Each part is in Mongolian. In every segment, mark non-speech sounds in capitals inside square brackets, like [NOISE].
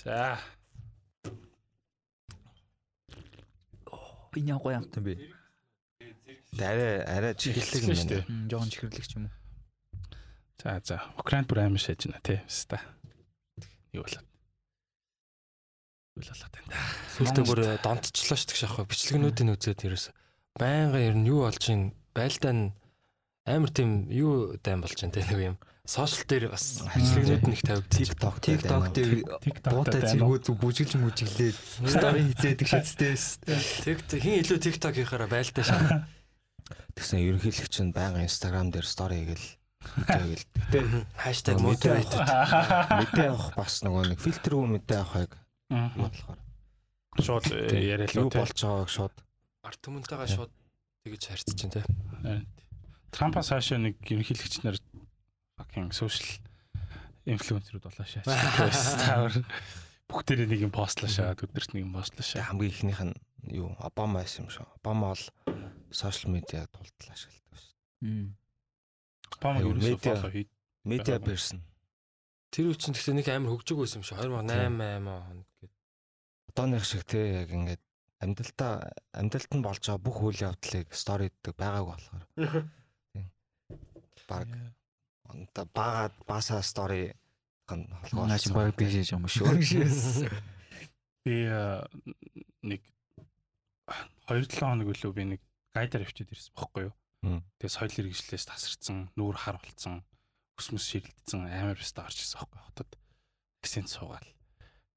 За. Энэ яг гоё амт юм бэ? Арай арай чихлэг юм байна. Жохон чихэрлэг ч юм уу. За за. Украинд бүр амар шааж байна тий. Хэвста. Юу болоод. Юу болоод байна. Сүлдээ бүр донтчлоо ш тэгш аахгүй бичлэгнүүдийн үзээд ерөөс байнга ер нь юу болж ийн байлдаа нь амар тийм юу дайм болж ин тэ нэг юм сошиал дээр бас бичлэгнүүд нэг тавигдчих. TikTok TikTok дээр буутай зэргүүд бүжиглж мүжиглээд стори хийцээдэг [LAUGHS] шатстэйс. TikTok хин илүү TikTok хийхаараа байлдаа шаа. [LAUGHS] Тэгсэн ерөнхийлөгч нь байнга Instagram дээр стори хийгээл тэгэл. Гэтэ хаштаг motivated Мэдээ авах бас нөгөө нэг фильтргүй мэдээ авахыг юу болохоор Шууд яриа л юу үү. болж байгааг шууд арт түмэнтэйгээ шууд тэгэж харьцаж чинь тэ. Трампас хаашаа нэг ерөнхийлөгч нар fucking social инфлюенсерүүд болоо шаа. Тавар бүгдээрээ нэг юм постлаа шаа, өдөрт нэг юм постлаа Тэг шаа. хамгийн ихнийх нь юу Обама байсан юм шүү. Обама бол сошиал медиа тултал ашигладаг шүү. Обама хий. Медиа Бага. персон. Тэр үчин гэхдээ нэг амар хөгжөг байсан юм шиг 2008 8 он гэдэг. Одооных шиг те яг ингээд амьдралтаа амьдралд нь болж байгаа бүх үйл явдлыг сториддаг байгааг болохоор. [LAUGHS] Баг онта багаад баасаа стори гэн холгоо. Наач баг биш юм шүү. Би э, нэг 2-7 хоног үлээ би нэг гайдаар авчиад ирсэн бохгүй юу. Тэгээ соёл иргэжлээс тасарсан, нүүр хар болцсон, өсмөс ширэлдсэн амар өстө орж ирсэн бохгүй хотод. Таксинд суугаал.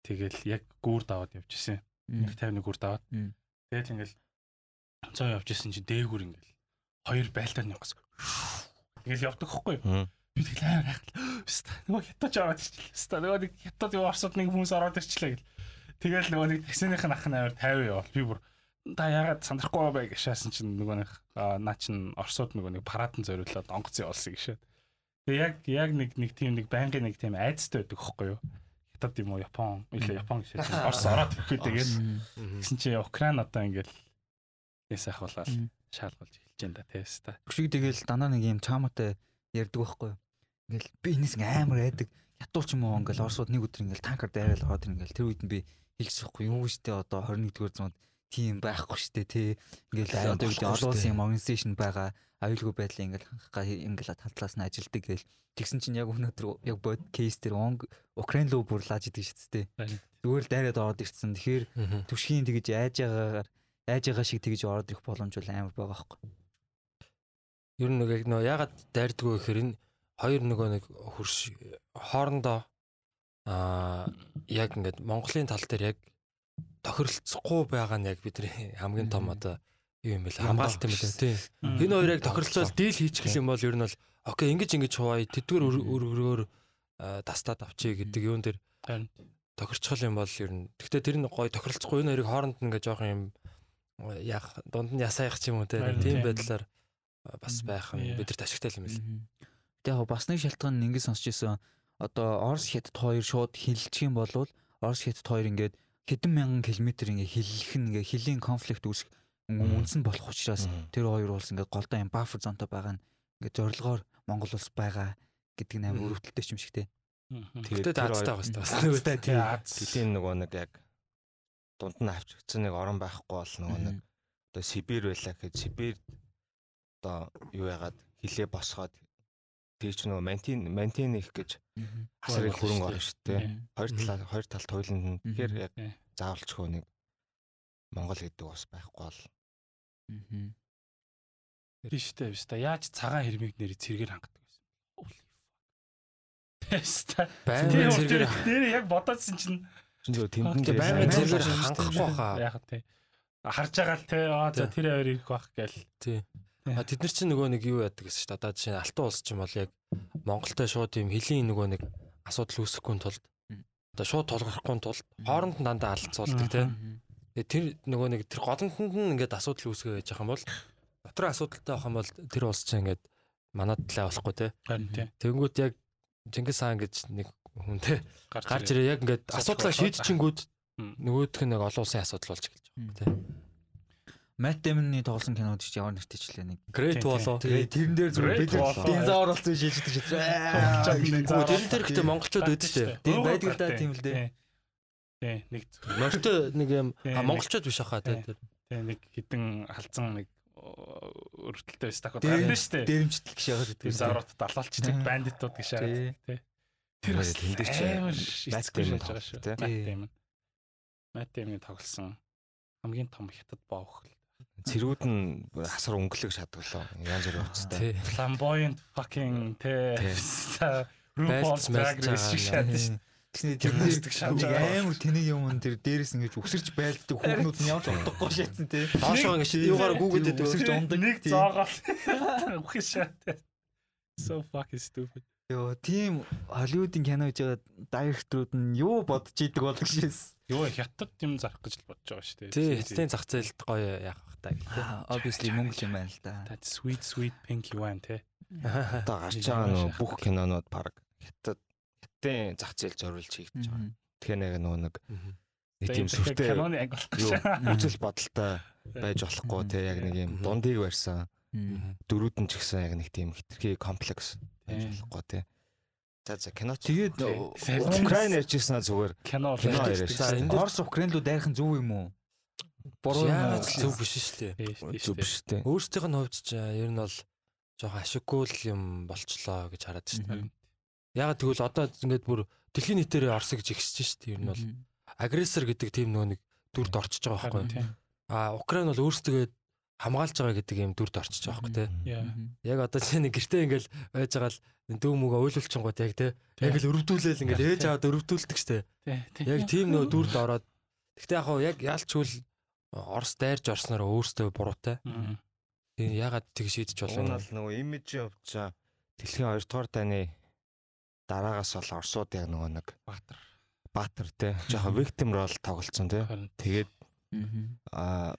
Тэгэл яг гүүр даваад явж исэн. Нэг 51 гүр даваад. Тэгэл ингээл цаа явж исэн чинь дээгүр ингээл хоёр байлтаар нянгас. Ингээл явдаг хөхгүй. Мм. Би тэгэл амар хайхал. [GASPS] Өста нөгөө хятад аваад ирчихлээ. Өста нөгөө нэг хятад юу орсод нэг хүмүүс ороод ирчихлээ гэл. Тэгэл нөгөө нэг таксиных нь ах нь амар 50 явал. Би бүр та ягаад сандрахгүй бай гэшаасан чинь нөгөө нэг аа, наа чин орсууд нөгөө нэг парадын зориулаад онгоц явуулсан гişэд. Тэгээ яг яг нэг нэг тийм нэг байнгын нэг тийм айцтай байдаг хөхгүй юу? Хятад юм уу Япон или Япон гişэд орс ороод ирэхгүй тэгээд Тэгсэн чинь Украин одоо ингээл яс ахвалал Мм. шаалгалж эхэлж байна да тест та. Өшиг тэгэл дандаа нэг юм чамаатай ярьдаг байхгүй юу? Ингээл би энэс амар айдаг. Ятуул ч юм уу ингээл орсууд нэг өдөр ингээл танкер дайрал ороод ингээл тэр үед нь би хэлчихсэхгүй юу штэ одоо 21-р зуунд тийм байхгүй штэ тий. Ингээл одоо үед олон улсын юм организашн байгаа аюулгүй байдлыг ингээл хангахгаа ингээл талтлаас нь ажилдаг гээл тэгсэн чинь яг өнөөдөр яг бод кейс дээр онг Украин руу бурлааж идэг штэ тий. Зүгээр л дайраад ороод ирсэн. Тэгэхээр төвшгийн тэгэж айж байгаагаар айж байгаа шиг тэгэж ороод ирэх боломж бол амар байгаа байхгүй. Ер нь нэг нөө ягаад дайрдгүй гэхээр энэ хоёр нөгөө нэг хурш хоорондоо аа яг ингээд Монголын тал дээр яг тохиролцохгүй байгаа нь яг бидний хамгийн том одоо юу юм бэ? Хамгаалалт юм байна. Тийм. Энэ хоёр яг тохиролцоол дийл хийчих юм бол ер нь бол окей ингэж ингэж хуваая тэдгээр өргөрөөр тастаад авчий гэдэг юун дээр тохирцол юм бол ер нь гэхдээ тэр нь гой тохиролцохгүй. Энэ хоёрыг хооронд нь ингээ жоох юм яг дунд нь ясаах ч юм уу тийм байдлаар бас байх нь Yeah. бидэрт ашигтай юм л. Тэг яг бас нэг шалтгаан нь ингэж сонсч ирсэн. Одоо Орос хятад хоёр шууд хилчих юм бол Орос хятад хоёр ингээд хэдэн мянган километр ингээ хиллэх нь ингээ хилийн конфликт үүсэх үнсэн болох учраас тэр хоёр улс ингээ голдоо юм бафер зонтой байгаа нь ингээ зорилгоор Монгол улс байгаа гэдэг нь амар өрөвдөлттэй юм шиг те. Тэгтээ даацтай байгаа [LAUGHS] бас. Тэгтээ тий, аз. Тэлийн нөгөө нэг яг дунд нь авчигдсан нэг орон байхгүй бол нөгөө нэг одоо Сибирь байлаа гэхэд Сибирь одоо юу ягаад хилээ босгоод тэр чинь нөгөө мантин мантин их гэж асар их хөрөнгө орно шүү дээ. Хоёр талаа хоёр талд хойлонд нь тэгэхээр яг Тий. заавалчгүй нэг Монгол гэдэг бас байхгүй бол Тийштэй биш та яаж цагаан хэрмийг нэр цэргээр хангадаг байсан. Тест. Байнгын Тэр зэргээр дээр яг бодоодсэн чинь чинь тэмдэн дээр зэргээр зэргээр хангахгүй хаа. яг тий. Харж байгаа л те аа за Тий. тэр хоёр ирэх байх гээл. Тий. Тэд нар чинь нөгөө нэг юу яадаг гэсэн чинь одоо жишээ нь алтан улс ч юм бол яг Монголтой шууд юм хөлийн нөгөө нэг асуудал үүсэхгүй тулд одоо шууд тулгархгүй тулд хооронд нь дандаа алдцуулдаг тий. Тэгээ тэр нөгөө нэг тэр голомтонд нь ингээд асуудал үүсгэж яах юм бол дотроо асуудалтай байх юм бол тэр улс чинь ингээд манад талаа болохгүй тий. Тэнгүүд яг Чингис хаан гэж нэг хүн тий гарч ирээ. яг ингээд асуудлаа шийдчихэнгүүд Мм. нөгөөх нь нэг олон улсын асуудал болж эхэлж байгаа тий. Мат Дэмний тоглосон кинод ч ямар нэртэйчлээ нэг. Great Тий, тий. болоо. Тэгээ тэрэн дээр зүгээр бид Great динозавр болсон шилждэг шээ. Нэг тэрэн дээр ихтэй монголчууд дээ. Тийм байдаг л да, тийм л дээ. Тий, нэг Морьтой нэг юм нэг- монголчууд биш ахаа тий. Тий. тий нэг хідэн халзан нэг өртөлтэй байсан тахад Дээр- гардаг шүү дээ. Дээрэмчтэл гэж яагаад Тэр зарууд далаалчдаг бандитууд гэж шаард. Тий. Тэр бас ч Matt шааж байгаа шүү. Matt. Damon. Matt тоглосон хамгийн том хятад боог. Цэргүүд нь хасар өнгөлөг шатглаа. Янз бүрийн уцтай. Тий. Flamboyant fucking. RuPaul's Байлц Drag Race шиг шаад байгаа. шүү. Тэгснэ Тэр тэр нэстэг шааж байгаа. амар тэнийг юм тэр дээрээс ингэж үсэрч байлддаг хүүхнүүд нь явж удахгүй шатсан тий. Доошоо ингэ юугаар гүгэд Тэр үсэрч өгдөг. ундаг. Нэг зоогоол. [LAUGHS] Үхэж шаад. So fucking stupid. Йоо, тийм Холливуудын кино хийж байгаа дайректорууд нь юу бодож идэг болов шээс. Юу хятад юм зарах гэж л бодож байгаа шүү дээ. Тий, хятадын зах зээлд гоё яах [LAUGHS] та гэх. Obviously Монгол юм байна л да. That sweet sweet pinky wine те. Одоо гарч байгаа нөө бүх кинонууд баг хятад хятадын зах зээл зориулж хийгдэж байгаа. Тэгэхээр нэг нөгөө нэг нэг тийм сүртэй Каноны анги болох юу гэж. үзэл бодолтой байж болохгүй те яг нэг юм дундыг барьсан дөрүүд нь ч гэсэн яг нэг тийм хитрхи комплекс байж болохгүй те. За за кино Тэгээд. Украин ярьжсэн зүгээр Кино дээр Орос Украин руу дайрах нь зөв юм уу? Буруу зөв биш шүү дээ. зүг биш те. Өөрсдийнх нь хувьд ч ер нь бол жоохон ашиггүй л юм болчлоо гэж хараад шүү дээ. Ягаад тэгвэл одоо ингээд бүр дэлхийн нийтээр Орос гэж ихсэж шүү дээ. Ер нь бол агрессор гэдэг тийм нөгөө нэг дүрд орчиж байгаа байхгүй. Тийм. А Украин бол өөрсдөө хамгаалж байгаа гэдэг юм дүрд орчиж байгаа байхгүй. Яа. Яг одоо чинь гэртээ ингээл байж байгаа л дүү мөгөө ойлуулчихгоо яг те. Яг л өрөвдүүлээл ингээл ээж аваад өрөвдүүлдэг штэ. Тий. Яг тийм нөгөө дүрд ороод Гэхдээ яг яг ялчгүй Орос дайрж орсноор өөртөө буруутай. Тийм ягаад тэг шийдэж Энэ болно бол нөгөө имижийн хувьд чаа дэлхийн 2 дугаар дайны дараагаас бол Оросууд яг нөгөө нэг Баатар. баатар те жоохон victim role тоглолцсон те. Тэгээд аа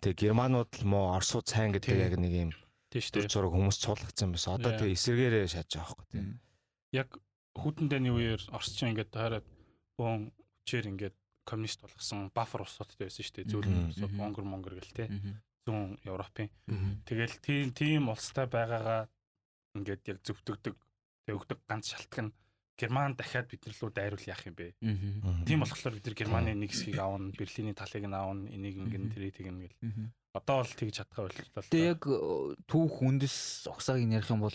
тэг германууд л муу Оросууд сайн гэдэг яг нэг юм тийш дээ. зураг хүмүүс цуулгацсан байсан. Одоо тэг эсэргээрээ шааж байгаа байхгүй те. Яг хүүтэндээний үеэр Оросч ингээд таарад бөөн хүчээр ингээд коммунист болгосон бафер улсуудтай байсан шүү дээ. Зөөлөн улсууд Монгол Монгол гэл те. Зүүн Европын. Тэгэл тийм тийм улстай байгаагаа ингээд яг зөвтгдөг. Тэг өгдөг ганц шалтгаан нь Герман дахиад бид нар руу дайруул яах юм бэ? Тийм болохоор бид нар Германы нэг хэсгийг аавна, Берлиний талыг нь аавна, энийг ингэн тэрийг тэгнэ гэл. Одоо бол тэгж чадхаа боллоо. Тэгээ яг э, түүх үндэс угсааг нь ярих юм бол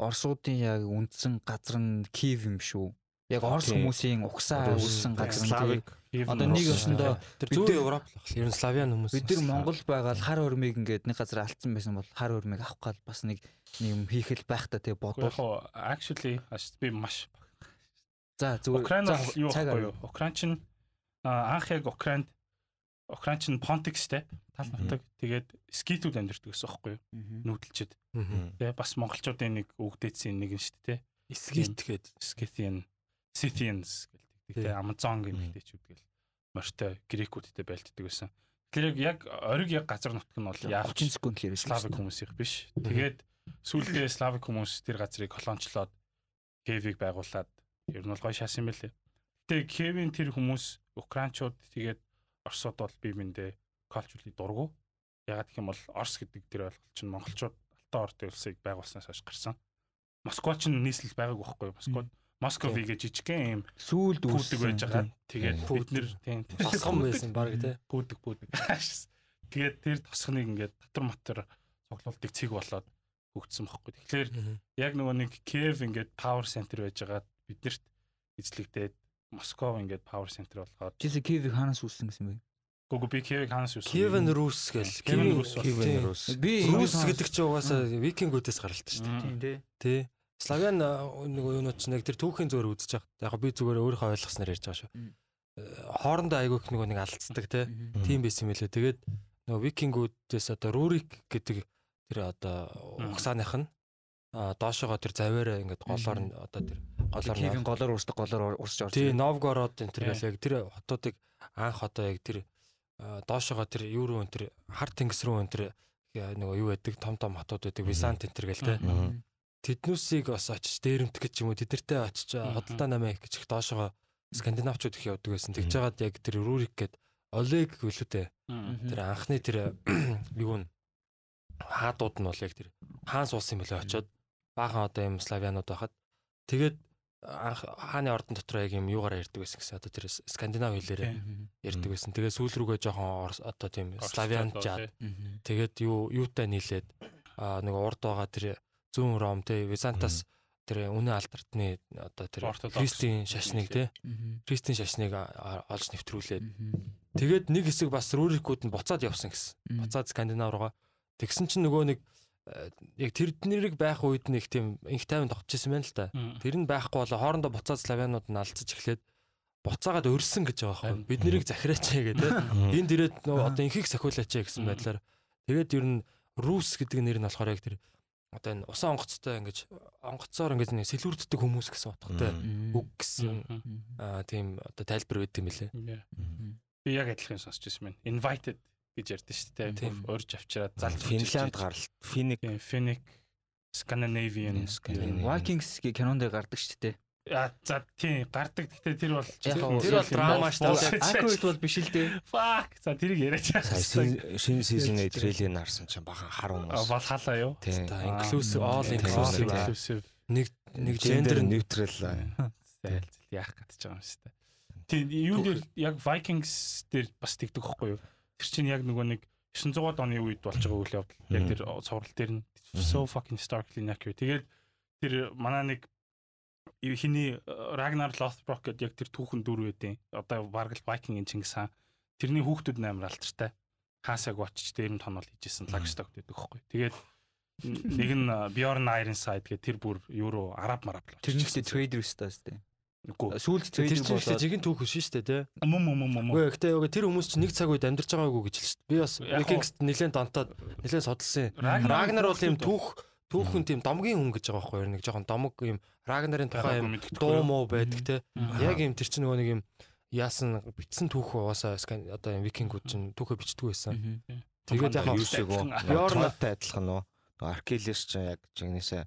Оросуудын яг үндсэн газар нь Киев юм шүү. Яг Орос хүмүүсийн угсаа үлсэн газар нь Славик. Одоо нэг өсөндөө Тэр бид Европ л баг. Ер нь славян хүмүүс. бид нар Монгол байгаа л хар өрмийг ингээд нэг газар алдсан байсан бол хар өрмийг авах гал бас нэг юм хийх л байх та тий Яг бодвол. actually би маш За зүгээр. Украин юу байхгүй юу? Украин чинь а, анх яг Украинд Украин чинь Pontic-стэй тал нутаг тэгээд скитүүд амьдэрдэг гэсэн юу? Мгм. Нүүдэлчэд. Тэгээ бас монголчуудын нэг өгдөөцийн нэг нь шүү дээ. Эсгийт гээд Scythian Scythians гэдэг. Тэгээ Amazon Мгм. гэмтээчүүд гэл морьтой грекүүдтэй байлддаг байсан. Тэгэхээр яг ориг яг газар нутг нь бол 30 яавч секунд л ярьж славик хүмүүсийнх биш. Тэгээд сүүлдээ славик хүмүүс тэр газрыг колончлоод Кевиг байгуулад ер нь бол гоё шаасан юм байлээ. Гэтэ Кевин тэр хүмүүс украинчууд тэгээд Оросууд бол бие биендээ culturally дургу. Ягаад гэх юм бол Орос гэдэг тэр ойлголт чинь монголчууд Алтан ордын улсыг байгуулснаас хойш гарсан. Москва ч нийслэл байгаагүй байхгүй? Москвад Москов гэж жижигхэн юм сүүлд пүүдэг байж байгаа. Тэгээд бид нэр тийм босгон байсан баг тий. пүүдэг пүүдэг. [LAUGHS] Тэгээд тэр тосхныг ингээд татар матар цуглуулдаг цэг болоод хөгжсөн бохгүй. Тэгэхээр яг нөгөө нэг Киев ингээд power center байж байгаа биднэрт эзлэгдээд Москов ингээд power center болгоод Жисе Киевийг хаанаас үүссэн гэсэн бэ? гүг би Киевийг хаанаас юусан Кевен Рус гэл. Кивен Рус. Би Рус гэдэг чинь угаасаа викингүүдээс гаралтай шүү дээ. тийм тий. Тий. Славян а, нэг юунууд чинь яг тэр түүхийн зүгээр үзэж байгаа. Яг би зүгээр өөрийнхөө ойлгосноор ярьж байгаа шүү. Э, Хоорондоо айгүйх нэг нэг алдцдаг. Мгм. Тийм байсан юм лээ. Тэгээд нөгөө викингүүдээс одоо Рурик гэдэг тэр одоо угсааных нь а доошогоо тэр заваараа ингээд голоор нь одоо тэр голоор нь голоор уурсдаг голоор урсж орж. тий Новгород энэ тэр яг тэр хотуудыг анх одоо яг тэр доошогоо тэр юу руу энэ тэр хар тэнгис рүү энэ тэр я, нөгөө юу байдаг том том хотууд байдаг Визант энэ тэр гэл Мгм. Тэднүүсийг бас очиж дээрэмтэх гэж юм уу? Тэдэртэй очиж хөдөлთა намаа их гэж их доошогоо скандинавчууд их явдаг байсан. Тэгж жагаад яг тэр Рурик гээд Олег гэлүүтэй тэр анхны тэр [CLEARS THROAT] юу н хаадууд нь бол яг тэр хаан суусан юм лээ очоод баахан одоо юм славянууд байхад. Тэгээд анх хааны ордон дотор яг юм юугаар ярьдаг байсан гэсэн одоо тэр скандинав хэлээрээ ярьдаг байсан. Тэгээ сүүл рүүгээ жоохон одоо тийм славянжаад тэгээд юу юутай нийлээд а нэг урд байгаа тэр зүүн ром те византас тэр үнэ алдартны одоо тэр христийн шашныг те христийн шашныг олж нэвтрүүлээд. Тэгээд нэг хэсэг бас рүрикүүд нь буцаад явсан гэсэн. Буцаад скандинав руугаа. Тэгсэн чинь нөгөө нэг яг тэр нэрийг байх үед нэг тийм инх тайван тогтчихсан байна л да. Тэр нь байхгүй болоо хоорондоо буцаад славянууд нь алдсаж эхлээд буцаагаад өрсөн гэж байгаа байхгүй. Бид нэрийг захираач гэдэг. Энд ирээд одоо инхийг сахиулаач гэсэн байдлаар. Тэгээд ер нь рус гэдэг нэр нь болохоор яг тэр одоо энэ усан онгоцтой ингэж онгоцоор ингэж нэг сэлүүрддэг хүмүүс гэсэн утгатай үг гэсэн тийм одоо тайлбар өгд юм лээ. Би яг адилхан сонсч байсан байна. Invited гэж ярьдэн шүү дээ. Урьж авчираад залж Финланд гаралт, Финик, Финик, Scandinavian, Vikings кинонд гардаг шүү дээ. А за тийм гардаг. Гэхдээ тэр бол тэр бол драма шүү дээ. Аквит бол биш л дээ. Fuck. За тэрийг яриач. Шинэ сизон трейлерыг харсан чинь бахан хар хүмүүс. Бол халаа юу? Inclusive, all inclusive. Нэг нэг gender neutral. Яах гэж байгаа юм шүү дээ. Тийм юу дээр яг Vikings дээр бас тэгдэг байхгүй юу? Тэр чинь яг нөгөө нэг 900-аад оны үед болж байгаа үйл явдал. Яг тэр цуврал дээр нь so fucking starkly accurate. Тэгээд тэр манай нэг хиний Ragnar Lothbrok гэдэг яг тэр түүхэн дүр байдیں۔ Одоо бараг л Viking-ийн Чингис хаан. Тэрний хүүхдүүд амар алдартай. Хаасаг очиж дээр нь тонол хийжсэн Lagstock гэдэг байхгүй. Тэгээд нэг нь Bjorn Ironside гэдэг тэр бүр евро араб мараб л. Тэр нэгтэй trader өстэй өстэй. Үгүй. Сүүлд тэр чинь ихтэй жигэн түүх биш шүү дээ тий. Мм мм мм. Үгүй гэхдээ яг тэр хүмүүс чинь нэг цаг үед амьдарч байгаагүй гэж хэлсэн шүү дээ. Би бас Vikings нэлээд донтоод нэлээд судалсан. Ragnar бол юм түүх түүхэн тийм домгийн хүн гэж байгаа байхгүй юу? Нэг жоохон домог юм Рагнарын тухай юм дуу муу байдаг те. Яг юм тэр чинь нөгөө нэг юм яасан битсэн түүх угаасаа одоо юм викингүүд чинь түүхөө бичдэг байсан. Тэгээд яг юусэг Бьорнтай адилхан нөө Аркелес чинь яг жигнэсээ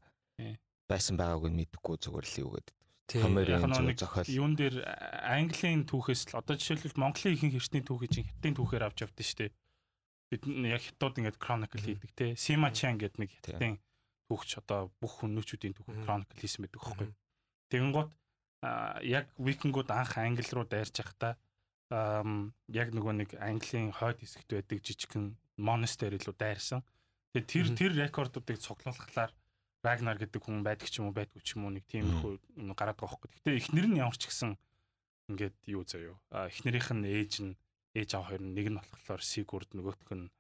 байсан байгаагүй мэдэхгүй зүгээр л юу гэдэг. Камерын зөв зохиол. Юун дээр Английн түүхээс л одоо жишээлбэл Монголын ихэнх эртний түүхийг чинь хятадын түүхээр авч явдсан шүү дээ. Бид яг хятад ингээд chronicle хийдэг те. Сима Чан гэдэг нэг хятадын түүхч одоо бүх хүмүүчүүдийн түүх chronicle хийсэн байдаг байхгүй. Тэгэнгუთ яг викингууд анх англи руу дайрч явахдаа яг нөгөө нэг английн хойд хэсэгт байдаг жижигхэн монастер илүү дайрсан. Тэгээ тэр тэр рекордуудыг цуглуулхлаар Рагнар гэдэг хүн байдаг ч юм уу байдгүй ч юм уу нэг тиймэрхүү гараад байгаа хөөхгүй. Гэтэ эхнэр нь ямар ч гэсэн ингээд юу заяо. Эхнэрийнх нь ээж нь ээж аав хоёр нэг нь болохоор Сигурд нөгөөх нь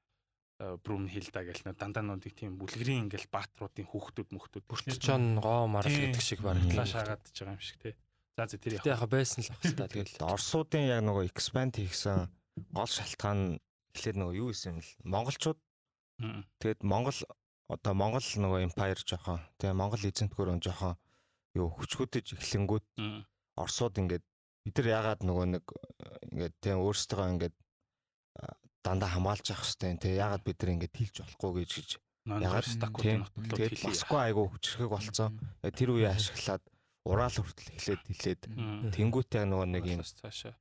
Брум Хилда гэл нөө дандаа нуудыг тийм бүлгэрийн ингээл баатруудын хүүхдүүд мөхтүүд. Бүрччон гоо марал гэдэг шиг барагдлаа шаагаад ч байгаа юм шиг тий. За за тэр яхаа байсан л ах та тэгэл. Орсуудын яг нөгөө expand хийсэн гол шалтгаан эхлээд нөгөө юу исэн юм л монголчууд. Тэгээд монгол одоо монгол нөгөө empire жоохон тэгээ монгол эзэнтгөр өн жоохон юу хүчгүүдэж эхлэнгүүд Орсууд ингээд бид нар ягаад нөгөө нэг ингээд тийм өөрсдөө ингээд дандаа хамгаалж явах хэрэгтэй те. Ягаад бид нар ингэж хийлж болохгүй гэж гэж. Ягаад стакууд тэгээд басгүй айгу хүчрхэг болцсон тэр үеэ ашиглаад ураал хүртэл эхлээд хэлээд тэнгуүтэй нөгөө нэг юм цаашаа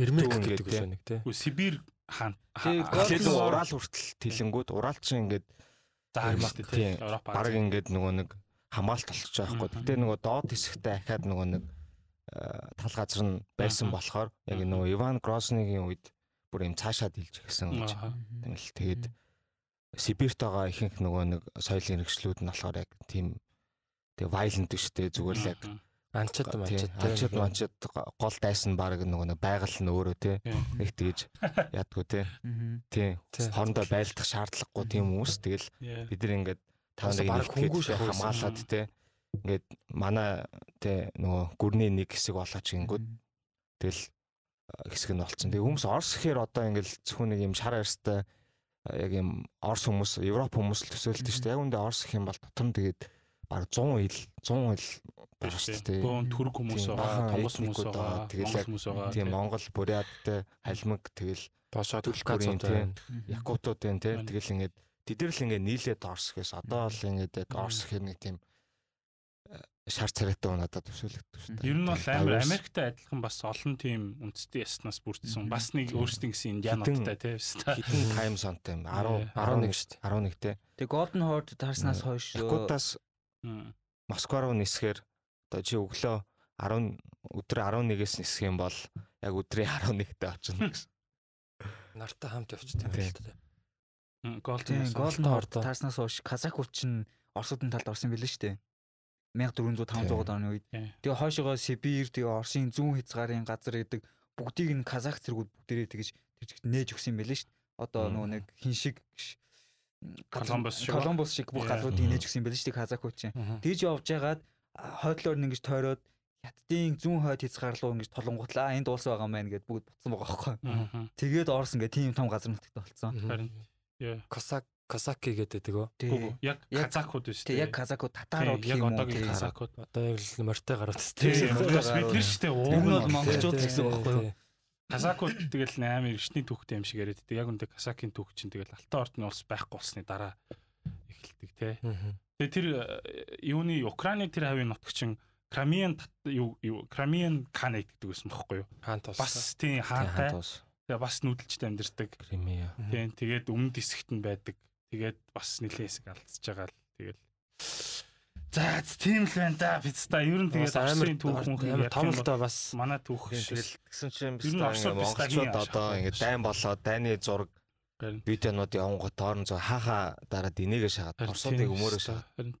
Эрмек гэдэг үгүй нэг те. Сибир хаан тэгээд ураал хүртэл тэлэнгүүд. Ураал чинь ингээд заагмаг те. Европ баг ингээд нөгөө нэг хамгаалт болчих жоохгүй гэтээ нөгөө доод хэсэгтээ ахаад нөгөө нэг тал газар нь байсан болохоор яг нөгөө Иван Грозныгийн үед бүр юм цаашаад хилж гисэн гэж. Тэгэл тэгээд Сибирт байгаа ихэнх нөгөө нэг соёлын хэрэгслүүд нь болохоор яг тийм тэг violent гэжтэй зүгээр л яг анчад манчад анчад манчад гол дайсан баг нөгөө нэг байгаль нь өөрөө те нэг тэгж ядгүй те тий хоорондоо байлдах шаардлагагүй тийм хүмүүс тэгэл бид нар ингээд та нэг хөнгөш хамгаалаад те ингээд манай те нөгөө гүрний нэг хэсэг болооч гингүүд. Тэгэл хэсэг нь болцсон. Тэгээ хүмүүс Орос гэхээр одоо ингээл зөвхөн нэг юм шар арьстай яг юм Орос хүмүүс, Европ хүмүүс л төсөөлдөг шүү дээ. Яг үндэ Орос гэх юм бол дотор нь тэгээд баг 100 ил 100 ил байна шүү дээ. Бөөн түрк хүмүүс байгаа, Тонгос хүмүүс байгаа, тэгэл хүмүүс байгаа. Тийм Монгол, Буряттай, Халимаг тэгэл Бошоо Төлкацууд тийм Якутууд байна тийм тэгэл ингээд тэд нар л ингээд нийлээд Орос гэхээс одоо л ингээд яг Орос гэхэр нэг тийм шар царайтай надад төсөөлөгдөв шүү дээ. Ер нь бол амар Америктай адилхан бас олон тийм үндэсний яснаас бүрдсэн. Бас нэг өөрсдийн гэсэн индиануудтай тийм хитэн тайм сонтой юм. 10 11 шүү дээ. 11 тий. Тэгээ Golden Horde тарснаас хойш Якутаас Москва руу нисэхээр одоо чи өглөө 10 өдөр 11-ээс нисэх юм бол яг өдрийн 11-д очно гэсэн. [LAUGHS] Нартай хамт явчихсан юм байна Тийм, Golden ордоо. Horde таарснаас хойш Казахууд чинь Оросуудын талд орсон билээ шүү дээ. 1400 500 оны үед. Тэгээ хойшоогоо Сибирь, тэгээ Оросын зүүн хязгаарын газар гэдэг бүгдийг нь Казах зэргүүд бүгдээрээ тэгэж тэр чигт нээж өгсөн юм билээ шүү дээ. Одоо нөгөө нэг хин шиг Колумбус шиг? Колумбус шиг бүх газруудыг нээж өгсөн юм билээ шүү дээ Казахууд чинь. Мгм. Тэгж явж байгаад хойдлоор нь ингэж тойроод хятадын зүүн хойд хязгаарлуу ингэж толонготлаа энд уус байгаа маань гэд бүгд буцсан байгаа байхгүй. Тэгээд Орос ингээ тийм том газар нутагт болцсон. Косак Косаки гэдэг өгөө. Үгүй, Тэг. Яг Яг- казакууд биш Тэг яг казакууд татарууд яг юм уу? одоогийн тэг. казакууд. Одоо яг л морьтой гараад Тийм, бас бид нар тийм Тэр ууг нь бол монголчууд гэсэн үг байхгүй юу? Казакууд тэгэл амар эртний түүхтэй юм шиг яриад байдаг. Яг үндэ Казакийн түүх чинь тэгэл Алтан ордны улс байхгүй болсны дараа эхэлдэг те. Тэгээ тэр э, юуны Украины тэр хавийн нутаг чинь Крамиан тат- юу Крамиан Канад гэдэг байсан бохоггүй юу? хаант болсон. Бас тийм хаантай. Тэгээ бас нүүдэлжтэй амьдэрдэг. Тийм тэгээд өмнөд хэсэгт нь байдаг. Тэгээд бас нэлээд хэсэг алдчихж байгаа л тэгэл. За тийм л байна да. Пицта. Ер нь тэгээд амар түүх мөнх амар том л да бас манай түүх шиг Тэгэл тэгсэн чинь бистагийн монголчууд одоо ингээд дайн болоод дайны зураг видеонууд явангууд тоорн зөө хаахаа дараад энийгээ шагаад Оросуудыг өмөрөө шагаад Харин.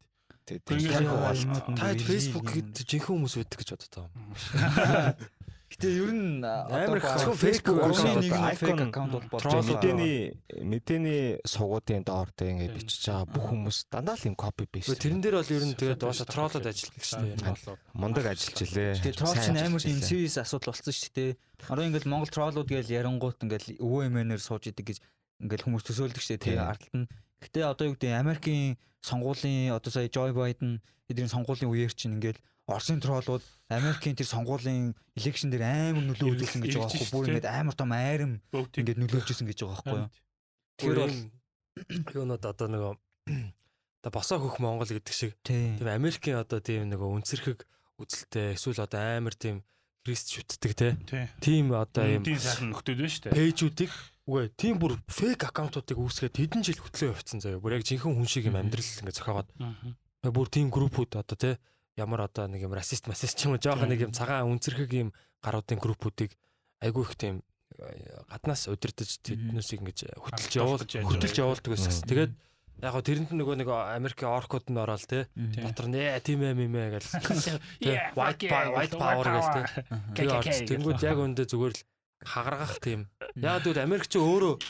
Тэг Ингээд тийм яа, бол юмуд нь та юм. хэд жинхэнэ хүмүүс байдаг гэж боддог. [LAUGHS] Гэтэ ер нь одоо фейк Facebook аккаунт нэг нь фейк аккаунт бол болж байгаа. мэдээний мэдээний сугуудын доор тэг ингээд бичиж байгаа бүх хүмүүс дандаа л юм копи пейст тэрэн дээр бол ер нь тэгээд дуусаа троллод ажилладаг шүү дээ. Мундаг ажиллаж илээ. Тэгээ трол Сайн чинь амар илээ. serious асуудал болсон шүү дээ. Одоо ингээл Монгол троллууд гээл ярангуут ингээл өвөө эмээнээр сууж идэг гэж ингээл хүмүүс төсөөлдөг шүү дээ. Тийм. Тэгээ ардталт нь. Гэтэ одоо юу гэдэг Америкийн сонгуулийн одоо сая Joe Biden эдгээр сонгуулийн үеэр чинь ингээл Оросын троллууд Америкийн тэр сонгуулийн election дээр амар нөлөө үзүүлсэн гэж байгаа байхгүй. Бүр ингээд амар том айрам ингээд нөлөөлж исэн гэж байгаа байхгүй юу. Тэр бол [CLEARS THROAT] юунод одоо нөгөө [CLEARS THROAT] одоо босоо хөх Монгол гэдэг шиг. Тийм тийм Америкийн одоо тийм нөгөө үнсэрхэг үзэлтэй эсвэл одоо амар тийм христ шүтдэг те. Тий. тийм одоо юм Эндийн сайхан нөхдөд байна шүү дээ. пэйжүүдийг үгүй тийм бүр фейк аккаунтуудыг үүсгээд хэдэн жил хөтлөө явцсан заяа. Бүр яг жинхэнэ хүн шиг юм амьдрал ингээд зохиогоод. Бүр тийм группүүд одоо те ямар одоо нэг юм расист масист ч юм уу жоохон нэг юм цагаан үнцэрхэг юм гаруудын группүүдийг айгүй их тийм э, гаднаас удирдах тэднээсийг ингэж хөтөлж явуул Алдуулж яаж хөтөлж явуулдаг. Мгм. Тэгээд яг гоо тэрэнд нөгөө нэг Америкийн оркууд нь ороод те дотор нь ээ тийм ээ мэмэ гэл. [LAUGHS] Yeah, white power white power гэл те. тэнгууд яг өндөө зүгээр л хагаргах тийм. Яг тэгвэл Америк ч өөрөө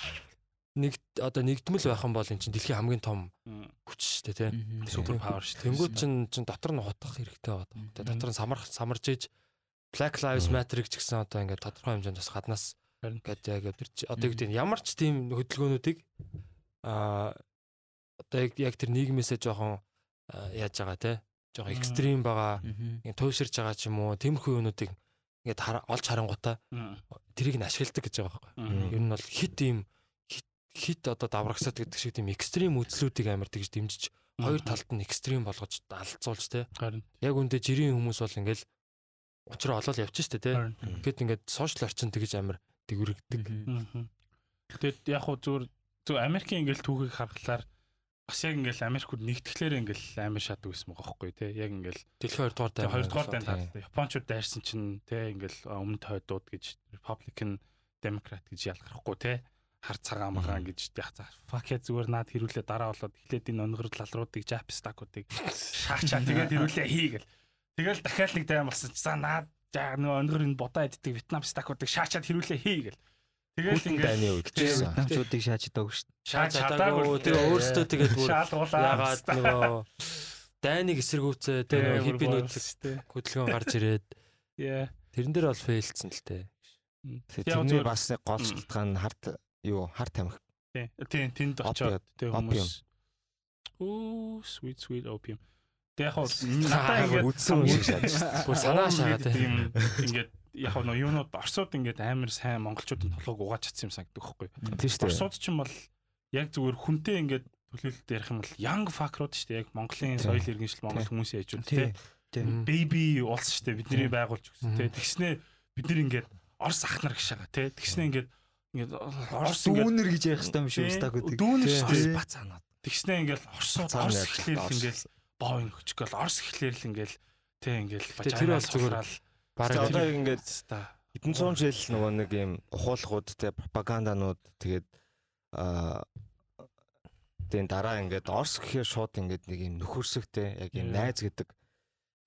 нэг одоо нэгдмэл байх юм бол эн чинь дэлхийн хамгийн том хүч шүү дээ те Супер павер шүү дээ. Тэнгүүд чин чин дотор нь хутгах хэрэгтэй байна. Тэгээ дотор нь самарх самарж иж Black Lives Matter-ыг ч гэсэн одоо ингээд тодорхой хэмжээнд бас гаднаас ингээд яг тэр чи- одоо юу гэдэг нь ямар ч тийм хөдөлгөөнүүдийг аа одоо яг тэр нийгмээсээ жоохон яаж байгаа те жоохон экстрим байгаа ингээд туйширж байгаа ч юм уу тиймэрхүү юмнуудыг ингээд олж харангуйтаа Мм, тэрийг нь ашигладаг гэж байгаа байхгүй. Ер нь бол хит ийм хит одоо даврагсаад гэдэг шиг тийм экстрим үзлүүдийг амар тэгж дэмжиж хоёр талд нь экстрим болгож алцуулж те яг үндэ жирийн хүмүүс бол ингээл учраа олол явчих штэ те. Гэт ингээд сошиал орчин тэгж амар дэврэгдэг. Мгм. Тэгээд яг хуу зүгээр зөв Америкийн ингээл түүхийг харахаар бас яг ингээл Америкууд нэгтгэлээр ингээл амар шатдаг байсан байгаа байхгүй тий. Яг ингээл Дэлхийн 2 дугаар дайм. 2 дугаар тийм. талтай. Японочууд дайрсан чинь тий ингээл өмнөд хойдууд гэж Republican Democrat гэж ялгархгүй тий. Хар цагаан магаан гэж яг за fuck yeah зүгээр наад хэрүүлээ дараа болоод эхлээд энэ онгор лалруудыг Jap stack-уудыг шаачаа тэгээд хэрүүлээ хийгээл. Тэгэл дахиад нэг дайм болсон чи за наад за нөгөө онгор энэ бодоо иддэг Вьетнам stack-уудыг шаачаад хэрүүлээ хийгээл. Тэгэл Хүлэн ингээл дайны үед. Вьетнамчуудыг шааж идэг шүү дээ. шааж чадаагүй. чадаагүй. Тэгээ өөрсдөө тэгээд ягаад нөгөө дайныг эсэргүүцээ тэгээ нөгөө хиппинууд хөдөлгөөн гарч ирээд тэрэн дээр бол фейлцсэн л те. Тэгээ Тэрний бас гол шалтгаан нь харт юу харт тамхи Тийм, тэнд очоод тэг хүмүүс. Оо, sweet sweet opium. Тэг яг [LAUGHS] надаа ингээд үдсэн юм шиг [LAUGHS] шааж. Бүр санаа шагаа те. юм ингээд яг нөө юунууд Оросууд ингээд амар сайн монголчуудын толгойг угааж чадсан юм санагддаг байхгүй. Тийм шүү дээ. Оросууд ч юм бол яг зүгээр хүнтэй ингээд төлөөлөлт ярих юм бол young fuck-рууд шүү дээ. Яг Монголын Тийм. соёл иргэншил Монгол Тийм. хүмүүсийн ээжүүд Тийм. тий. Тийм. Baby улс шүү дээ. Бидний байгуулж өгсөн тий. Мгм. Тэгснээ бид нэр ингээд Орос ах нар гэж байгаа тий. Тэгснээ ингээд ингээд Орос дүүнер гэж ярих хэрэгтэй юм тий, стаг гэдэг. Дүүнер шүү дээ. Бац анаад. Тэгснээ ингээл Оросууд Цаана Орос яаж эхлээл Орос. ингээл боо ин хөчгөл Орос эхлээл ингээл те ингээл Тэ тэр бол зүгээр Бараг бараг одоо ингээд та хэдэн зуун жил нөгөө нэг юм ухуулгууд те пропаганданууд тэгээд аа тэн дараа ингээд Орс гэхээр шууд ингээд нэг юм нөхөрсөгтэй яг юм найз гэдэг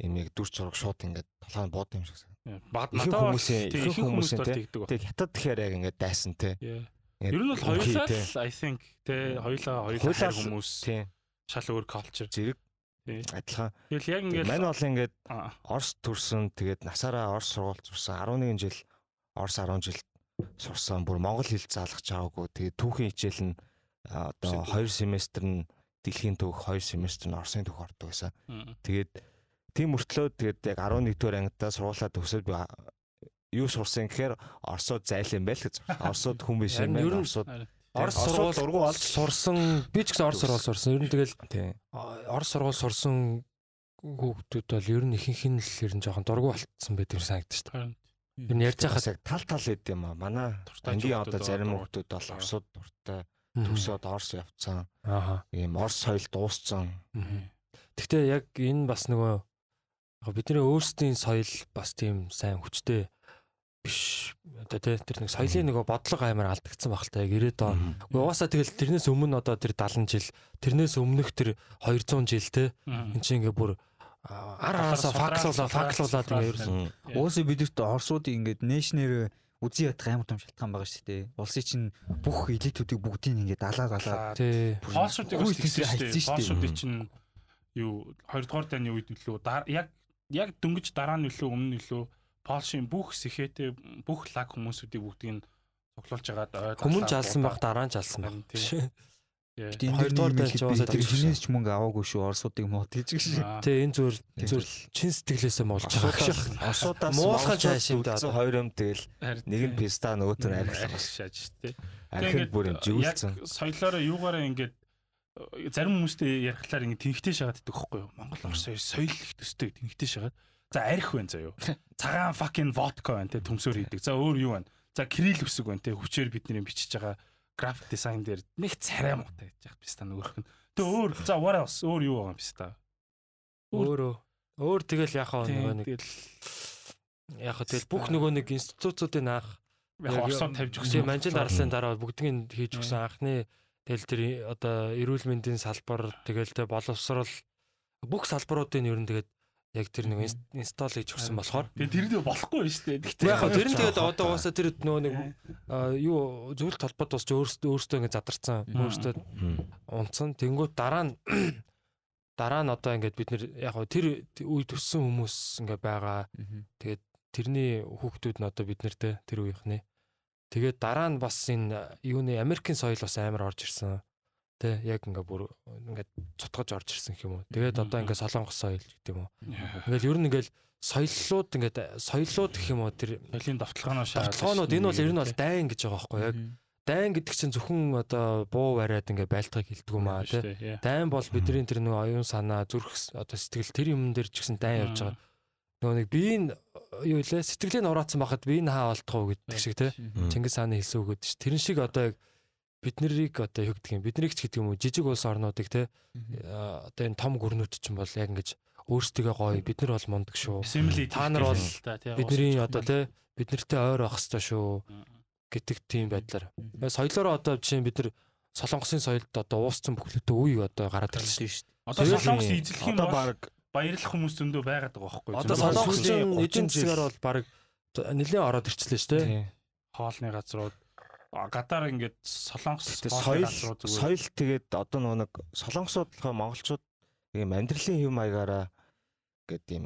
юм яг дүр зураг шууд ингээд толгойн бод юм шиг. Бад надад хүмүүсийн- ихэнх ихэнх хүмүүс хүмүүсийн, бол те, тэгдэг баг. Тэг хятад гэхээр яг ингээд дайсан те. Ингээд Ер нь бол хоёулаа л I think те хоёулаа хоёулаа хүмүүс Тийм. шал өөр culture. Зэрэг адилхан. Тэгэл яг Мань ингээл бол ингээд Орс төрсөн тэгээд насаараа Орс сургууль сурсан 11 жил Орс 10 жил сурсан бүр монгол хэл заалгах чаагүй тэгээд түүхийн хичээл нь одоо Орсын 2 семестр нь дэлхийн төвх 2 семестр нь Орсын төвх ордог байсан. Тэгээд тийм мөртлөө тэгээд яг 11-р ангидаа сургуулаа төгсөөд би юу сурсан гэхээр Орсууд зайлан байл гэж. Орсууд хүн биш юм байна. харин. Орос сургууль дургу болж- сурсан би ч гэсэн Орос сургууль сурсан. Ер нь тэгэл Орос сургууль сурсан хүүхдүүд бол ер нь ихэнх нь л ер нь жоохон дургу болцсон байдаг санагдаж. Харин. Ер нь ярьж байхад яг тал тал хэд юм аа. Манай ангийн одоо зарим хүүхдүүд бол. Орсууд дуртай мгм. төгсөөд Орс явцсан. Ийм Орс соёл дууссан. Гэхдээ яг энэ бас нөгөө яг бидний өөрсдийн соёл бас тийм сайн хүчтэй биш. Одоо тий тэр нэг соёлын нөгөө бодлого амар алдагдсан баг л та яг 90-ад он. Гэхдээ Угаасаа тэгэл тэрнээс өмнө одоо тэр 70 жил, тэрнээс өмнөх тэр 200 жил Мгм. эн чинь ингээ бүр ар араасаа факлуулаа, факлуулаад ингээ ерөөсөн. Уусаа бидэрт Орсуудыг ингээд нэшнэр үзий ядах амар том шалтгаан байгаа шүү дээ. Улсын чинь бүх элитүүдийг бүгдийг ингээд Тий. Полшуудыг Хүй бас тэгсэн тэсрээ шүү дээ. Полшуудыг чинь юу 2 дугаар дайны үед дар- яг яг дөнгөж дараа нь нөлөө өмнө нөлөө Полшийн бүх сэхэтэ бүх лаг хүмүүсүүдийг бүгдийг нь цуглуулж агаад ой Хүмүүн жалсан баг дараа нь жалсан баг. Харин тий. Yeah. Энд Хоёрдугаар яваасаа тэр тэгж хинээс ч мөнгө аваагүй шүү Орсуудыг мод гэж шиг. Аа. Тий энэ зүгээр Тийм. зүгээр чин сэтгэлээсээ муулж байгаа цааш юм да. даа. Хоёр юм тэгэл нэг нь писта нөгөөт нь архилах. шааж тий. Архил бүр юм живүүлсэн. Яг соёлоороо юугаараа ингээд зарим хүмүүстэй ярихлаар ингээд тэнхтэй шагаад идэх байхгүй юу? Монгол Орос хоёр соёл их төстэй тэнхтэй шагаад. За арх байна заяо. [LAUGHS] Цагаан fucking vodka байна те төмсөөр идэг. За өөр юу байна? За кирилл үсэг байна те хүчээр бидний бичиж байгаа график дизайн дээр нэг царай муутай гэж яах биста нөгөөх нь. Тэгээ өөр за what else өөр юу байгаа юм биста. Өөрөө өөр тэгэл яхаа нөгөө нэг яхаа тэгэл бүх нөгөө нэг институцуудын анх яг Оросоор тавьж өгсөн. манжил дарлын дараа бүгднийг хийж өгсөн анхны тэгэл тэр одоо эрүүл мэндийн салбар тэгэл тэ боловсрал бүх салбаруудын ер нь тэгээд яг тэр нэг инст- инсталл хийж өгсөн болохоор. Тэгээ тэр нь болохгүй байна шүү дээ. Гэхдээ яг тэр нь тэгээд одоо угаасаа тэр нөгөө нэг юу зөвлөлт толгойд бас өөрсдөө өөрсдөө ингэ задарсан өөрсдөө унтсан. Тэнгуут дараа нь [CLEARS THROAT] дараа нь одоо ингээд бид нэр яг тэр үе төссөн хүмүүс ингээ байгаа. Тэрний хүүхдүүд нь одоо бид нартэй тэр үеийнхний тэгээд дараа нь бас энэ юуны Америкийн соёл бас амар орж ирсэн. Тэ яг ингээ бүр ингээд цутгаж орж ирсэн юм уу. Тэгээд одоо ингээ солонгос соёл гэдэг юм уу. Ингээл ер нь ингээл соёллууд ингээд соёлууд гэх юм уу тэр Соёлын давталгаанаа шаагаад. Давталгаанууд энэ бол ер нь бол дайн гэж байгаа байхгүй яг. Дайн гэдэг чинь зөвхөн одоо буу бариад ингээ байлтгыг хилдэг юм аа тий. Дайн бол бидний тэр нөгөө оюун санаа зүрх одоо сэтгэл тэр юм дээр ч гэсэн дайн явж байгаа. Нөгөө нэг биеийн юу лээ сэтгэлээ нь ураацсан байхад бие нь хаа болтгоо гэдэг шиг тий. Чингис хааны хэлсэн үг гэдэг ш. Тэрэн шиг одоо яг бид нарыг одоо юу гэдэг юм биднийг ч гэдэг юм уу жижиг улс орнуудыг тий а, одоо энэ том гүрнүүд ч юм бол яг ингэж өөрсдөө гоё бид нар бол мундаг шүү. Та нар бол. Бидний одоо тий бид нартэй ойр байх хэвээр шүү гэдэг тийм байдлаар. Тэгээ Соёлоороо одоо жишээ бид нар Солонгосын соёлд одоо уусцсан бүхлөтөө үе одоо гараад ирлээ шүү дээ. Одоо солонгос эзлэх юм одоо бол баг баярлах хүмүүс зөндөө байгаад байгаа байхгүй юу? Одоо 30 эдийн засгаар бол баг нэлээд ороод ирчлээ шүү дээ. хоолны газрууд гадаар ингээд солонгос соёл соёл тэгээд одоо нөгөө нэг солонгосууд болохоор монголчууд ийм амьдралын хэв маягаараа гэдэг ийм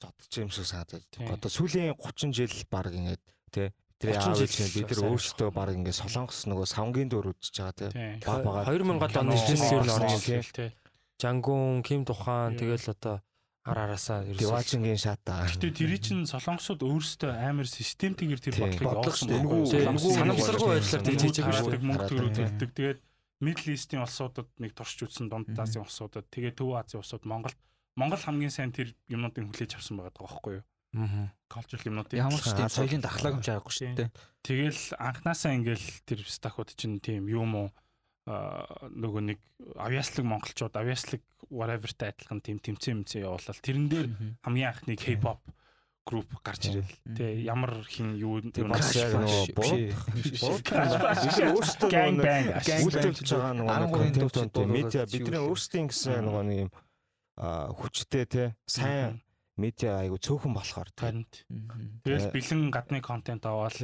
зодчих юм шиг санагдаад. Тийм. Одоо сүүлийн 30 жил баг ингээд тий тэр 30 аав ээж бид нар өөрсдөө баг ингээд солонгос нөгөө савнгийн дуур үзэж байгаа тий. тийм. Баг багаар 2000 оны жилээс ер нь орж Орсон, ирлээ. тий. Жангун, Ким Тухайн Юу. тэгэл одоо ар араасаа ерөөсөө Диважингийн шата. Гэтэ тэр чинь солонгосууд өөрсдөө амар системтэйгээр тэр Тийм. бодлогыг дээ. Солонгос- санамсаргүй байдлаар Мөнгө тэгж хийж байгаа мөнгө шүү. төрүүлдэг. Тэгээд Middle East-ийн улсуудад нэг туршиж үзсэн дунд Азийн улсуудад тэгээд Төв Азийн улсууд Монголд Монгол хамгийн сайн тэр юмнуудыг хүлээж авсан байгаа байхгүй юу? Аа. Cultural юмнуудыг. Ямар ч тийм соёлын дахлааг юм чарахгүй шүү дээ. Тэгэл анханасаа ингээл тэр стахууд чинь тийм юм уу нөгөө нэг авьяаслаг монголчууд авьяаслаг whatever-тай адилхан тийм тэмцээн мэмцээ явуулал. Тэрэн дээр хамгийн анхны K-pop групп гарч ирэл. Тий ямар хин юу өөрсдөө үйлдвэрлэж байгаа нөгөө нэг 13 контент медиа бидний өөрсдийн гэсэн нөгөө нэг юм хүчтэй те сайн медиа айгу цөөхөн болохоор те. Танд тэгэл Тэ. бэлэн гадны контент аваад.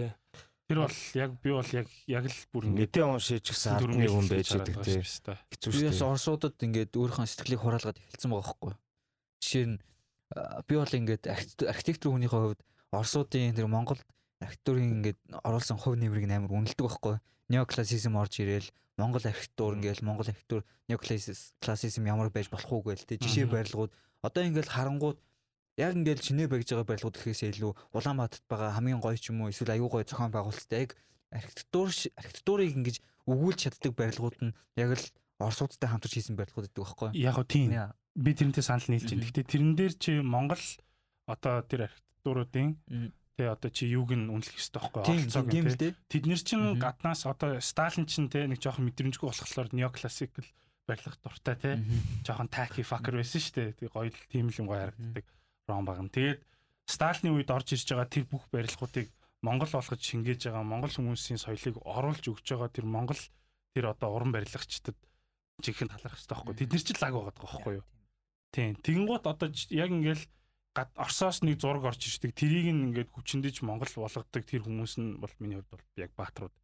Тэр бол яг би бол яг яг л бүр медиа уншиж гэсэн ардны хүн байж идэг те хэцүү Би бас шүү дээ. орсуудад ингээд өөрийнхөө сэтгэлийг хураалгаад эхэлсэн байгаа байхгүй. Жишээ нь би бол ингээд архит- архитектор хүнийхээ хувьд орсуудын тэр Монгол архитектурын ингээд оруулсан хувь нэмрийг амар үнэлдэг байхгүй. Неоклассизм орж ирээл Монгол архитектур ингээд Монгол архитектур неоклассизм ямар байж болох уу гээл те жишээ Мгм. барилгууд одоо ингээд харангууд яг ингээд шинэ барьж байгаа барилгууд гэхээсээ илүү Улаанбаатарт байгаа хамгийн гоё ч юм уу эсвэл аюу гоё зохион байгуулалттай яг архитектур архитектурыг ингэж өгүүлж чаддаг барилгууд нь яг л Оросуудтай хамтарч хийсэн барилгууд гэдэг байхгүй. яг го тийм би тэрнтэй санал нийлж байна. Гэхдээ тэрэн дээр чи Монгол одоо тэр архитектуруудын тэгээ одоо чи юуг нь үнэлэх ёстой байхгүй оролцоог л тий. Тэд нэр чин гаднаас одоо Сталин чин те нэг жоохон мэдрэмжгүй болохоор неоклассикл барилга дуртай те жоохон таки факер байсан шүү дээ. Тэг гоё л тийм л юм гоё харагддаг. Ром багна. Тэгээд Сталины үед орж ирж байгаа тэр бүх барилгуудыг Монгол болгож шингээж байгаа Монгол хүмүүсийн соёлыг оруулж өгч байгаа тэр Монгол тэр одоо уран барилгачдад жинхэнэ талархах хэрэгтэй байхгүй. Тэд нар ч лаг байгаа байхгүй юу? Тийм. Тэгэнгუთ одоо яг ингээл Оросоос нэг зураг орж ирдэг. Тэрийг ингээд хүчнэдэж Монгол болгодог тэр хүмүүс нь бол миний хувьд бол яг бааtruуд.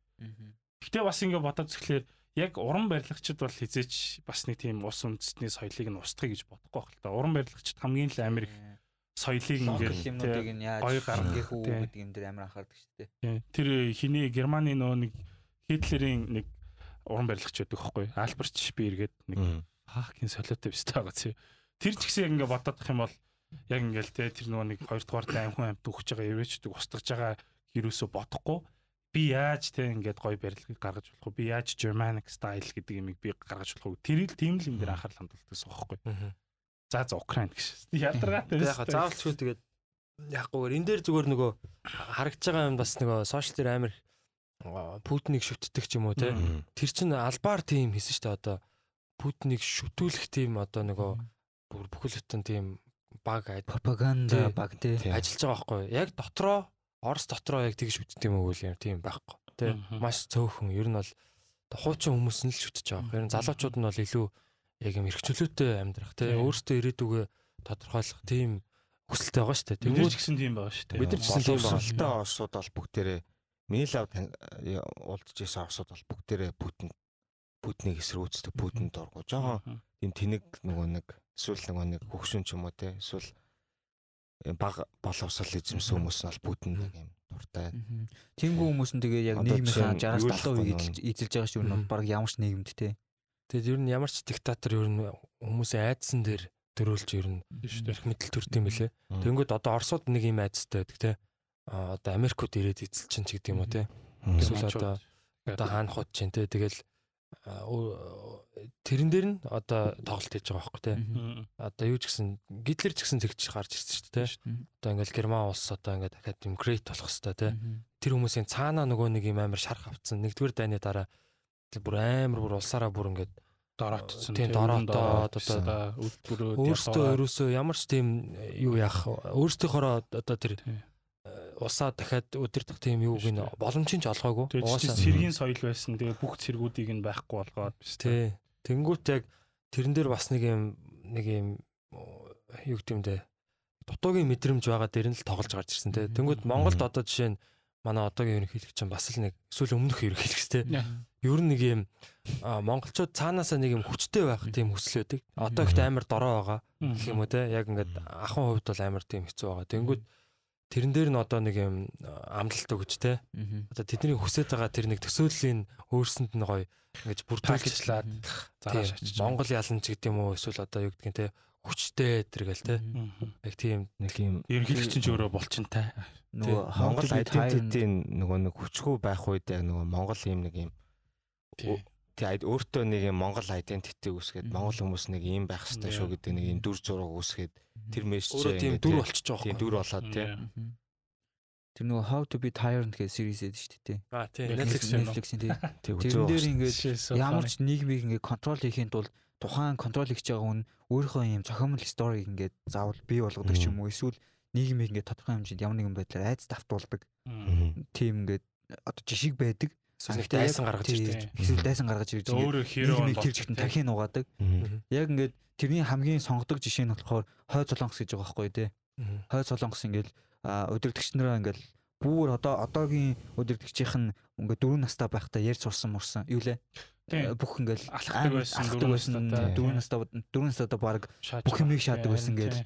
Гэтэ бас ингээд бодоод зөвхлээр яг уран барилгачид бол хизээч бас нэг тийм ус үндэстний соёлыг нь устгах гэж бодохгүй байх л та. Уран барилгачид хамгийн л амир соёлыг ингээд юмнуудыг нь яаж гоё гаргах, үү гэдэг юм дээр амар анхаардаг шүү дээ. Тийм. Тэр хиний Германы нөө нэг Хитлерийн нэг уран барилгач байдаг байхгүй. Альберт Шпир гэдэг нэг хаахын солиотой бистэй байгаа чи. Тэр ч гэсэн яг ингээ бодох юм бол яг ингээл те тэр нөгөө нэг хоёрдугаар амхүн амт өгч байгаа еврейчдэг устгаж байгаа юусоо бодохгүй би яаж те ингээд гоё барилгыг гаргаж болох вэ? Би яаж Germanic style гэдэг юмыг би гаргаж болох вэ? Тэрийг тийм л юм дээр анхаарал хандуулдагсан байхгүй. За за Украин гэж. Ядаргаатай Яг заавал ч тэгээд яггүйгээр энэ дээр зүгээр нөгөө харагдж байгаа юм бас нөгөө сошиал дээр амир аа, Путиныг шүтдэг ч юм уу те. Тэр чинь албаар тийм хийсэн шүү дээ одоо Путиныг шүтүүлэх тийм одоо нөгөө бүр бүхэл бүтэн тийм баг пропаганда Тий. баг тий. Тий. ажиллаж байгаа байхгүй? Яг дотроо Орос дотроо яг тэгж шүтдэг юм уу юм тийм байхгүй. Мгм. маш цөөхөн ер нь бол хуучин хүмүүс нь л шүтэж байгаа. Ер нь залуучууд нь бол илүү яг юм эрхчлөөтэй амьдрах те Тий. өөртөө ирээдүгөө тодорхойлох тийм хүсэлтэй байгаа шүү дээ. Бид нар ч Тэнгүүд гэсэн тийм байгаа шүү дээ. Бид нар ч гэсэн тийм боловсралтай орсууд бол бүгдээрээ миний лав уулзж байсан орсууд бол бүгдээрээ Путин Путинийг эсрүүцдэг Путин дургу. Жохон тийм тэнэг нөгөө нэг эсвэл нөгөө нэг хөгшин ч юм уу те эсвэл э, баг боловсрал эзэмсэн хүмүүс нь бол Путин нэг юм дуртай. Тэнгүү хүмүүс нь тэгээ яг нийгмийнхаа жишээ нь 60-аас юу л 70% ахгүй эзэлж эзэлж байгаа шүү дээ. Бараг ямар ч нийгэмд тий. Тэгээд ер нь ямар ч диктатор ер нь хүмүүсийн айдсан дээр дөрүүлж ер нь эрх мэдэл төрд юм билэ. Тэнгүүд одоо Оросууд нэг юм айдастай байдаг те. Одоо Америкууд ирээд эзэлчин ч гэдэг юм уу те. Эсвэл одоо одоо хаанахууд чинь те тэгэл тэрэн дээр нь одоо тоглолт хийж байгаа байхгүй те. Одоо юу ч гэсэн Гитлер ч гэсэн тэгж гарч ирсэн шүү дээ те. Одоо ингээл Герман улс одоо ингээд дахиад юм грейт болох хэвээр те. Тэр хүмүүсийн цаанаа нөгөө нэг юм амар шарх авцсан. Нэгдүгээр дайны дараа бүр амар бүр улсаараа бүр ингээд дороотсон. Тийм, дороотоод одоо үлдбөрөө өөртөө ерөөсөө ямар ч тийм юу яах өөртөөхөөрөө одоо тэр э, усаа дахиад өдөртөх тийм Шүү дээ. боломжийн ч олгоогүй. Угаасаа. цэргийн соёл байсан. Тэгээ бүх цэргүүдийг нь байхгүй болгоод биш Тий. Тэнгүүт яг тэрэн дээр бас нэг юм нэг юм юу гэдэг юм бэ? Дутуугийн мэдрэмж байгаа дээр нь л тоглож гарч ирсэн тий. Тэнгүүт Монголд одоо жишээ нь манай одоогийн ерөнхийлөгч нь бас л нэг эсвэл өмнөх ерөнхийлөгч тий. Ер нь нэг юм монголчууд цаанаасаа нэг юм хүчтэй байх тийм хүсэл байдаг. Одоо ихтэй амар дорой байгаа гэх юм уу те. Яг ингээд ахын хувьд бол амар тийм хэцүү байгаа. Тэнгүүд тэрэн дээр нь одоо нэг юм амлалт өгч те. Одоо тэдний хүсэж байгаа тэр нэг төсөөллийн өөрсөнд нь гоё ингэж бүрдүүлж пакэжлаад Тийм, зааш очиж. Монгол ялан ч гэдэг юм уу эсвэл одоо юу гэдгийг те хүчтэй тэргээл те. Яг тийм нэг юм Ерөнхийлөгч ч өөрөө болчинтай. Нөгөө Монгол identity-ийн нөгөө нэг хүчгүй байх үед яг нөгөө Монгол юм нэг юм Ай- өөртөө нэг юм Монгол identity үүсгээд Монгол хүмүүс нэг юм байх хэрэгтэй шүү гэдэг нэг юм дүр зураг үүсгээд тэр мессеж өөрөө тийм дүр болчихж байгаа тийм байхгүй. дүр болоод тий. Тэр нөгөө How to be tyrant гэдэг series эд шүү дээ. А тий Netflix юм? Netflix-ийн тий. [LAUGHS] Тэг Тэрэн дээр ингээд ямар ч нийгмийг ингээд контрол хийхийн тулд тухайн контрол хийж байгаа хүн өөрийнхөө юм зохиомл сториг ингээд заавал бий болгодог ч юм уу? Эсвэл нийгмийг ингээд тодорхой хэмжээнд ямар нэгэн байдлаар айц давтуулдаг тийм ингээд одоо жишг байдаг. Яг- дайсан гаргаж ирдэг. Эсвэл дайсан гаргаж ирж Тэгээ ингээд өөрөө хиро нийгмийг тэр жигтэн тархийн угаадаг. Яг ингээд тэрний хамгийн сонгодог жишээ нь болохоор хой солонгос гэж байгаа байхгүй тий. Хой солонгос ингээд а, удирдагч нараа ингээд бүр одоо одоогийн удирдагчийнх нь ингээд дөрөв настай байхдаа ярьж сурсан мурсан юу лээ Тийм. бүх ингээл Алхдаг байсан, дөрөв настай. дөрөв настай дөрөв настай баг бүх юмыг шаадаг байсан тийм.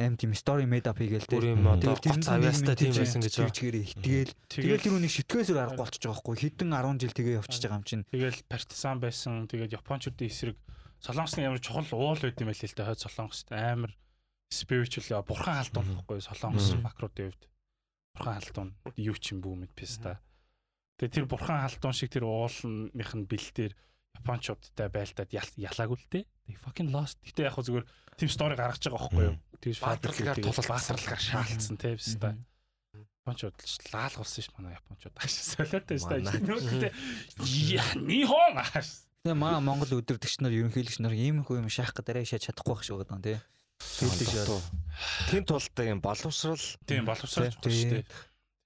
Аим тийм story made up хийгээл те Тэгэл гоц авьяастай тийм байсан гэж чигээрээ хитгээл тэгэл тэр үнийг шитгэсээр арга болчихж байгаа байхгүй хэдэн 10 жил тэгээ явчихж байгаа юм чинь Тэгэл партизан байсан. Тэгээд японочдын эсрэг солонгосны ямар чухал уул байд юм байл л та хойд солонгост амар spiritual бурхан халдуун байхгүй солонгос Мгм. макруудын хувьд. Бурхан халдуун юу ч юм бүү мэд писта. Тэгээд тэр бурхан халдуун шиг тэр уулынх нь бэлтээр японочдтай байлдаад ял- ялаагүй л те. They fucking lost. Гэтэ яг хөө зүгээр тийм стори гаргаж байгаа байхгүй юу? Тэгж Баатарлагаар тулалдсан. баатарлагаар шаалцсан те писта. Японочд л лаалгуулсан ш манай японочд. Аш солиотой. Нүгтэй. Яа, нихон аш. тэгээ маа Монгол өдөртөгч нар ерөнхийлөгч нар ийм их юм шаах гэдэг шаад чадахгүй байх шиг байгаа тий Тэгдэг шээ. Тин тулд юм боловсрал Тийм байгаа шүү дээ.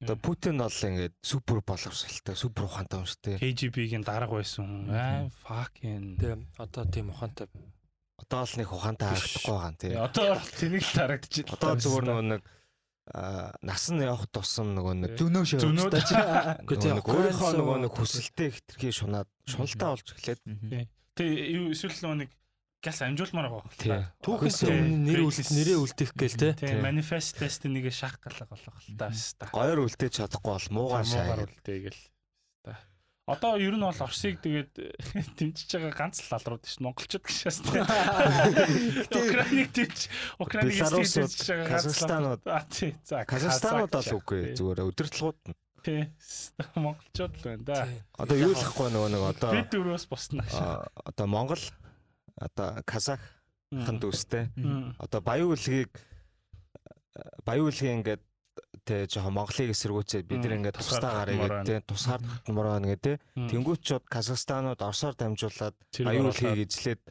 одоо Путин бол ингээд супер боловсралтай, супер ухаантай юм шүү дээ. KGB-гийн дарга байсан хүн. Аа fucking. Тэгээ одоо тийм ухаантай Одоо л нэг ухаантай харагдахгүй байгаа юм тий. Одоо тэнийг л харагдчих. Одоо зүгээр нөгөө нэг аа нас нь явах тусам нөгөө нэг зөнөө шээ Зөнөө. Үгүй тий, нөгөө нэг өөрийнхөө нөгөө нэг хүсэлтэд хитрхи шунаад шуналдаа болж эхлээд Тэг юу эсвэл нөгөө нэг газ амжуулмаар байгаа. Түүхээс өмнө нэр үл нэрээ үлдэх гээл те. Тийм манифест тест нэг шах галга болох л та хаста. Гойр үлдээж чадахгүй бол муугар шаа. үлдээгэл. Хаста. Одоо ер нь бол Оросыг тэгээд [LAUGHS] дэмжиж байгаа ганц л лал руу тийш монголчууд гişээс [LAUGHS] тийм. Украиныг дэмж Украиныг дэмжиж байгаа ганц л- Казахстанууд. А тий. За Казахстанууд Казах үгүй зүгээр өдөртлгүүд нь. Тий. Монголчууд л байна да. Одоо юу л ахгүй нөгөө нэг одоо Бид дөрөөс босна. аа, одоо Монгол одоо Казах хан дүүстэй Мм. одоо баян үлгийг баян үлгийн ингээд тэ жоохон Монголыг эсэргүүцээд бид Мм, ингээд тусгаар тусдаа гарыг татмаар тэ тусгаар татмаар нэгэ тэ Мм. тэнгуучууд Казахстанууд Оросоор дамжуулаад оруулаад. үлгийг эзлээд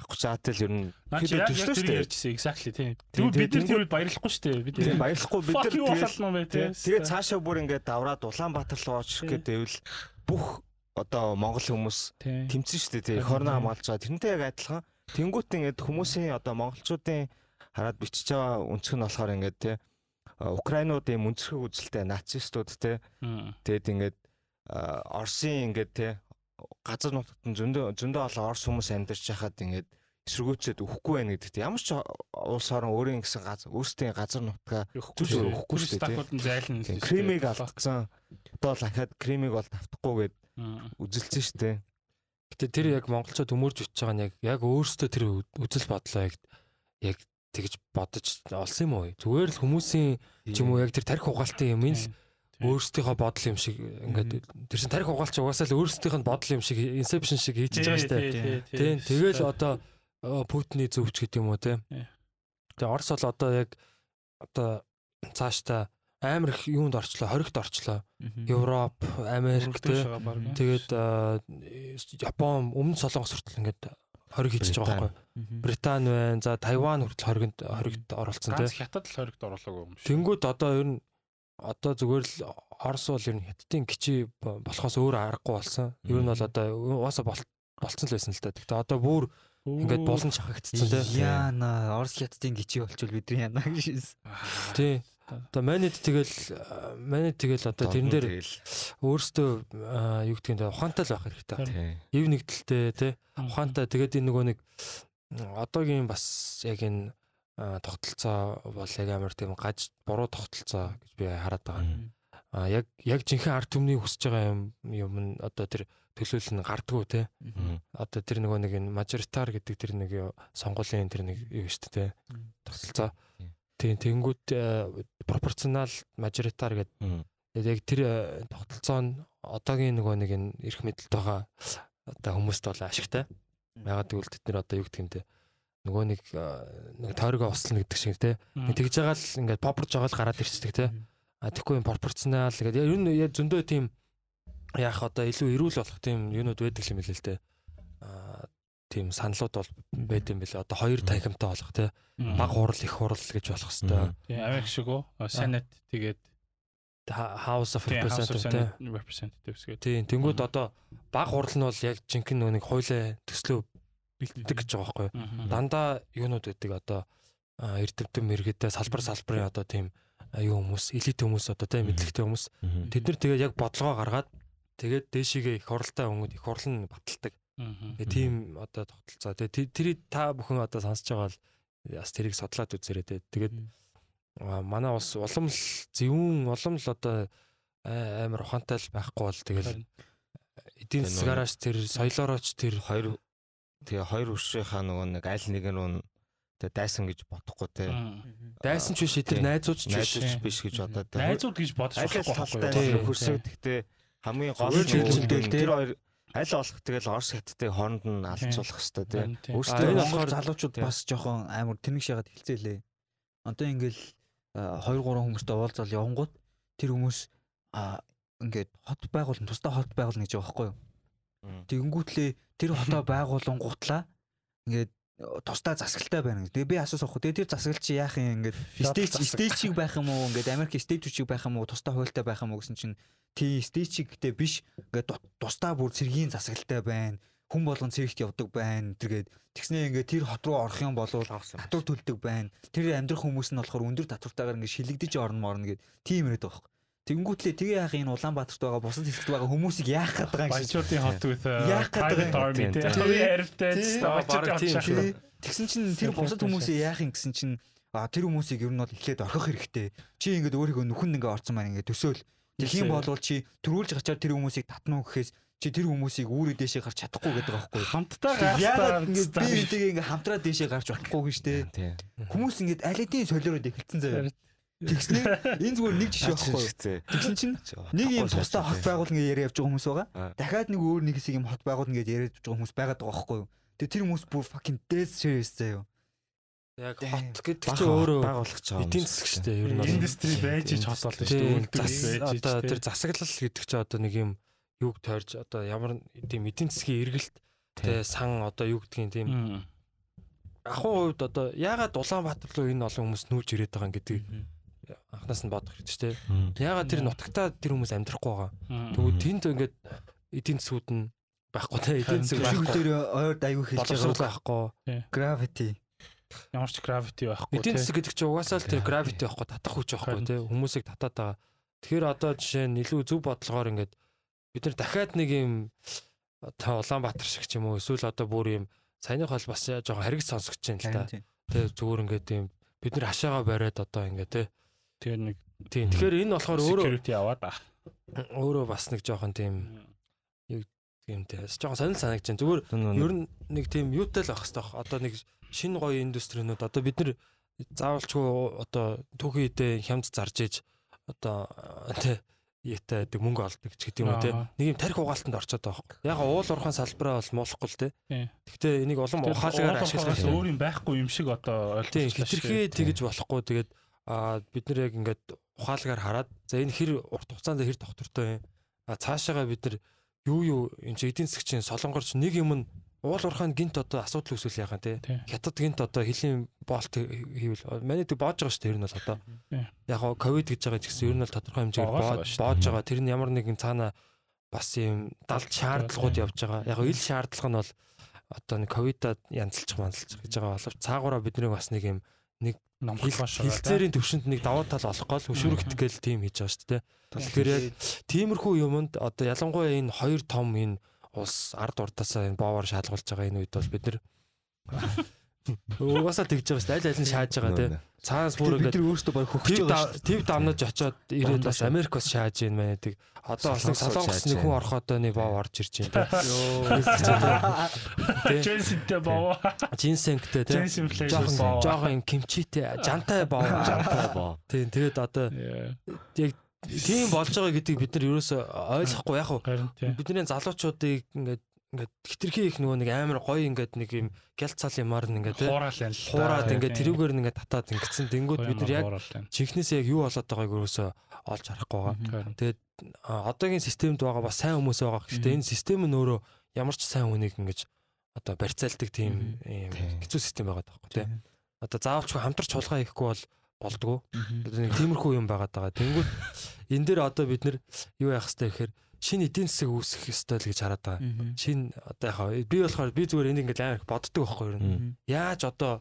авах чаатал ер нь яг төслөө шүү дээ. ярьжсэн exactly тийм. Тийм, Тэгвэл бид нар тийм, тэр үед баярлахгүй шүү дээ. Бид Тийм баярлахгүй бид нар тэгэл тийм. тэгээ цаашаа бүр ингээд давраад Улаанбаатар руу очих Тийм. гэдэвэл бүх одоо Монгол хүмүүс тийм. тэмцэн шүү дээ хорноо тийм. хамгаалж байгаа тэрнтэй яг адилхан тэнгуут ингээд хүмүүсийн одоо монголчуудын хараад бичиж байгаа өнцг нь болохоор ингээд тий Украинуудын мөнцрхэг үзэлтэй нацистууд Мм. тэгэд ингээд Оросын ингээд тий газар нутагт нь зөндөө зөндөө олон Орос хүмүүс амьдарч хахад ингээд эсэргүүцээд өхгүй байна гэдэгт ямар ч улс орон өөрийн гэсэн газар өөрсдийн газар нутгаа Өгөхгүй Зүг шүү. дээ, Стакууд нь зайлна. кремиг алдсан. Одоо л ахаад кремиг бол тавтахгүй гэд үзэлцэн шүү дээ. Гэтэ тэр яг монголчууд өмөрж үтж байгаа нь яг яг өөрсдөө тэр үзэл бодлоо яг яг тэгж бодож олсон юм уу? Зүгээр л хүмүүсийн ч юм уу яг тэр тарих угаалтын юм л өөрсдийнхөө бодол юм шиг ингээд тэр чин тарих угаалч угаасаа л өөрсдийнх нь бодол юм шиг инсепшн шиг хийж байгаа дээ. Тийм. Тэгэл одоо Путиний зөвч гэдэг юм уу те. Тэгээ Орос бол одоо яг одоо цаашдаа амар их юунд орчлоо, хоригт орчлоо. Европ, Америк те. Тэгээд Япон, өмнө Солонгос хүртэл ингээд хориг хийж байгаа байхгүй. Британи байна. За Тайван хүртэл хоригт хоригт оролцсон те. Ганц хятад л хоригт оруулаагүй юм шиг. Тэнгүүд одоо ер нь одоо зүгээр л Орос бол ер нь хятадын гिचий болохоос өөр аргагүй болсон. Ер нь бол одоо бол болцсон л байсан л та. Гэтэ одоо бүр ингээд болон шахагдсан тий. Яна Орос хятадын гिचий болчвол бидний яна гэж. Тий. Одоо манайд тэгэл манайд тэгэл одоо тэрэн дээр өөрөөсөө юу гэдгийг нь ухаантай л байх хэрэгтэй. Ив нэгдэлтэй тий. Ухаантай тэгээд энэ нөгөө нэг одоогийн бас яг энэ тогтолцоо бол яг амар тийм гаж буруу тогтолцоо гэж би хараад байгаа. А яг яг жинхэнэ арт түмний хүсэж байгаа юм юм нь одоо тэр төлөөлөл нь гардггүй те. Одоо тэр нөгөө нэг мажоритар гэдэг тэр нэг сонгуулийн тэр нэг юу шүү дээ те. Тогтолцоо. Тийм тэнгууд пропорционал мажоритар гэдэг яг тэр э, тогтолцоо нь одоогийн нөгөө нэг энэ эрх мэдэлд байгаа одоо хүмүүст бол ашигтай. Ягаад гэвэл тэд нэр одоо юу гэдэг юм те. Нөгөө нэг э, нэг тойрогоо услна гэдэг шиг те. Тэгж байгаа л ингээд попорж байгаа л гараад ирчихдэг те. А тэгэхгүй пропорционал гэдэг яг зөндөө тийм яах одоо илүү эрүүл болох тийм юунууд байдаг юм хэлээ л дээ. А тийм саналууд бол байд юм бэлээ. Одоо хоёр танхимтай болох те баг хурал их хурал гэж болох хэвээр. Тийм Америк шиг үү? Senate тэгээд House of Representatives гэдэг. Тийм тэнгууд одоо баг хурал нь бол яг жинхэнэ нэг хуулиа төслөө бэлддэг гэж байгаа байхгүй юу? Дандаа юунууд гэдэг одоо эрдэмтэн мэрэгдээ салбар салбарын одоо тийм а, юу хүмүүс элит хүмүүс одоо тийм мэдлэгтэй хүмүүс тэд нар тэгээд яг бодлогоо гаргаад тэгээд дээшигээ их хуралтай хүмүүс их хурал нь баталдаг. Тэгээ тийм одоо тогтолцоо. Тэгээ тэрийг та бүхэн одоо сонсож байгаа бол бас тэрийг судлаад үзээрэй те. Тэгээд манай улс улам л зөвүүн улам л одоо амар ухаантай л байхгүй бол тэгэл эдийн Тэгээ засгаараас тэр соёлоорооч тэр хоёр тэгээ хоёр өршийнхаа нөгөө нэг аль нэг нь рүү тэгээ дайсан гэж бодохгүй те дайсан ч биш тэр найзууд ч биш. гэж бодоод те Найзууд гэж бодож аль аль болохгүй талтай хөрсөг гэхдээ хамгийн гол нь тэр хоёр аль болох тэгэл орс хятадыг хооронд нь алцуулах хэвээр тийм. Өөрсдөө болохоор- залуучууд бас жоохон амар тэнэг шагаад хэлцээлээ. Одоо ингээл 2 3 хүмүүстэй уулзал явангууд тэр хүмүүс ингээд хот байгуулна тусдаа хот байгуулна гэж байгаа байхгүй юу? Тэгэнгүүтлээ тэр хотоо байгуулан гутлаа ингээд тусдаа засаглалтай байна. Тэгээ би асуусан хөө. Тэгээ тэр засаглал чи яах юм ингээд стейж стейжийг байх юм уу? Ингээд Америк стейжүүчийг байх юм уу? Тусдаа хуйлтай байх юм уу гэсэн чинь тий стейжийг гэдэг биш. Ингээд тусдаа бүр цэргийн засаглалтай байна. Хүн болгон цэрэгт явдаг байна. Тэргээд тэгснээ ингээд тэр хот руу орох юм бол татвар төлдөг байна. Тэр амьдрах хүмүүс нь болохоор өндөр татвартайгаар ингээд шилэгдэж орно морно гэд тийм яриад байгаа юм. Тэгэнгүүтлээ тэгээ яах энэ Улаанбаатарт байгаа бусад хэсэгт байгаа хүмүүсийг яах гээд байгаа юм шиг. Баячуудын хот with uh, Яах гээд private байгаа army шахах. шүү. Тий. Тэгсэн чинь тэр бусад хүмүүсээ яах юм гэсэн чинь а тэр хүмүүсийг ер нь бол эхлээд орхих хэрэгтэй. Чи ингээд өөрийгөө нүхэнд ингээ орцсон маань ингээ төсөөл. Тэгэх юм бол чи төрүүлж гачаар тэр хүмүүсийг татна уу гэхээс чи тэр хүмүүсийг үүрээ дээшээ гарч чадахгүй гэдэг байхгүй. Хамтдаа Яагаад гартай ингээд би энтэйгээ ингээ хамтраа дээшээ гарч болохгүй гэж штэ. Хүмүүс ингээд аль хэдийн солиороод эхэлсэн заяа. Тэгснэ энэ зүгээр нэг жишээ байхгүй. Тэгсэн чинь нэг юм тусдаа хот байгуулна гэж яриа явж байгаа хүмүүс байгаа. Аа. Дахиад нэг өөр нэг хэсэг юм хот байгуулна гэж яриад явж байгаа хүмүүс байгаад байгаа байхгүй юу? Тэгээ тэр хүмүүс бүр fucking dead serious заяа. Яг Damn. хот гэдэг чинь өөрөө байгуулах чаа эдийн засаг шүү дээ. Ер нь индастри байж ич хот болдог шүү дээ. Зас- байж ич. одоо тэр засаглал гэдэг чинь одоо нэг юм юг тойрж одоо ямар тийм эдийн засгийн эргэлт тэ сан одоо юу гэдгийг тийм ахын хувьд одоо яагаад Улаанбаатар руу энэ олон хүмүүс нүүж ирээд байгаа юм гэдэг анхнаас нь бодох хэрэгтэй шүү дээ. Яагаад тэр нутагтаа тэр хүмүүс амьдрахгүй байгаа. Тэгвэл тэнд ингээд эдийн засгууд нь байхгүй те эдийн засаг байхгүй. дээр ойрд аягүй хэлж байгаа. байхгүй. Gravity. Ямар ч gravity байхгүй Эдийн тийм. засаг гэдэг чинь угаасаа л тэр gravity байхгүй татах хүч байхгүй те хүмүүсийг татаад байгаа. Тэгэхээр одоо жишээ нь илүү зөв бодлогоор ингээд бид нар дахиад нэг юм одоо Улаанбаатар шиг ч юм уу эсвэл одоо бүр юм саяных бол бас жоохон хариг сонсогч юм л та. Харин тийм. Тэ зүгээр ингээд юм бид нар хашаага бариад одоо ингээд те. Тэр нэг Тийм. Тэгэхээр энэ болохоор өөрөө security аваад аа. өөрөө бас нэг жоохон тийм юм те. Жоохон сонир санагч जैन. Зүгээр ер нь нэг тийм юутай л байх хэрэгтэй баг. Одоо нэг шинэ гоё индустринууд одоо бид нар заавалчгүй одоо түүхий үедээ хямд зарж иж одоо тэ ятай гэдэг мөнгө олдог ч гэдэг юм уу те. Нэг юм тарих угаалтанд орчод байгаа байхгүй. Яг уул уурхайн салбараа бол муулахгүй л те. Тийм. Гэхдээ энийг улам ухаалгаар ашиглах ашиглах өөр юм байхгүй юм шиг одоо Тийм ойлгочихлаа шүү хитрхээ дээ. тэгэж болохгүй тэгээд бид нэр яг ингээд ухаалгаар хараад за энэ хэр урт хугацаанд хэр доктортой юм. А цаашаага бид нар юу юу энэ чи эдийн засгийн солонгорч нэг юм нь уул уурхайн гинт одоо асуудал үүсвэл яхаа те. Тийм. Хятад гинт одоо хөлийн боолт хийвэл манай тэг боож байгаа шүү дээ ер нь бол одоо. Яг гоо ковид гэж байгаа ч гэсэн ер нь бол тодорхой хэмжээгээр боож байгаа. Тэр нь ямар нэгэн цаана бас юм далд шаардлагууд явж байгаа. Яг ил шаардлага нь бол одоо нэг ковидад янзлчих манзалчих гэж байгаа боловч цаагаараа биднийг бас нэг юм номхон шогаа. хилцээрийн төвшөнд нэг давуу тал олох гол хөшүүрэгт гээл тийм хийж байгаа шүү дээ. Тэгэхээр яг тиймэрхүү юмд одоо ялангуяа энэ хоёр том энэ улс ард урдаасаа энэ боовор шалгуулж байгаа энэ үед бол бид нар [LAUGHS] угаасаа тэгж байгаа шүү дээ. Аль аль нь шааж байгаа те. Цаанаас бүр бид ингээд нар өөрсдөө баг шүү. тэв дамнаж очоод ирээд бас Дамнаж. Америк бас шааж ийн мэн гэдэг. Одоо бас нэг Солонгос нэг хүн ороход нэг боо орж ирж байна те. Дженсин флэш Жохон боо. жохон юм кимчитэй жантай боо. жантай боо. Тийм тэгээд одоо яг тийм болж байгаа гэдгийг бид нар ерөөсөө ойлгохгүй яг уу Харин тийм. бидний залуучуудыг ингээд ингээд хитрхи их нөгөө нэг амар гоё ингээд нэг юм гялт цал юмар ингээд те Хуурал байна л. хуураад ингээд тэрүүгээр нь ингээд татаад ингэсэн тэнгууд бид нар яг чихнээсээ яг юу болоод байгааг өрөөсөө олж харахгүй байгаа. Тэгээд одоогийн системд байгаа бас сайн хүмүүс байгаа. Гэхдээ энэ систем нь өөрөө ямар ч сайн хүнийг ингэж одоо барьцаалдаг тийм юм хэцүү систем байгаа даахгүй тий. Одоо заавалчгүй хамтарч чуулгаа хийхгүй бол болдгоо. Одоо нэг тиймэрхүү юм байгаад байгаа. Тэнгүүд [LAUGHS] энэ дээр одоо бид нар юу яах гэхээр шинэ эдийн засаг үүсгэх ёстой л гэж хараад байгаа. Шинэ одоо яхаа би болохоор би зүгээр энийг ингээд амар их боддог байхгүй юу. Яаж одоо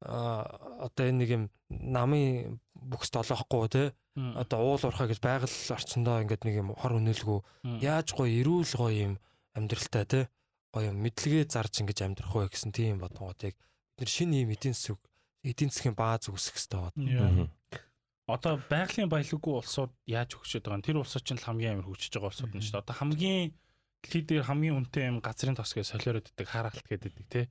одоо энэ нэг юм намын бүхс толоохгүй те? Одоо уул уурхай гэж байгаль орчиндоо ингээд нэг юм хор өнөөлгөө яаж гоё эрүүл гоё юм амьдралтай те? Гоё юм мэдлэгээ зарж ингэж амьдрах вэ гэсэн тийм бодгоод яг бид нар шинэ юм эдийн засаг эдийн засгийн бааз үүсгэх хэрэгтэй байна. Одоо байгалийн баялаггүй улсууд яаж хөгжиж байгаа юм? Тэр улсууд л хамгийн амар хөгжиж байгаа улсууд нь шүү дээ. Одоо хамгийн дэлхийд хамгийн үнэтэй юм газрын тос гэж солиороод иддэг хараалт гэдэг тий.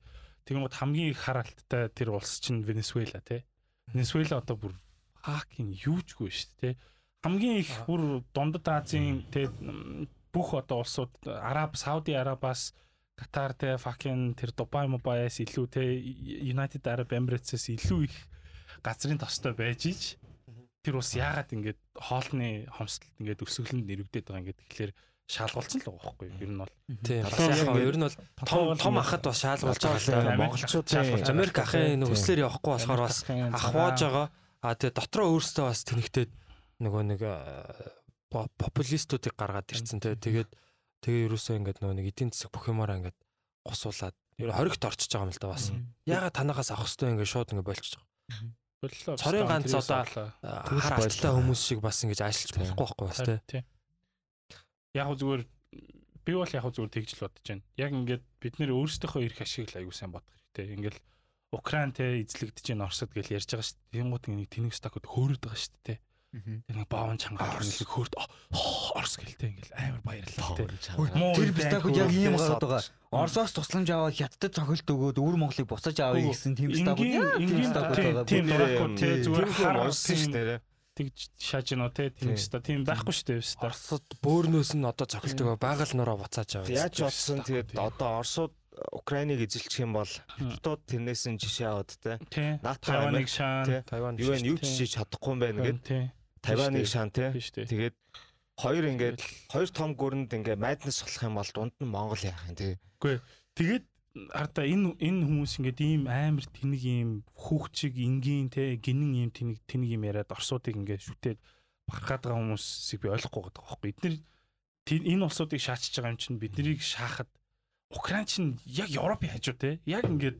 Тэгмэд хамгийн их хараалттай тэр улс чинь Венесуэла тий. Венесуэла одоо бүр хааkin юучгүй шүү дээ тий. Хамгийн их бүр дундад Азийн тий бүх одоо улсууд Араб, Сауди Арабаас Катар те fucking тэр Дубай Мубайас илүү те United Arab Emirates-с илүү их газрын тостой байж ич тэр ус яагаад ингэж хоолны хомсдолд ингэж өсөглөнд нэрвдээд байгаа ингэж тэгэхээр шалгуулсан л байгаа байхгүй юу ер нь бол Тийм. Бас ингээд ер нь бол том том ахад бас шаалгуулж байгаа л монголчууд шаалгуулж байгаа. Америк ахын нэг Тийм. өслөөр явахгүй болохоор бас ахвааж байгаа. А тэгээ дотроо өөрсдөө бас тэнэгтээд нөгөө нэг по- популистуудыг гаргаад ирцэн те. Тэгээд тэгээ ерөөсөө ингээд нөгөө нэг эдийн засаг бүх юмараа ингээд гусуулаад ер нь хоригт орчиж байгаа юм л да бас. Ягаад танахаас авах хэвээр ингээд шууд ингээд болчихж байгаа. Боллоо Цорын ганц одоо хар алттай хүмүүс шиг бас ингэж ажиллаж болохгүй байхгүй бас тий. Яг зүгээр би бол яг зүгээр тэгж л бодож байна. Яг ингээд бид нэр өөрсдийнхөө эрх ашиг л аягүй сайн бодох хэрэгтэй. Ингээл Украин те эзлэгдэж байна Оросд гэж ярьж байгаа шүү дээ. Тэнгууд нэг тэнэг стакууд хөөрөд байгаа шүү дээ. Тэр боон чангаа орслыг хөөрт орс гэлтэй ингээл амар баярлалаа. Тэр бистагууд яг ийм гараад байгаа. Орсоос тусламж аваад хятадд цохилт өгөөд өвөр Монголыг буцааж авъя гэсэн тийм бистагууд тийм бистагууд байгаа. Тийм дурахгүй тий зүгээр хар орсон шүү дээ. Тэгж шааж гинөө тий тийм бистаг тийм байхгүй шүү дээ бистаг. Орсод бөөрнөөс нь одоо цохилт өгөө байгаль нуруу буцааж авъя. Яаж болсон тэгээд одоо орсууд Украиныг эзэлчих юм бол хятадууд тэрнээс нь жишээ аваад те. Натхаваныг шаан. Юу вэ? Юу ч хийж чадахгүй юм байна гэдэг. 51 шан тий. Тэгээд хоёр ингээд хоёр том гүрэнд ингээд майднес болох юм бол дунд нь Монгол яах юм тий. Үгүй. Тэгээд хараа энэ энэ хүмүүс ингээд ийм амар тэнэг ийм хөвчөг энгийн тий гинэн ийм тэнэг тэнэг ийм яриад орсуудыг ингээд шүтээд бархаад байгаа хүмүүсийг би ойлгохгүй байгаа байхгүй. Эднэр энэ улсуудыг шаачж байгаа юм чинь биднийг шаахад Украин чинь яг Европын хажуу тий. Яг ингээд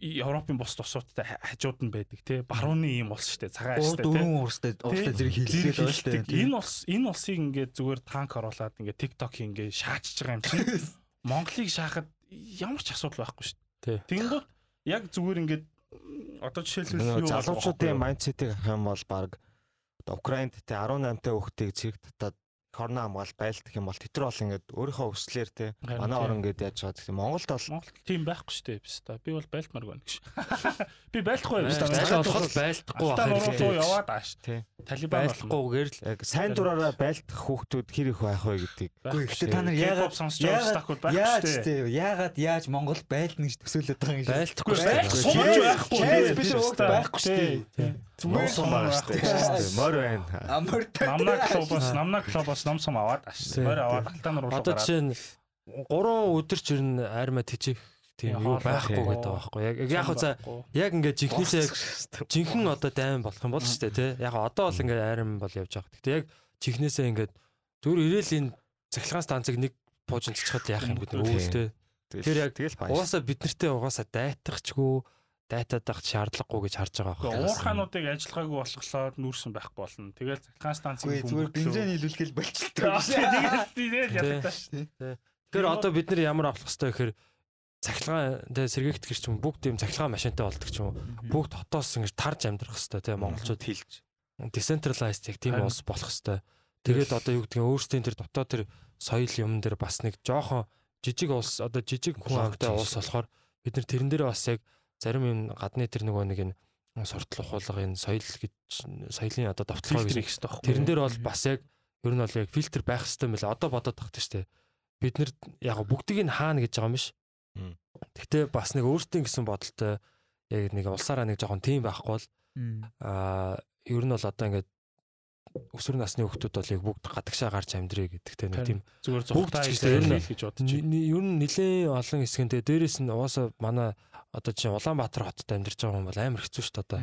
Европын бус тусуудтай ха- хажууд нь байдаг те барууны ийм улс штэ цагаан штэ те дөрвөн урстай урстай зэрэг хилээд байгаа дээ. Энэ улс энэ улсыг ингээд зүгээр танк оруулаад ингээд TikTok ингээд шаачж байгаа юм чинь [LAUGHS] Монголыг шаахад ямар ч асуудал байхгүй Тий. дээ. Тэнгууд яг зүгээр ингээд одоо жишээлбэл юу залуучуудын майндсетийг авах юм бол баг одоо Украинд те 18 та хүүхдийг зэрэг татаад хорно хамгаалт байлдах юм бол тэтгэр бол ингээд өөрийнхөө өслөөр те манай орон гэдэг яаж байгаа гэхдээ Монголд бол Монголд тийм байхгүй шүү дээ биш та. Би бол байлтмаар байна гэж. [LAUGHS] Би байлахгүй биш та. Цаашаа болоход байлдахгүй Алтан байх хэрэгтэй. яваад ааш. Тий. Талибан болно. Байлдахгүйгээр л яг сайн дураараа байлдах хүүхдүүд хэр их байх вэ гэдгийг Үгүй гэхдээ та нар яагаад сонсч байгаа байхгүй Яаж шүү дээ. тий яагаад яаж Монгол байлна гэж төсөөлөд байгаа юм шиг. байх шүү Чейз- байхгүй. Дээ. байхгүй шүү дээ. Тий. Монсон байгаа шүү дээ. Мор байна. Намна клубоос намна клубоос ном сум аваад ааш. Тий. Морь аваад алтан руу Одоо жишээ нь 3 өдөр ч ер нь армаа тижих тийм юу байхгүй гэдэг байгаа байхгүй. Яг яг хөө за яг ингээд жинхнээсээ яг жинхэнэ одоо дайм болох юм бол шүү дээ тий. Яг одоо бол ингээд айрам бол явж байгаа. Гэтэ яг чихнээсээ ингээд зүгээр ирээл энэ цахилгаан станцыг нэг пуужин цэцхэд яах юм гэдэг өвөлтэй. Тэр яг тэгэл баяр. Угаасаа бид нартэй угаасаа дайтахчгүй дайтаад авах шаардлагагүй гэж харж байгаа байхгүй. Уурхаануудыг ажиллагаагүй болохлоо нүүрсэн байхгүй болно. Тэгэл цахилгаан станцын зүгээр бензин нийлүүлгээл болчихдог. Тэгэл тэгэл яддаг шүү. Тэгэхээр одоо бид нар ямар авах хэрэгтэй гэхээр цахилгаан тэ сэргээгдэх гэр ч юм бүгд тийм цахилгаан машинтай болдог ч юм уу. Бүгд хотоос ингэж тарж амьдрах хэрэгтэй тийм монголчууд хэлж. decentralized яг тийм улс болох хэрэгтэй. Тэгээд одоо юу гэдэг нь өөрсдийн тэр дотоод тэр соёл юм дээр бас нэг жоохон жижиг улс одоо жижиг хүн амтай улс болохоор бид нар тэрэн дээр бас яг зарим юм гадны тэр нөгөө нэг энэ суртал ухуулга энэ соёл гэж соёлын одоо давталгаа гэж хэрэгтэй байхгүй. тэрэн дээр бол бас яг ер нь бол яг фильтр байх хэрэгтэй байна. Одоо бодоод тахтай шүү дээ. бид нар яг бүгдийг нь хаана гэж байгаа юм биш. Гэхдээ бас нэг өөртөө гэсэн бодолтой яг нэг улсаараа нэг жоохон тийм байхгүй бол аа ер нь бол одоо ингээд өсвөр насны хүмүүс бол яг бүгд гадагшаа гарч амьдрий гэдэгтэй нэг тийм зүгээр ер нь гэж бодож байна. Ер нь нэлээд олон хэсгэнтэй дээрэс нь угаасаа манай одоо чинь Улаанбаатар хотод амьдарч байгаа хүн бол амар хэцүү шүү дээ одоо.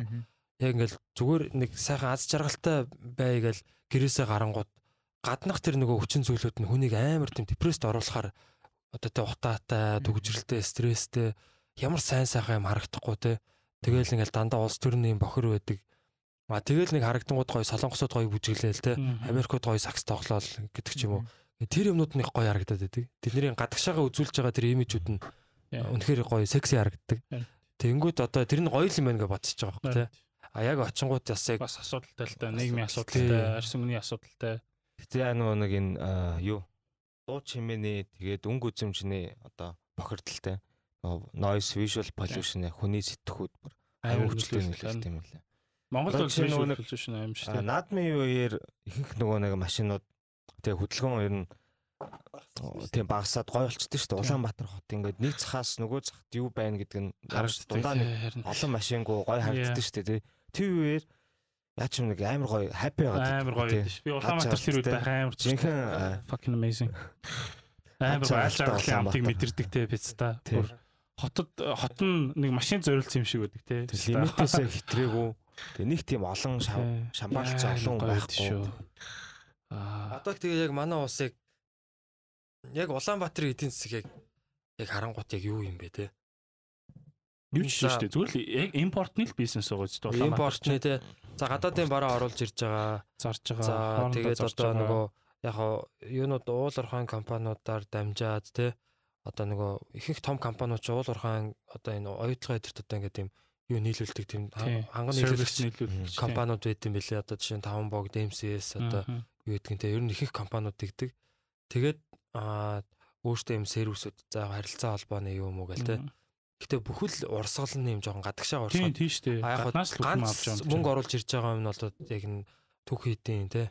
Яг ингээл зүгээр нэг сайхан аз жаргалтай бай гэл гэрээсээ гарангууд гаднах тэр нөгөө хүчин зүйлүүд нь хүнийг амар тийм депресд оруулахаар одоо тэ утаатай, төгжрэлтэй, стресстэй ямар сайн сайхан юм харагдахгүй те. Тэгээл ингээл дандаа улс төрний бохор байдаг. А тэгэл нэг харагдангууд гоё солонгосууд гоё бүжиглээл те. Америкууд гоё сакс тоглоол гэдэг ч юм уу. Тэр юмнууд их гоё харагдаад байдаг. Тэдний гадагшаага үзүүлж байгаа тэр имижүүд нь үнэхээр гоё секси харагддаг. Тэнгүүд одоо тэр нь гоё юм байна гэж бодсож байгаа байхгүй те. А яг очингууд бас яг бас асуудалтай л да нийгмийн асуудалтай арс өмнөний асуудалтай Гэтэ нөгөө нэг энэ юу дуу чимээний тэгээд өнгө үзэмжний одоо бохирдолтой нөгөө noise visual pollution хүний сэтгхүүд бүр аюу хүчтэй нөлөөлт юм лээ. Монгол Одоо улс жишээ нь visual нөгөө нэг- pollution аим шүү наадмын үеэр ихэнх нөгөө нэг машинууд тэгээ хөдөлгөөн ер нь тийм багасаад гой болчихдээ шүү дээ. Улаанбаатар хот ингээд нэг цахаас нөгөө цахт юу байна гэдэг нь харж дундаа нэг олон машингүй гой харагддаг шүү дээ. Тэр үеэр яач юм нэг амар гой happy байгаад амар гоё тий. гэдэг ш. Би Улаанбаатар тэр үед байх амар аа, fucking amazing. Амар гоё аль Улаанбаатар. амтыг мэдэрдэг те пицца. Тий. Бүр хотод хот нь нэг машин зориулсан юм шиг байдаг те. тэр лимитээсээ хитрээгүй. Тэгээ нэг тийм олон шамбаалч олон байхгүй. шүү. Аа одоо тэгээ яг манай усыг яг Улаанбаатарын эдийн засаг яг яг харангуут яг юу юм бэ те. юу ч шүү дээ. Зүгээр л яг импортны л бизнес байгаа ч дээ. Импортны те. За гадаадын бараа оруулж ирж байгаа. зарж байгаа. За тэгээд одоо нөгөө яг хаа юунууд уул уурхайн компаниудаар дамжаад те одоо нөгөө ихэнх том компаниуд ч уул уурхайн одоо энэ оюутлогын эдэрт одоо ингээд тийм юу нийлүүлдэг тийм Тий. ханган нийлүүлэх компаниуд байд юм бэлээ одоо жишээ нь таван бог DMCS одоо юу гэдэг нь те ер нь ихэнх компаниуд тэгдэг. Тэгээд аа өөртөө юм сервисүүд за харилцаа холбооны юу муу гэл те. Гэтэ бүхэл урсгал нь юм жоохон гадагшаа урсгал. тийм шүү дээ. Гаднаас л хүм авч байгаа юм. мөнгө оруулж ирж байгаа юм нь бол яг н түүх хийдин те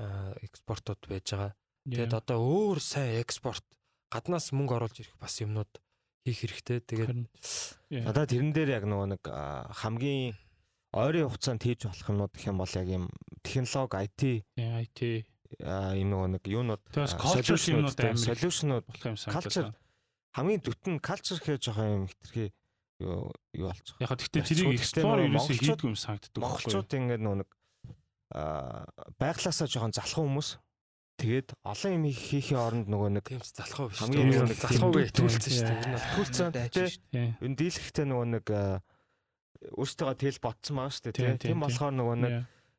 аа экспортууд байж байгаа. Тэгээд одоо өөр сайн экспорт гаднаас мөнгө оруулж ирэх бас юмнууд хийх хэрэгтэй. Тэгээд Надад тэрэн дээр яг нөгөө нэг хамгийн ойрын хугацаанд хийж болох юмнууд гэх юм бол яг юм технологи IT IT аа, юм нөгөө нэг юунууд их solution-ууд болох юм Culture санагдаж. хамгийн дүтэн culture гэхээ жоохон юм хитрхи юу юу болчих. Яг гэхдээ тэрийг explore ерөөсөө хийдгүй юм санагддаг. Монголчууд ингээд нөгөө нэг аа байглаасаа жоохон залхуу хүмүүс тэгээд олон юм хийхийн оронд нөгөө нэг тийм залхуу биш. Хамгийн Хамгийн юу нэг нэг залхууг тийм түүлсэн шүү дээ. Энэ бол төлцөн тий Тийм. энэ дийлэхтэй нөгөө нэг өөртөө тэл ботсон байгаа шүү дээ Тийм, тий. тийм, Тийм болохоор нөгөө нэг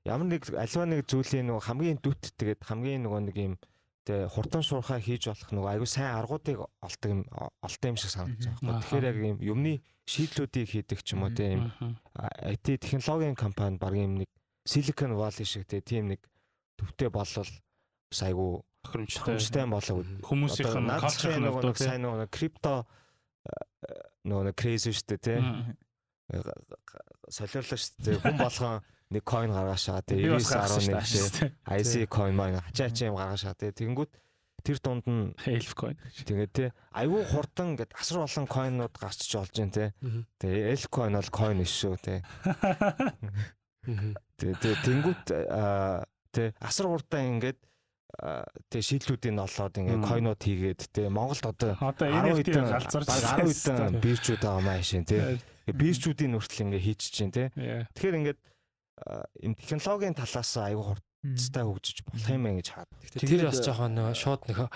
ямар нэг альва нэг зүйлийн нөгөө хамгийн дүт тэгээд хамгийн нөгөө нэг юм тэ хурдан шуурхаа хийж болох нөгөө аюу сайн аргуудыг олдог юм олтой юм шиг санагдаж байгаа. Тэгэхээр яг юм юмны шийдлүүдийг хийдэг ч юм уу тийм. IT технологийн компани баг юм нэг Silicon Valley шиг тийм нэг төвтэй болол бас айгу томчтой болоо. Хүмүүсийнх нь нь нөгөө нэг сайн нөгөө крипто нөгөө нэг crazy шүү дээ тий. Солиорлоо шүү дээ. Хүн болгон нэг coin гаргаж байгаа тий. Би бас гаргасан шүү 99 тий. дээ. IC coin маань хачаа хачаа юм гаргаж байгаа тий. Тэнгүүт тэр дунд нь Elf coin. тэгээд тий аюу хурдан ингээд асар олон coinнууд гарч ч болж байна тий. Тэгээ L coin бол coin шүү тий. Тэгээ тэгээ тэнгүүт тий асар хурдан ингээд тий шийдлүүдийн олоод ингээд Мм. coinууд хийгээд тий Монголд одоо Одоо 10 NFT галзарч баг 10 хэдэн биржүүд байгаа маа шин тий. Yeah. Биржүүдийн нүртэл ингээд хийчих чинь тий. Yeah. Тэгэхээр ингээд юм технологийн талаас аюу хурцтай хөгжиж болох юм байна гэж хаад. Тэр бас жоохон нөгөө шууд нөгөө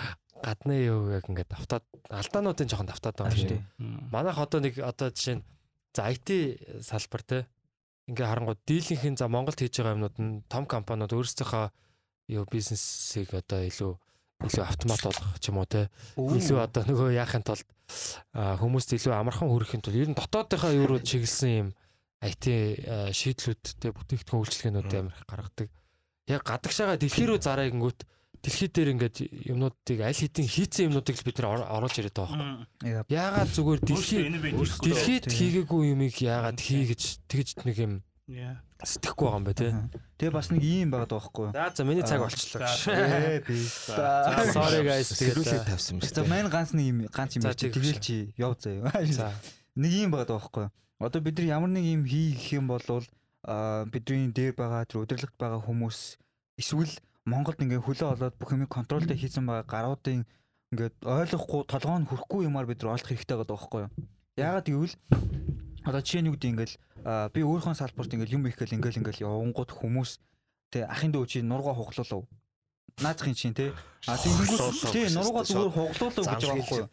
гадны юу яг ингээд давтаад алдаануудын жоохон давтаад байгаа шиг. Мм. Манайх одоо нэг одоо жишээ нь за IT салбар те ингээ харангууд дийлийнхэн за Монголд хийж байгаа юмнууд нь том компаниуд өөрсдийнхөө юу бизнесийг одоо илүү илүү автомат болгох ч юм уу те илүү одоо нөгөө яахын тулд хүмүүст илүү амархан хүрэхин тулд ер нь дотоодынхаа юу руу чиглэсэн юм IT а, шийдлүүдтэй бүтээгдэхүүн үйлчлэгээнүүд амар их гаргадаг. Яг гадагшаага дэлхий рүү зараа гингүүт дэлхий дээр ингээд юмнуудыг аль хэдийн хийцэн юмнуудыг л бид ор- оруулж ирээд байгаа байхгүй. Яагаад зүгээр дэлхий дэлхийд хийгээгүй юмыг яагаад хий гэж тэгж нэг юм. Сэтгэхгүй байгаа юм байна тий. Тэгээ бас нэг ийм байгаад байгаа байхгүй юу? За за миний цаг болчихлоо. За, [LAUGHS] Ээ би. За, Sorry guys Сэрүүлээ тэгээд. тавьсан юм За шүү дээ. мань ганц нэг юм ганц юм За, чи тэгэл чи яв заяа. За. [LAUGHS] Нэг юм байгаад байгаа байхгүй юу? Одоо бид нар ямар нэг юм хийх юм бол аа бидний дээр байгаа тэр удирдлагт байгаа хүмүүс эсвэл Монголд ингээ хөлөө олоод бүх юмыг контролтой хийсэн байгаа гаруудын ингээд ойлгохгүй толгоо нь хүрхгүй юмар бид нар олох хэрэгтэй байгаа байхгүй юу? Яагаад гэвэл одоо жишээ нь юу гэдэг ингээл би өөрийнхөө салбарт ингээл юм их гэл ингээл ингээл явангууд хүмүүс тэ ахын дөө чи нургаа хуглуулав. Наацхийн чинь тэ. А тэгэнгүүт тий нургаа зүгээр хуглуулав гэж байгаа байхгүй юу?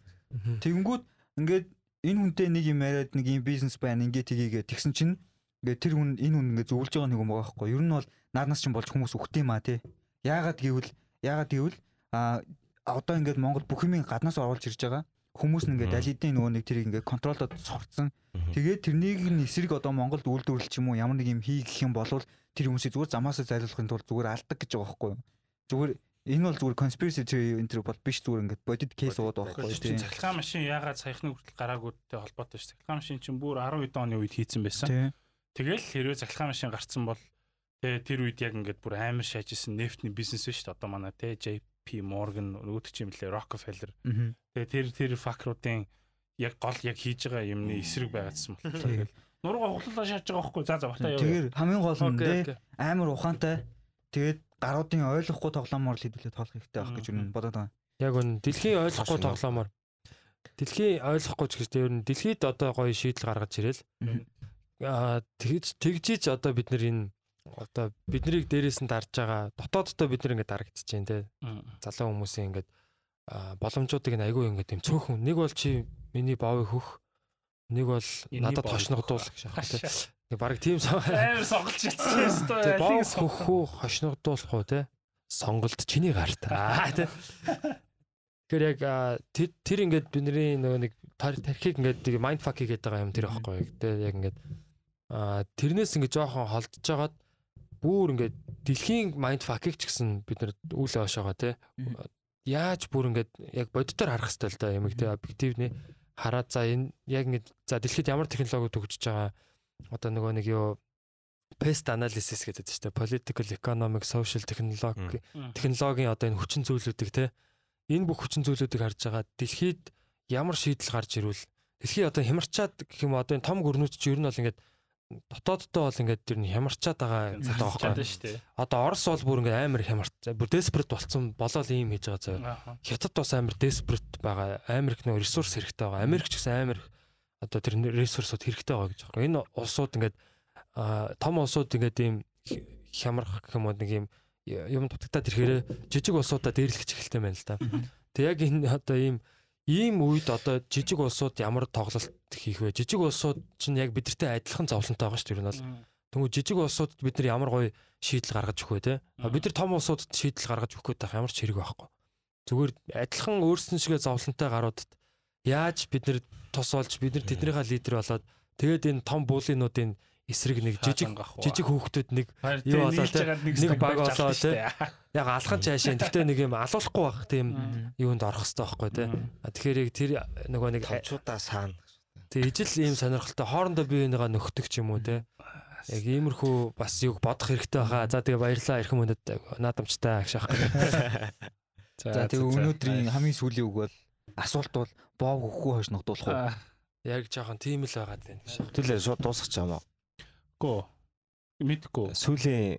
Тэгэнгүүт ингээд энэ хүнтэй нэг юм яриад нэг юм бизнес байна ингээд тгийгээ тэгсэн чинь ингээд тэр хүн энэ хүн ингээд зөвлөж байгаа нэг юм байгаа байхгүй юу? Ер нь бол нааднаас чинь болж хүмүүс үхтээ маа тий. Яагаад гэвэл яагаад гэвэл а одоо ингээд Монгол бүх юмыг гаднаас оруулж ирж байгаа. Хүмүүс нь ингээд хэдийн нөгөө нэг тэрийг ингээд контролдод сурцсан. Тэгээд тэрнийг нь эсрэг одоо Монголд үйлдвэрлэж ч юм уу ямар нэг юм хий гэх юм бол тэр хүмүүсийг зүгээр замаасаа зайлуулахын тулд зүгээр алдаг гэж байгаа байхгүй юу? Зүгээр энэ бол зүгээр conspiracy theory энэ төр бол биш зүгээр ингээд бодит кейс ууд байхгүй тийм. цахилгаан машин ягаад саяхны хүртэл гараагүйтэй холбоотой ш. Цахилгаан машин чинь бүр 12 оны үед хийцэн байсан. Тэгэл хэрвээ цахилгаан машин гарцсан бол тэр үед яг ингээд бүр амар шаажсэн нефтний бизнес биш үү? Одоо манай тэ JP Morgan өөдөг юм лээ Rockefeller. Тэгээ тэр тэр факруудын яг гол яг хийж байгаа юмны эсрэг байгаадсан болохоор нурга хуглуулаа шааж байгаа байхгүй. За за батаа яа. Тэгэхээр хамгийн гол нь те амар ухаантай. Тэгээд гаруудын ойлгохгүй тоглоомоор л хэдүүлээ тоолох хэрэгтэй байх гэж юу бодоод байгаа. Яг үн дэлхийн ойлгохгүй тоглоомоор дэлхийн ойлгохгүй ч гэсэн ер нь дэлхийд одоо гоё шийдэл гаргаж ирэл. Аа тэгж тэгжиж одоо бид нар энэ одоо биднийг дээрээс нь дарж байгаа дотооддоо бид ингээд дарагдчихэж байна те. Залуу хүмүүсийн ингээд боломжуудыг нь айгүй ингээд юм цөөхөн нэг бол чи миний боовыг хөх нэг бол надад хошногдуулах те. Нэг баг тийм. Амар сонголж ятсан юм Тэгээ боов шүү дээ. хөх үү хошногдуулах уу те. Сонголт чиний гарт. Аа те. Тэгэхээр яг тэр тэр ингээд бидний нөгөө нэг тар- тархийг ингээд нэг майнд фак хийгээд байгаа юм тэр байхгүй. Тэгээ яг ингээд тэрнээс ингээд жоохон холдож жагаад бүр ингээд дэлхийн майнд факийг ч гэсэн бид нар үйл авашаага те. Яаж бүр ингээд яг боддоор харах хэрэгтэй л да юм те объективны хараад за энэ яг ингээд за дэлхийд ямар технологи төгсөж байгаа одоо нөгөө нэг юу pest analysis гэдэг чинь political economic social technology технологийн одоо энэ хүчин зүйлүүдийг те энэ бүх хүчин зүйлүүдийг харж байгаа. Дэлхийд ямар шийдэл гарч ирвэл дэлхий одоо хямарчаад гэх юм одоо энэ том гөрнүүд чи ер нь бол ингээд дотооддоо бол ингээд ер нь хямарчаад байгаа дээ. Одоо Орос бол бүр ингээд амар хямарч бүр desperate болцсон болоод ийм хийж байгаа заяа. Хятад бас амар desperate байгаа. Америк нөө ресурс хэрэгтэй байгаа. Америк ч гэсэн амар одоо тэр ресурсууд хэрэгтэй байгаа гэж байна. Энэ улсууд ингээд том улсууд ингээд ийм хямрах гэх юм уу нэг ийм юм дутагдаад ирэхээр жижиг улсуудаа дээрлэх эхэлтэй байна л да. Тэг яг энэ одоо ийм ийм үед одоо жижиг улсууд ямар тоглолт хийх вэ? Жижиг улсууд чинь яг бидэртэй адилхан зовлонтой байгаа шүү дээ. Энэ бол Мм. Тэнгүү жижиг улсуудад бид нар ямар гоё шийдэл гаргаж өгөх вэ те? Бид нар том улсуудад шийдэл гаргаж өгөх гэдэг ямар ч хэрэг байхгүй. Зүгээр адилхан өөрсдөн шигээ зовлонтой гаруудад яаж бид нар тус болж бид нар тэднийхээ лидер болоод тэгээд энэ том буулинуудын эсрэг нэг жижиг уу? жижиг хүүхдүүд нэг юу болоо те? нэг баг болоо те? яг алхан цаашаа гэхдээ нэг юм алуулахгүй байх тийм юунд орох хэрэгтэй байхгүй те? Тэгэхээр яг тэр нөгөө нэг томчуудаа саана. тэг ижил ийм сонирхолтой хоорондоо бие бинийгаа нөхдөг ч юм уу те? Яг иймэрхүү бас юг бодох хэрэгтэй байхаа. За тэгээ баярлалаа эрхэм хүндэд наадамчтай агшаах. [LAUGHS] За тэгээ өнөөдрийн хамгийн сүүлийн үг бол асуулт бол боов хөхгүй хойшногдуулах уу? Аа, Яг жоохон тийм л байгаад байна гэж. Түлээ шууд дуусгах юм аа. Гөө. Мэдгүй. Сүүлийн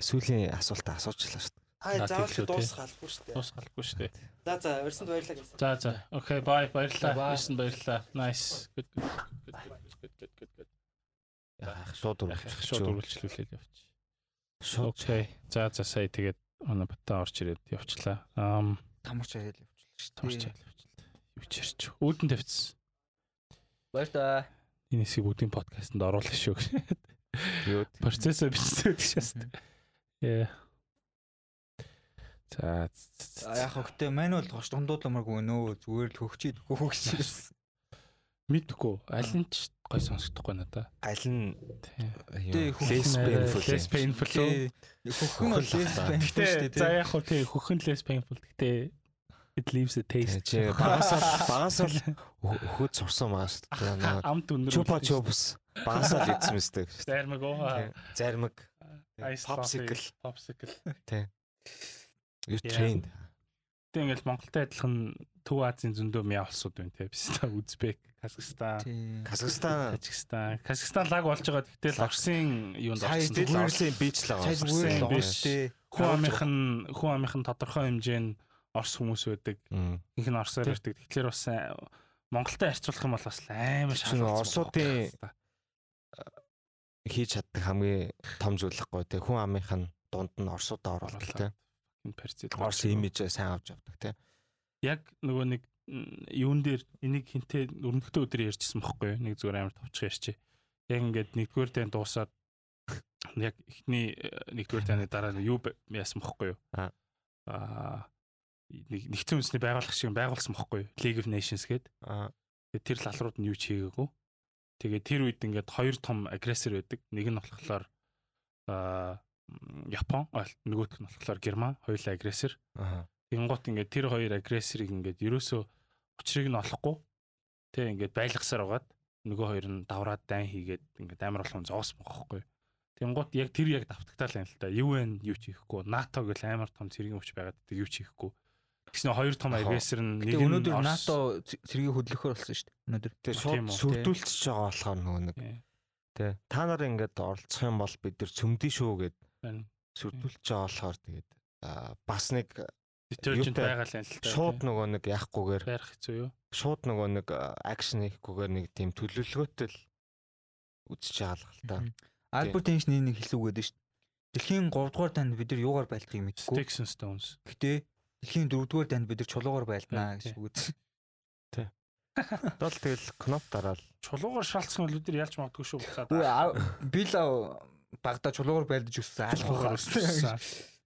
сүүлийн асуултаа асуучлаа шүү дээ. Хай За, заавал дуусгалгүй шүү дээ. Дуусгалгүй шүү дээ. За за өрсөнд баярлалаа гэсэн. За за. Окей, bye. Баярлалаа. Ирсэн баярлалаа. Nice. Good good good good good good good. Яах шууд Шууд үргэлжлүүлж. үргэлжлүүлээд явчих. Шууд. Окей. За за сая тэгээд манай бата орч ирээд явчлаа. Ам Тамарч яриад явуулчихлаа шүү дээ. тамарч явчлаа. Юу ч ярьч. Үүдэн тавьчихсан. Баяр та. Энэ хэсгийг бүгдийн подкастэнд оруулах шүү Юу Процессор бичсэн гэдэг шээс. Яа. За яг хөөхтэй мануал гош дундуудламаргүй нөө зүгээр л хөгчид хөгчид. мэдгүй аль нь ч гой сонсохдохгүй надаа. аль нь Тий, less painful. Less painful. Хөхөн лес байна шүү дээ. за яг хөө тий хөхөн less painful. Гэтэ It leaves a taste. Чи багасаа багасаа өхөд сурсан маас наа Амт өндөр. чупа чупс багасаа л идсэн мэт. Зармаг уу. Зармаг Popsicle. Popsicle. you Yeah. trained. Тэг ингээл Монголтай адилхан Төв Азийн зөндөө мяа улсууд байна те. Биста Узбек, Казахстан, Тий. Казахстан Тажикстан. Казахстан лаг болж байгаа. Гэтэл Оросын юунд орсон. Орсын бич л байгаа. л биш. тий. Хүн амынхан хүн амынхан тодорхой хэмжээнд Орос хүмүүс байдаг. Их нь Оросоор Тий. ярьдаг. Тэгэхээр бас аа, Монголтой харьцуулах юм бол бас амар Оросуудын- байгаа. хийж чаддаг хамгийн том зүйлэхгүй те хүн амынх нь дунд нь орсуудаа оруулах перцэл. Орс имижээ сайн авч явдаг те. яг нөгөө нэг юун дээр энийг хинтээ өрнөлтөө өдөр ярьжсэн бохгүй нэг зүгээр амар товчхон ярьчих. Яг ингээд нэгдүгээр тань дуусаад яг эхний э, нэгдүгээр таны дараа юу яасан бохгүй юу? Аа. Нэг нэгдсэн үндэсний байгууллага шиг байгуулсан бохгүй? League of Nations гээд. Аа тэр лалрууд нь юу ч хийгээгүй. Тэгээд тэр үед ингээд хоёр том агрессор байдаг. Нэг нь болохоор аа Япон, нөгөөх нь болохоор Герман, хоёулаа агрессор. аа. Тэнгуут ингээд тэр хоёр агрессорыг ингээд ерөөсөө учрыг нь олохгүй тэг ингээд байлгасаар байгаад нөгөө хоёр нь давраад дайн хийгээд ингээд амар болгон зоос мохохгүй. Тэнгуут яг тэр яг давтагтаал юм л та. UN юу ч хийхгүй, НАТО гэл амар том цэргийн хүч байгаад тэг юу ч хийхгүй. Тэгснэ хоёр том агрессор нь нэг нь өнөөдөр НАТО цэргийг хөдлөхөр болсон шүү дээ. Өнөөдөр. Тэгээ Тийм шууд үү, сүрдүүлчихэж байгаа болохоор нөгөө нэг Тий, те та нар ингээд оролцох юм бол бид нар цөмдөө шүү гэд сүрдүүлж байгаа болохоор тэгээд аа, бас нэг Detergent Юутай? байгаа л юм л та. шууд нөгөө нэг яахгүйгээр байрах хэцүү юу? шууд нөгөө нэг акшн хийхгүйгээр нэг тийм төлөвлөгөөтэй л үзэж байгаа л та. Альберт Эйнштейн нэг хэлсэн үг гэдэг шүү дээ. Дэлхийн 3 дугаар танд бид нар юугаар байлдахыг мэдэхгүй. Sticks and Stones. Гэтэ дэлхийн 4 дугаар танд бид нар чулуугаар байлднаа Тий, гэж үг үзсэн. Дол тэгэл кноп дараал. Чулуугаар шалцсан бол өдөр ялж магадгүй шүү буцаад. Би л багада чулуугаар байлдаж өссөн. Айлхуугаар өссөн.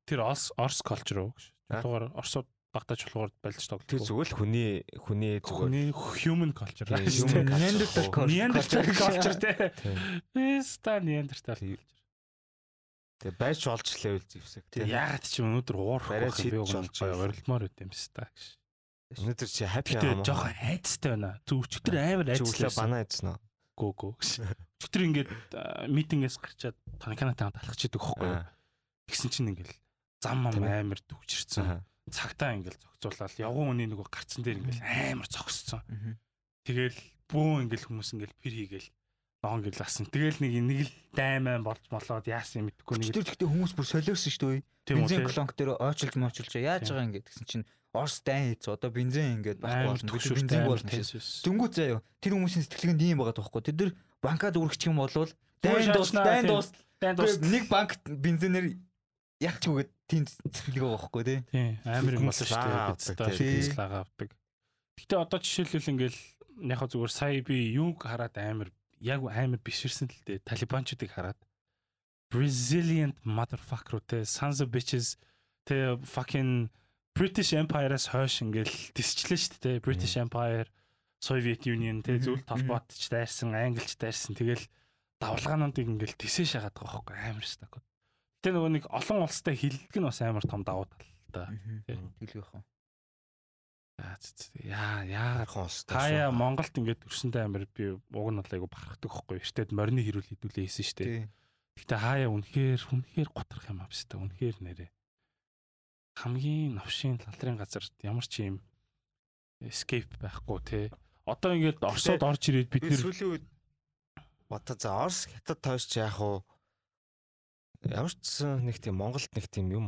Тэр Орс Орс culture уу гэж. Чулуугаар Оросууд багтаа чулуугаар байлж тоглох. Тэр зүгээр л хүний хүний зүгээр хүний human culture. Тийм, Human culture. Neanderthal culture те. Тийм. Эста Neanderthal. [LAUGHS] Тийм. Тэгээ байж болж левел зевсэг. Тийм. Яагаад ч өнөөдөр уурах байх юм би уг олж байгаа. орилмоор байт юм ста гэж. Өнөөдөр чи хаппи юм уу? жоохон айцтай байна. Зүвчтэр амар айцтай. банаа идсэн үү? Гүү гүү. Өчтөр ингээд митингээс гарчаад танканатай талхаж идэг хөхгүй. Аа. Тэгсэн чинь ингээл зам ээ. амар төвчрсэн. Аа. Цагтаа ингээл зогцуулаад явган хүний нөгөө гарцсан дээр ингээл амар зогссон. Тэгэл бүүн ингээл хүмүүс ингээл пэр хийгээл ноон гэл асан. Тэгэл нэг нэг л даймаа болж молоод яасан юм мэдэхгүй нэг Тэр гэхдээ хүмүүс бүр солиорсон шүү дээ. Бензин тийм. колонк дээр очилж мочилж яаж байгаа ингэж гэсэн чинь Орс дайн хийц одоо бензин ингээд амар болно. Бензин болно гэсэн. Дөнгөж заяа. Тэр хүмүүсийн сэтгэлгэнд ийм байгаа тоххой. Тэд нар банкад үргэлжчих юм бол дайн дуус дайн дуус Дан дуус. Нэг банк бензинээр яг ч үгээд тийм сэтгэлгээ байгаа байхгүй тий. Тийм амар юм болсон шүү дээ. авдаг, Бид тийм. ч лага авдаг. Гэтэ одоо жишээлбэл ингээл яг зүгээр сая би юуг хараад амар яг амар биширсэн л дээ. Талибанчуудыг хараад Brazilian motherfucker те sons of bitches те fucking British Empire-аас хойш ингээл тисчлээ шүү дээ. British Empire, Soviet Union Мгм, зөвл толботч дайрсан, англич дайрсан. Тэгэл давлгаануудыг ингээл тисээ шагаад байгаа хөөхгүй амар шүү дээ. Гэтэ нөгөө нэг олон улстай хилдэг нь бас амар том давуу тал та. Тэглэх юм. Яа цэц. Яа яа Хархан устай. Хаяа Монголд ингээд өрсөндөө амар би уг нь айгу барахдаг хөхгүй. Эртэд морины хэрүүл хідүүлээ хийсэн шүү дээ. Гэтэ хаяа үнэхээр үнэхээр готрох юм австай. Үнэхээр нэрээ. Хамгийн новшийн лалрын газар ямар ч юм escape байхгүй те. Одоо ингээд Оросод орж ирээд бид Би нэр сүүлийн үед бодоо за Орос хятад тойрч яах вэ? Ямар ч нэг тийм Монголд нэг тийм юм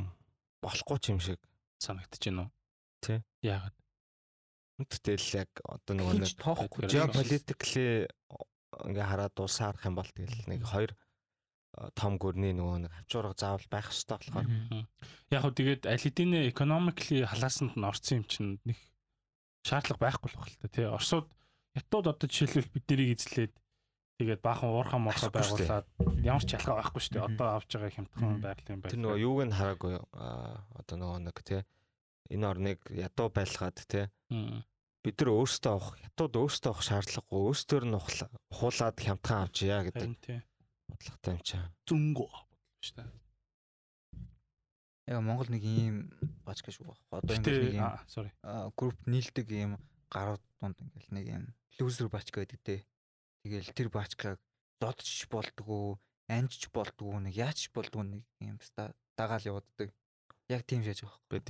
болохгүй ч юм шиг. санагдчихэв нөө. Тий. Яагаад? Тэгтэл яг одоо нөгөө нэг тоохгүй. Geopolitically ингээ хараад дуусаа харах юм бол тэгэл нэг хоёр э, том гүрний нөгөө нэг хавчуурга заавал байх хэрэгтэй болохоор Яг хөө тэгээд аль хэдийн economically халаасанд нь орсон юм чинь нэг шаардлага байхгүй байна л та тий. Оросууд ятууд одоо жишээлбэл бид нарыг эзлээд тэгээд баахан шүү дээ. байгуулад ямар ч ялгаа байхгүй шүү дээ. Одоо авч байгаа хямдхан Мгм. байгалийн байр. тэр нөгөө юуг нь хараагүй аа одоо нөгөө нэг тий энэ орныг ядуу байлгаад Мм. бид нар өөрсдөө авах ятууд өөрсдөө авах шаардлагагүй өөрсдөр нь ухуулаад хямдхан авчия гэдэг бодлоготой юм чаа. Зүнгөө бодлоо шүү дээ. Яа Монгол нэг ийм бачка шүү. Одоо ингээд нэг аа sorry. групп нийлдэг юм гарууд дунд ингээл нэг юм лүүзер бачка гэдэг дээ. Тэгэл тэр бачкаг зодч болдгоо, анжч болдгоо, нэг яач болдгоо нэг юм ста дагаал явууддаг. Яг тийм шаж байгаа Бид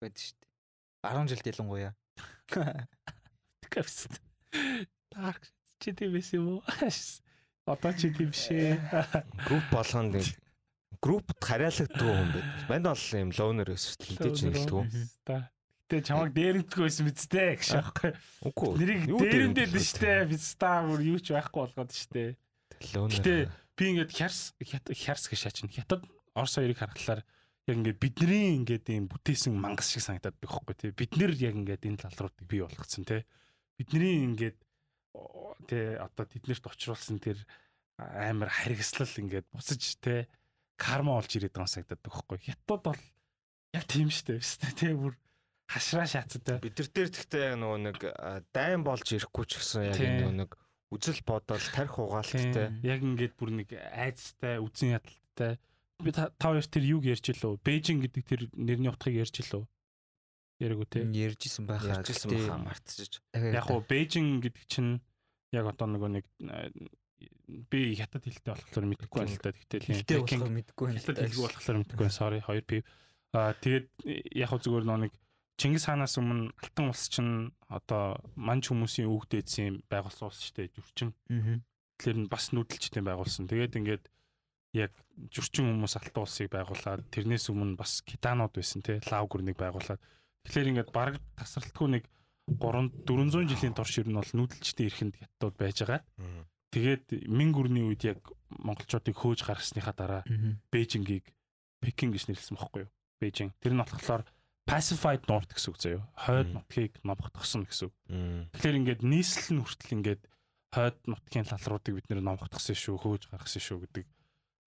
яв. байд шүү дээ. 10 жилд ялангуяа. Капст. Dark чи тийм биш юм уу? Одоо чи тийм шээ. Групп болгонд группт харьяалагддаг хүн байд. Манд бол юм шүү дээ. Хилдэж нэгэлдэг. Гэтэ чамайг дээрэнтгүй байсан биз дээ гэж аахгүй. Үгүй. Нэрийг дээрэндээ дээ штэ. Би стаар юу ч байхгүй болгоод штэ. Лоунер. Гэтэ би ингээд хярс хярс гэж шаачна. Хятад Орос хоёрыг харахаар яг ингээд бидний ингээд ийм бүтээсэн мангас шиг санагдаад байгаа байхгүй тий. Бид нэр яг ингээд энэ лалруудыг бий болгоцсон тий. Бидний ингээд тий одоо тэднэрт очруулсан тэр амар харгислал ингээд буцаж тий карма болж ирээд байгаа санагдаад байгаа байхгүй. Хятад бол яг тийм штэ өстэй тий бүр хашраа шаацтай. бид нар дээр яг нөгөө нэг дайн болж ирэхгүй ч гэсэн яг нөгөө нэг үзэл бодол тарих угаалттай Яг ингээд бүр нэг айцтай, үзэн ядалттай. Би та хоёр тэр юг ярьж илөө? Бээжин гэдэг тэр нэрний утгыг ярьж илөө? Яриг үү те. Ярьжсэн байхаа. ярьжсэн баха мартчих. Яг уу Бээжин гэдэг чинь яг одоо нөгөө нэг э, би хятад хэлтэй болохоор мэдэхгүй байна л да. Гэтэл Хилтэй болохоор мэдгүй байна. хятад хэлгүй болохоор мэдэхгүй байна. Sorry 2 пив. Аа тэгээд яг уу зүгээр нөгөө нэг Чингис хаанаас өмнө Алтан улс чинь одоо манж хүмүүсийн өвгдээдсэн байгуулсан улс шүү дээ. Жүрчин. Аа. Тэгэхээр нь бас нүүдэлчтэй байгуулсан. Тэгээд ингээд яг жүрчин хүмүүс алтан улсыг байгуулад тэрнээс өмнө бас китанууд байсан тий лав гүрнийг байгуулад тэгэхээр ингээд бараг тасралтгүй нэг 3 400 жилийн турш ер нь бол нүүдэлчтэй эрхэнд хятадууд байж байгаа. Тэгээд мин гүрний үед яг монголчуудыг хөөж гаргасныхаа дараа Бээжингийг Пекин гэж нэрлсэн байхгүй юу? Бээжин. Тэр нь болохоор pacified north гэсэн үг заяа. Хойд нутгийг номготгосон гэсэн үг. Тэгэхээр ингээд нийслэл нь хүртэл ингээд хойд нутгийн лалруудыг бид нэр номготгосон шүү, хөөж гаргасан шүү гэдэг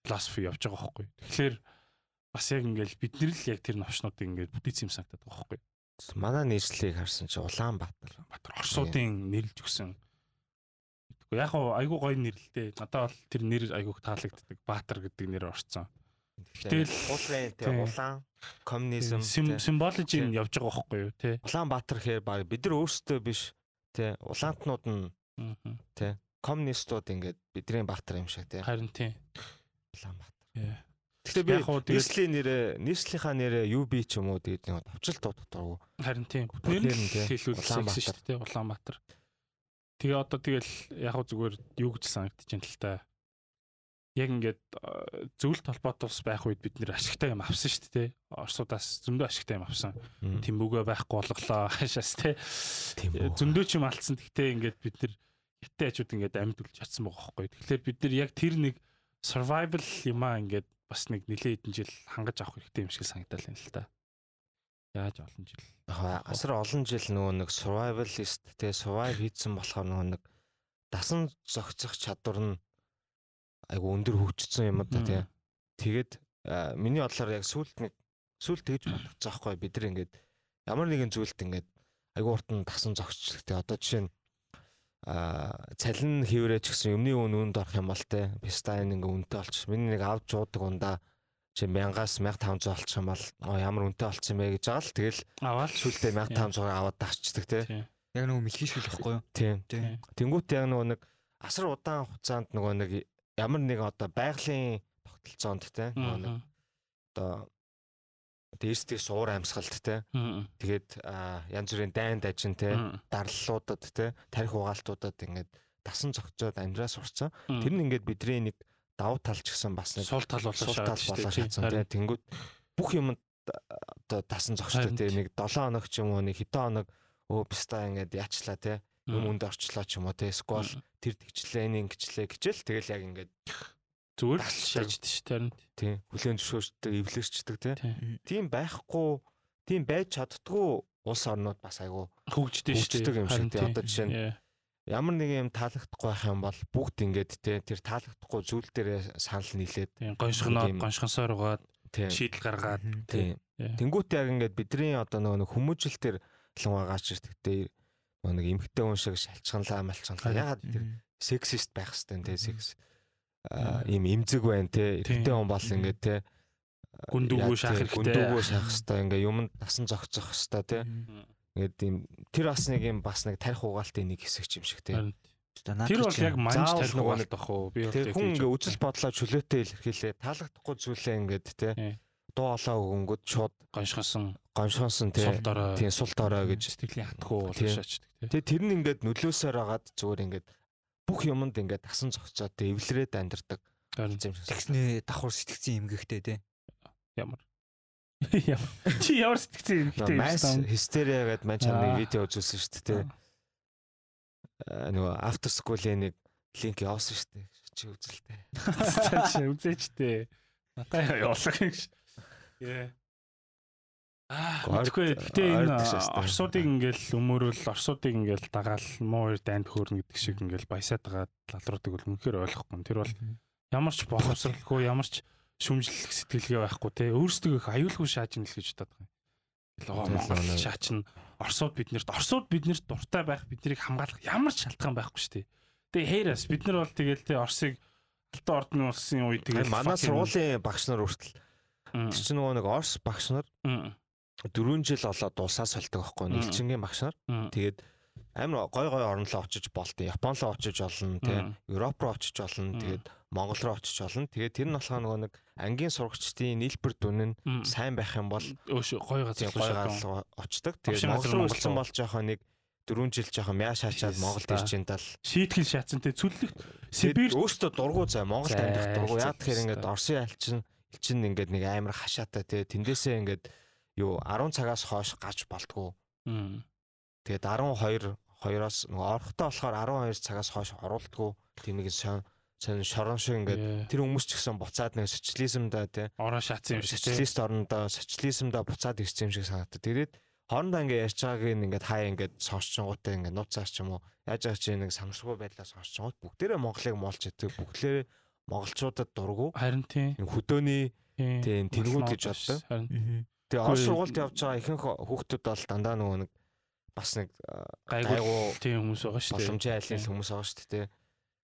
философи явж байгаа байхгүй. Тэгэхээр бас яг ингээд бид нэр л яг тэр новшнуудыг ингээд бүтээсэн юм санагдаад байгаа байхгүй. Манай нийслэлийг харсан чи Улаанбаатар. Батар Орсуудын нэрлж өгсөн. Мэдгүй яг гоо айгуу гоё нэрлэлтэй. Надад бол тэр нэр айгуух таалагддаг. Баатар гэдэг нэр орцсон. Гэтэл- уулын те Тийм. улаан коммунизм Сим те. символж нь явж байгаа байхгүй юу те. Улаанбаатар гэхээр баг бид нар өөрсдөө биш те улаантнууд нь Мгм. коммунистууд ингээд бидний баатар юм шиг те Харин тийм. Улаанбаатар. Гэхдээ би Яг хоо тэгээд- нийслэлийн нэрээ нийслэлийнхаа нэрээ UB ч юм уу тэгээд нэг товчлт дууддаг. Харин тийм. Бүхнээр Нэр нь хэлүүлсэн шүү дээ Улаанбаатар. Тэгээ одоо тэгэл яг хөө зүгээр юу гэж санагдаж байна л та. Яг ингээд зөвлөлт холбоотой ус байх үед бид нэр ашигтай юм авсан шүү дээ. Орсуудаас зөндөө ашигтай юм авсан. Тэмбүгөө байхгүй болголоо [LAUGHS] хашаас те. Зөндөө ч юм алдсан. Гэхдээ ингээд бид нэр хятад хажууд ингээд амьд үлж чадсан байгаа байхгүй. Тэгэхээр бид нэр яг тэр нэг survival юмаа ингээд бас нэг нэлээд хэдэн жил хангаж авах хэрэгтэй юм шиг санагдал байна л та. Яаж олон жил. Асар олон жил нөгөө нэг survivalist те survive хийсэн болохоор нөгөө нэг дасан зохицох чадвар нь айгу өндөр хөгжсөн юм да те. Тэгээд миний бодлоор яг сүулт нэг сүулт тэгж бодчихсон байхгүй бид нар ингээд ямар нэгэн зүйлт ингээд айгу урт нь дасан те. Одоо жишээ нь а цалин хийвэрэж гэсэн юмны үн үнд орох юм бол те бистайн ингээ үнэтэй болчих. Миний нэг авч жуудаг ундаа чи 1000-аас 1500 олчих юм бол ямар үнэтэй болчих юм бэ гэж байгаа л тэгэл Аваад сүлдээ 1500 аваад тасчдаг те. Яг нөгөө мэлхийшүүл байхгүй юу? Тийм. Тийм. Тэнгүүт яг нөгөө нэг асар удаан хугацаанд нөгөө нэг ямар нэг одоо байгалийн тогтолцоонд те нөгөө нэг одоо дээстээ суур амьсгалт те. Тэгээд янз бүрийн дайн дажин те дарлалуудад те тарих угаалтуудад ингээд дасан зохицоод амьдраа сурцсан. Мгм. Тэр нь ингээд бидний нэг давуу тал ч гэсэн бас нэг сул тал болоо шатсан те. Тэнгүүт бүх юм одоо дасан Харин те. Нэг 7 хоног ч юм уу нэг хэдэн хоног өө биста ингээд яачлаа те. Юм үнд орчлоо ч юм уу те. Сквал тэр тэгчлээ энэ ингэчлээ. Гэжэл тэгэл яг ингээд зүгээр л Тасчдаг. шааждаг ш тарин. тийм хүлэн зөвшөөрчдөг эвлэрчдэг Тийм. тийм байхгүй тийм байж чаддгүй улс орнууд бас айгу Хөгждөг ш. Хөгждөг юм шиг тий. Одоо жишээ нь ямар нэг юм таалагдахгүй байх юм бол бүгд ингээд те тэр таалагдахгүй зүйл дээр санал нийлээд тийм гоншгоноо Тийм. гоншгонсоор угаад тийм шийдэл гаргаад тийм тэнгуүтээ яг ингээд бидний одоо нөгөө нэг хүмүүжил төр лунгаа гаач ирдэгтэй нөгөө нэг эмхтэй хүн шиг шалчганлаа малчганлаа ягаад тэр сексист байх хэвээр те секс ийм эмзэг байна те эрэгтэй хүн бол ингээд те Гүндүүгөө шаах хэрэгтэй. Гүндүүгөө шаах хэрэгтэй. Ингээ юмд насан зогцох хэрэгтэй тий. Ингээд ийм тэр бас нэг юм бас нэг тарих угаалтын нэг хэсэг юм шиг тий. Харин Тэр бол яг манж тарих угаалт ах уу? Би бол Тэр хүн ингээ үзэл бодлоо чөлөөтэй илэрхийлээ. Таалагдахгүй зүйлээ ингээд тий. Тий. Дуу олоо өгөнгөд шууд гоншгосон гомшоосон тий. Тийм сул дорой гэж. сэтгэлийн хатгуу Тий. шаачдаг тий. Тэр нь ингээд нөлөөсөөр агаад зүгээр ингээд бүх юмд ингээд тасан зогцоод тий эвлэрээд амьдардаг юм. Тэгснээ давхар сэтгцэн эмгэгтэй те. ямар [LAUGHS] ямар чи ямар сэтгцэн Нөгөө юмтэй Mass hysteria гэдэг маань чам Аа. нэг видео үзүүлсэн шүү дээ тий. Аа, Нөгөө after school-ийн нэг линк явуулсан шүү дээ. Чи үзэлтэй. [LAUGHS] чи үзээчтэй натаа явуулах юм ш. Яа. Аа, Орд- мэдгүй. Гэтэ энэ орсуудыг ингээл өмөрвөл орсуудыг ингээл дагаал муу хоёр дайнд хөөрнө гэдэг шиг ингээл баясаад байгаа лалруудыг бол үнэхээр ойлгохгүй. Тэр бол ямар ч боловсралгүй, ямар ч шүмжлэх сэтгэлгээ байхгүй те. Өөрсдөө их аюулгүй шааж ин л гэж бодоод байгаа юм. Лоо Тийм л Монгол байна. шаачин орсууд биднэрт орсууд биднэрт дуртай байх, биднийг хамгаалах ямар ч шалтгаан байхгүй шүү дээ. Тэгээ хээрас бид нар бол тэгэл те Орсыг Алтан ордны улсын Тэгээ тэгэл манай сургуулийн багш нар хүртэл тэр чинь нөгөө нэг Орс багш нар 4 жил олоод дуусаа сольдог байхгүй нэлчингийн багш нар. мм, Тэгээд амар гой гой орн руу очиж болт. Япон руу очиж олно мм. Европ руу очиж олно. Тэгээд Монгол руу очиж олно. Тэгээд тэр нь болохоор нөгөө нэг ангийн сурагчдын нийлбэр дүн нь сайн байх юм бол гой газар очдог. Тэгээд Монгол руу. бол жоохон нэг 4 жил жоохон мяа шаачаад Монголд ирж ин тал. шийтгэл шаацсан те цүллэгт Сибир Сибирь өөртөө дургу зай Монголд амьдрах дургу яа тэгэхээр ингээд Орсын альчин элчин ингээд нэг амар хашаатай тий тэндээсээ ингээд юу 10 цагаас хойш гаж болтгоо. Тэгээд 12 2-оос нөгөө орохтой болохоор 12 цагаас хойш оруулдггүй тийм нэг сон сон шорон шиг ингээд Ээ, тэр хүмүүс ч гэсэн буцаад нэг социализмда тий. Ороо шаацсан юм шиг социалист орнодоо социализмда буцаад ирсэн юм шиг санагдав. Тэгээд хоорондоо ингээд ярьж байгааг ингээд хаа ингээд сонсчингуудаа ингээд нууцаар ч юм уу яаж байгаа чи нэг самсргүй байдлаар сонсчингууд бүгдээрээ Монголыг молж идэг бүгдлээ монголчуудад дургу. Харин тийм. хөдөөний тийм тэнгууд гэж боддог. Харин Тэгээ орос сургуульд явж байгаа ихэнх хүүхдүүд бол дандаа нөгөө нэг бас нэг гайгүй тийм хүмүүс байгаа шүү дээ. боломжийн айлын хүмүүс байгаа шүү дээ.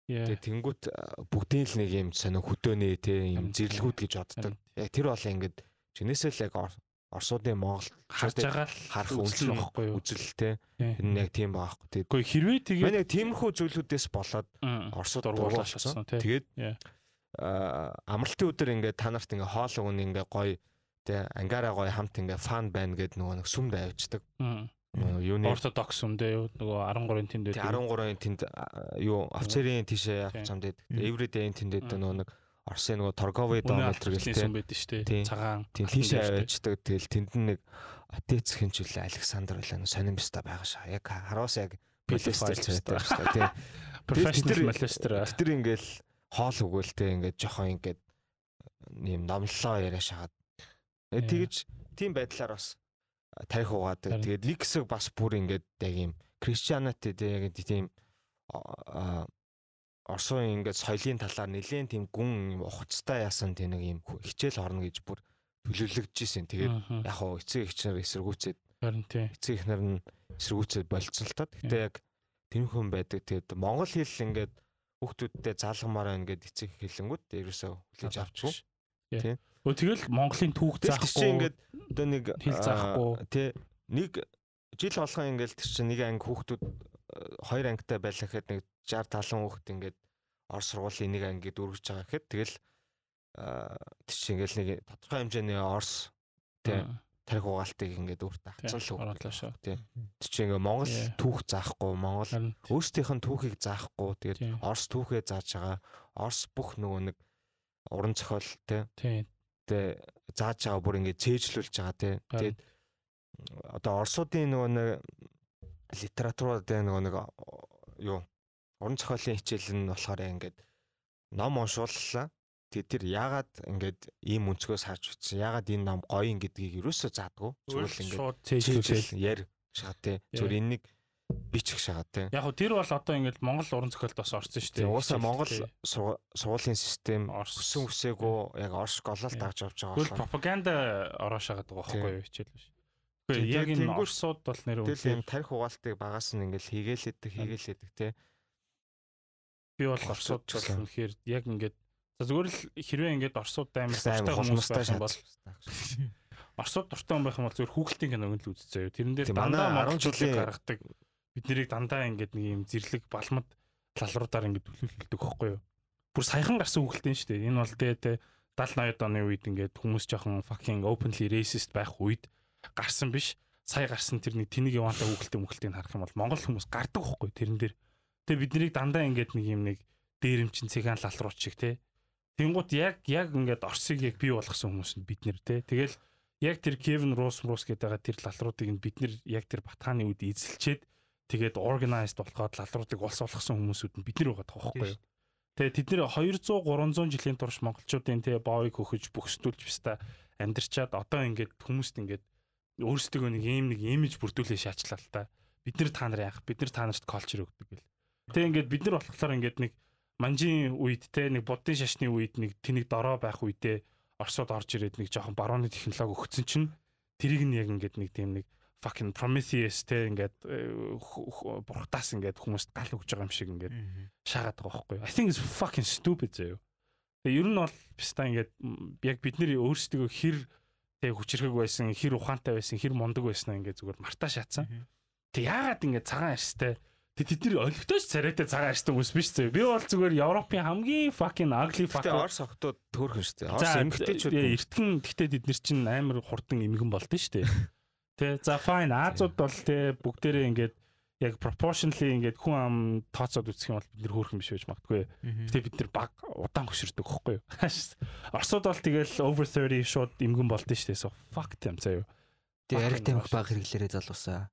Тэгээ тэнгууд бүгдийн л нэг юм сонио хөдөөний тийм юм зэрлэгүүд гэж боддог. Яг тэр бол ингээд чинээсээ л яг Ор- орсуудын Монгол харж байгаа л харах үзэл үнэлэл байхгүй юу? Тийм. Тэр нь яг тийм байгаа байхгүй. Гэхдээ хэрвээ тэгээд манай яг тиймэрхүү зүйлүүдээс болоод орсууд дургуулсан. шатсан. Тэгээд аа, амралтын өдөр ингээд та нарт ингээд хоол өгнө ингээд гоё тэ ангаараа гоё хамт ингээд фан байна гэд нөгөө нэг сүмд авчдаг. Юуны ортодокс үндэ юу нөгөө 13-ын тэнд байдаг. 13-ын тэнд юу офицерийн тишээ авч хамдээд Мм. эвридейн тэнд Мм. нөгөө нэг Орсын нөгөө торговый Үнэ дометр гэлтэй. сүм байдаг шүү дээ. Цагаан. Тийшээ аваачдаг. Тэгэл тэнд нь нэг отец хинчүлээ Александр нэг сонимста байгаа шаа. Яг хараас яг царайтай хэвээр. шүү дээ. Тэр- molester. Тэр ингээл хоол өгөөлтэй ингээд жоохон ингээд юм номлоо яриа шагаад. Яа. Тэгэж тийм байдлаар бас тарих угаадаг. Тэгээд хэсэг бас бүр ингээд яг юм Christianity яг тийм Орсын ингээд соёлын талаар нэлээд тийм гүн ухацтай яасан тийм нэг юм хичээл орно гэж бүр төлөвлөгдөж исэн. Тэгээд яг хоо эцэг эхчнэр эсэргүүцээд Харин тийм. эцэг эхнэр нь эсэргүүцээд болцсон л та. Гэтэ яг тэр хүн байдаг. Тэгээд монгол хэл ингээд хүүхдүүдтэй заалгамаар байна гэд эцэг хэлэнгүүд ерөөсөө хүлээж авчихгүй. Тийм. Өө тэгэл Монголын түүх заахгүй. ингээд одоо нэг хэл заахгүй. тий нэг жил болгон ингээд чинь нэг анги хүүхдүүд а, хоёр ангитай байлаа гэхэд нэг 60 70 хүүхд ингээд орос сургуулийн нэг анги дүүргэж байгаа гэхэд тэгэл чинь ингээд нэг тодорхой хэмжээний орос тий тарих угаалтыг ингээд өөртөө Тийм, авцсан л шүү. Тий. Тэр чинь ингээд Монгол түүх заахгүй Монгол өөрсдийнх нь түүхийг заахгүй тэгээд. Орос түүхээ зааж байгаа. Орос бүх нөгөө нэг уран зохиол тий. Тэ зааж байгаа бүр ингээд цээжлүүлж байгаа тий. Тэгээд одоо орсуудын нөгөө нэг литературууд нөгөө нэг юу уран зохиолын хичээл нь болохоор ингээд ном уншууллаа. Тэгээд тэр яагаад ингээд ийм өнцгөөс харж утсан? Яагаад энэ ном гоё юм гэдгийг юусоо заадгүй. Зүгээр л ингээд шууд цээжлүүлээ. цээжл яар шагаа тий. Зүгээр энийг бичих шагаа тий. Яг хөө тэр бол одоо ингээд Монгол уран зохиолд бас орсон шүү дээ. Уусаа Монгол сургуулийн систем Орос. өссөн үсээгүй яг орш голол Тий. дагж авч байгаа Тэгвэл болохоор пропаганда ороошаагаад байгаа Тийм. байхгүй юу хичээл биш. Тийм, яг энэ орсууд бол нэр тэгэл үнэхээр юм тарих угаалтыг багаас нь ингээл хийгээлэдэг хийгээлэдэг тий. би бол орсууд бол үнэхээр яг ингээд За зүгээр л хэрвээ ингээд орсууд амар Сайн дуртай хүмүүс юм бол орсууд дуртай хүн байх юм бол зүгээр хүүхэлтийн киног л үзчихээ. Тэрэн дээр Тийм, дандаа манай 10 монголчуудыг жилийн- гаргадаг бид нарыг дандаа ингээд нэг юм зэрлэг балмад лалруудаар ингээд төлөвлөлдөг хөхгүй юу. Бүр саяхан гарсан хүүхэлтийн шүү дээ. Энэ бол тэ тэ 70 80 оны үед ингээд хүмүүс жоохон fucking openly racist байх үед гарсан биш. Сая гарсан тэр нэг тэнийг яваантай хүүхэлтийн мөхөлтийг харах юм бол монгол хүмүүс гардаг хөхгүй тэрэн дээр. Тэгээ бид нарыг дандаа ингээд нэг юм нэг дээрэмчин цэгаан лалрууч шиг те. Тэнгууд яг яг ингээд Орсыг яг бий болгосон хүмүүс нь бид нэр те. Тэгэл яг тэр Кевин Рус Рус гэдэг тэр лалруудыг нь бид нэр яг тэр Батхааны үед эзэлчээд тэгээд organized болоход лалруудыг улс болгосон хүмүүсүүд нь бид нар байгаа тоххой юу. Тэгээ тэд нэр 200 300 жилийн турш монголчуудын те боовыг хөхөж бөхсдүүлж бистэ амьдрчаад одоо ингээд хүмүүст ингээд өөрсдөө нэг ийм нэг имиж бүрдүүлээ шаачлаа л та. Бид нар та нар яах? Бид нар та нарт колчер өгдөг гэл. Тэгээ ингээд бид нар болохоор ингээд нэг манжийн үед те нэг буддын шашны үед нэг тэнийг дорой байх үедээ Оросод орж ирээд нэг жоохон барууны технологи өгсөн чинь тэрийг нь яг ингээд нэг тийм нэг fucking Prometheus те ингээд э, бурхтаас ингээд хүмүүст гал өгж байгаа юм шиг ингээд шаагаад байгаа байхгүй? I think it's fucking stupid заяа. Тэгээ ер нь бол биста ингээд яг бид нэр өөрсдөө хэр тэг хүчрхэг байсан, хэр ухаантай байсан, хэр мундаг байсан ингээд зүгээр мартаа шатсан. Тэг яагаад ингээд цагаан арьстай Тэг тэд нар олигтойч царайтай цагаан арьстай хүмүүс биш зөө. Би бол зүгээр Европын хамгийн fucking ugly fuck. Гэтэ Орос охтууд төөрхөн шүү дээ. Орос эмгтээчүүд ээ, эртхэн гэхдээ тэд нар чинь амар хурдан эмгэн болдсон шүү дээ. [LAUGHS] Тэ за fine Азууд бол тэ бүгдээрээ ингээд яг proportionally ингээд хүн ам тооцоод үзэх юм бол бид нэр хөөрхөн биш байж магадгүй. Гэтэ бид нар баг удаан хөшөрдөг хөхгүй юу. [LAUGHS] Оросууд бол тэгэл over 30 шууд эмгэн болдсон шүү дээ. So fuck them заяа. Тэгээ ариг тамхи баг хэрэглээрээ залуусаа.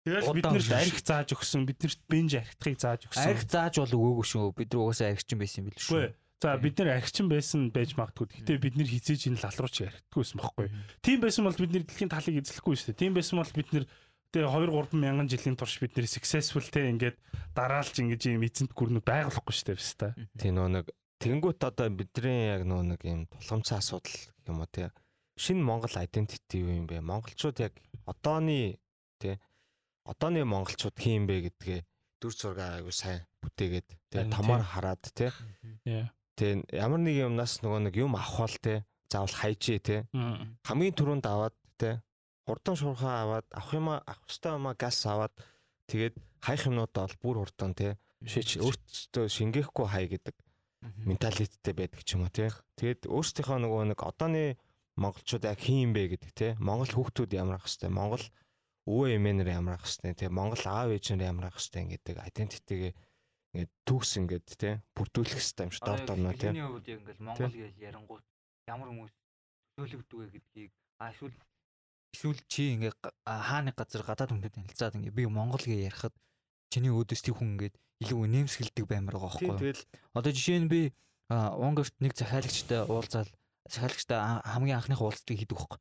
Тэгэл бид хөшөрч. арх зааж өгсөн, биднэрт бенж архитхыг зааж өгсөн. Ариг зааж бол өгөөгүй шүү. Бид нар угаасаа аригчин байсан юм бил Үгүй. За бид нэр архичин байсан байж магадгүй. Гэхдээ бид нэр хизээж энэ лалрууч байсан байхгүй. Тийм байсан бол бид нэр дэлхийн талыг эзлэхгүй шүү дээ. Тийм байсан бол бид нэр тэгээ 2 3 мянган жилийн турш бид нэр successful те ингээд дараалж ингэж юм эзэнт гүрнүүд байгуулахгүй шүү дээ биш та. Тийм нөө нэг тэгэнгүүт одоо бидний яг нөө нэг юм тулгамцсан асуудал юм уу тий. Шинэ Монгол identity юу юм бэ? Монголчууд яг одооны тий одооны монголчууд хин юм бэ гэдгээ дүр зураг аягүй сайн бүтээгээд томоор тий. хараад тий Яа. Тий ямар нэг юмнаас нөгөө нэг юм авах бол тий заавал хайжээ тий хамгийн түрүүнд аваад тий хурдан шуурхаа аваад авах юм авах ёстой юм газ аваад тэгээд хайх юмнуудаа бол бүр хурдан тий шийч өөртөө шингээхгүй хай гэдэг менталитеттэй байдаг ч юм уу тий. Тэгээд өөрсдийнхөө нөгөө нэг одооны монголчууд яг хин юм бэ гэдэг тий. Монгол хүүхдүүд ямар ах хэвтэй, Монгол өвөө эмээнэр ямар ах хэвтэй, тий. Монгол аав ээжнэр ямар ах хэвтэй гэдэг identity-гээ ингээд төгс ингээд тий. бүрдүүлэх хэвтэй юм шиг дор дорноо тий. Миний хувьд яг ингээл Монгол гэж ярангуут ямар хүмүүс төлөвлөгдөг вэ гэдгийг а эсвэл эсвэл чи ингээ га- а, хааны газар гадаад хүнтэй танилцаад ингээ би Монгол гэж ярихад чиний өөдөөс тийм хүн ингээд илүү нэмсгэлдэг баймар байгаа байхгүй юу? тэгэл Одоо жишээ нь би Унгарт нэг захиалагчтай уулзаал захиалагчтай хамгийн анхных уулзалтыг хийдэг байхгүй.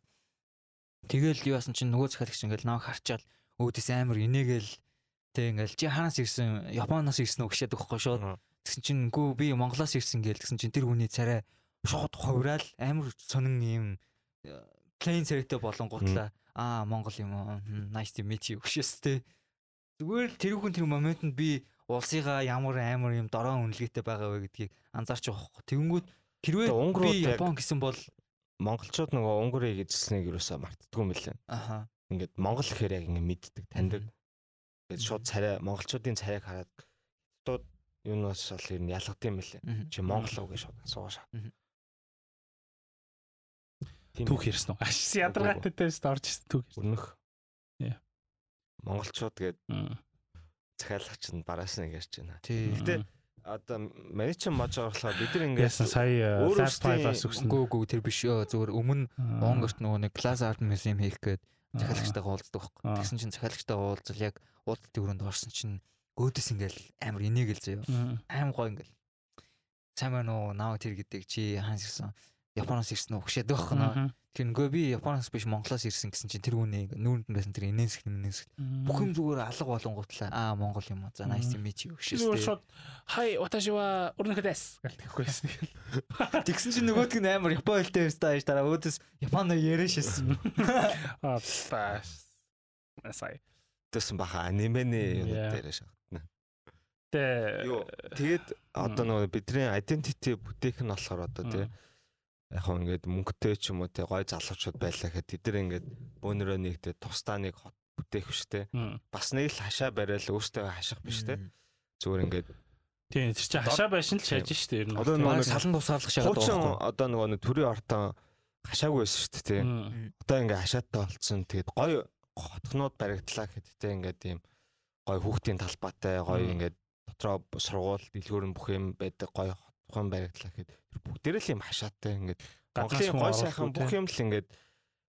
Тэгэл юу яасан чинь нөгөө захиалагч ингээл намайг харчаал өөдөөс амар инээгээл тэг ингээл чи хаанаас ирсэн Японоос ирсэн үү гэшээд өгөхгүй шууд. Тэгсэн чинь үгүй би Монголоос ирсэн гээл тэгсэн чинь тэр хүний царай шууд хувраал амар сонин юм плейн царайтай болонгуутлаа. Аа Монгол юм уу? Nice to meet you гэшээстэй зүгээр л тэр хүн тэр моментод би улсыгаа ямар амар юм дороо үнэлгээтэй байгаа вэ гэдгийг анзаарч байгаа хөө тэгэнгүүт хэрвээ би Япон гэсэн бол монголчууд нөгөө Унгарыг эзэлснийг юусаа мартдаггүй юм лээ. аха. Ингээд монгол гэхээр яг ингээд мэддэг, таньдаг. Тэгээд шууд царай монголчуудын царайг хараад тууд юунаас бол ер нь ялгад юм лээ. Чи монгол уу гэж шууд. Тийм Түүх ярьсан уу? Ашис ядаргаатай тест орж ирсэн түүх өрнөх. Яа. Монголчууд гээд захиалагч нь бараас нэг ярьж байна. Гэтэ одоо миний чинь маж орлохоо бид нар ингээд Яасан сая Last өөрсдийн- Five-аас өгсөн. үгүй үгүй тэр биш зүгээр өмнө Аа. Монголт нөгөө нэг класс арт музейм хийх гээд. Захиалагчтайгаа уулздаг байхгүй. Тэгсэн чинь захиалагчтайгаа уулзал яг уулзалтын өрөөнд орсон чинь өөдөөс ингээл амар инээгээл заяа. Аим гоо ингээл. Сайн байна уу? Наа тэр гэдэг чи хаанаас ирсэн? Японоос ирсэн үү гэшээд байхгүй наа. Мгм. Тэр нөгөө би Японоос биш Монголоос ирсэн гэсэн чинь тэр хүний нүүрэнд нь байсан тэр инээсгэл инээсгэл. Бүх юм зүгээр алга болонгуутлаа. Аа Монгол юм уу? За nice to meet you Зүгээр гэшээстэй. шууд хай ваташи ва өрнөхөд эс гэлтэхгүй байсан. [LAUGHS] Тэгсэн чинь нөгөөдг нь амар Япон хэлтэй байсан тааш дараа өөдөөс Японо яриашсэн. Аа [LAUGHS] баш. Насай. төсөн баха анимены юм дээр шахтна. Тэ Юу тэгээд одоо нөгөө бидний identity бүтээх нь болохоор одоо тий яг хөө ингээд мөнгөтэй ч юм уу тий гой залуучууд байлаа гэхэд тэд нар ингээд бөөнөрөө нэгдээ тусдаа нэг хот бүтээх биш тий бас нэг л хашаа барайл өөртөө хаших биш тий зүгээр ингээд Тийм тэр чинь хашаа байшин л шааж штэ ер нь. Одоо нөгөө салан тусгаарлах шагаад хуучин байгаа одоо нөгөө нэг төрийн ортон хашаагүй байсан тий. Мм. одоо ингээ хашааттай болцсон. Тэгээд гой хотгнууд баригдлаа гэхэд тий ингээд тийм гой хүүхдийн талбайтай гой ингээд дотроо сургуул дэлгүүр нь бүх юм байдаг гой хотхон баригдлаа гэхэд тэр бүгдээрээ л юм хашаатай ингээд Монголын гой сайхан бүх юм л ингээд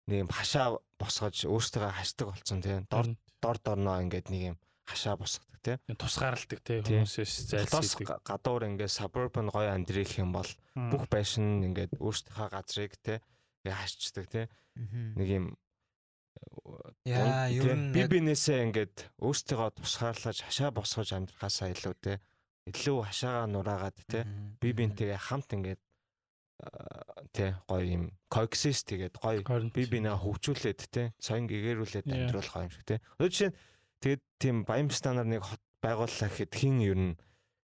нэг юм хашаа босгож өөртөө хашдаг болцсон тий. Дор дор дорноо ингээд нэг юм хашаа босгодог тий. Тусгаарладаг те Тийм. хүмүүсээс зайлсхийдэг. га- гадуур ингээд suburban гой амьдрэх юм бол бүх байшин ингээд өөртөө газрыг тий ингээ хашчдаг тий. Нэг юм Яа, ер нь би бинээсээ ингээд өөртөө тусгаарлаж хашаа босгож амьдрахаасаа илүү тий илүү хашаагаа нураагаад тий би бинтэйгээ хамт ингээд тий гоё юм coexist тэгээд гоё би бинээ хөгжүүлээд тий соён гэгэрүүлээд Yeah. амьдруулах юм шиг тий. Одоо жишээ нь тэгээд тийм Баянстанаар нэг хот байгууллаа гэхэд хин ер нь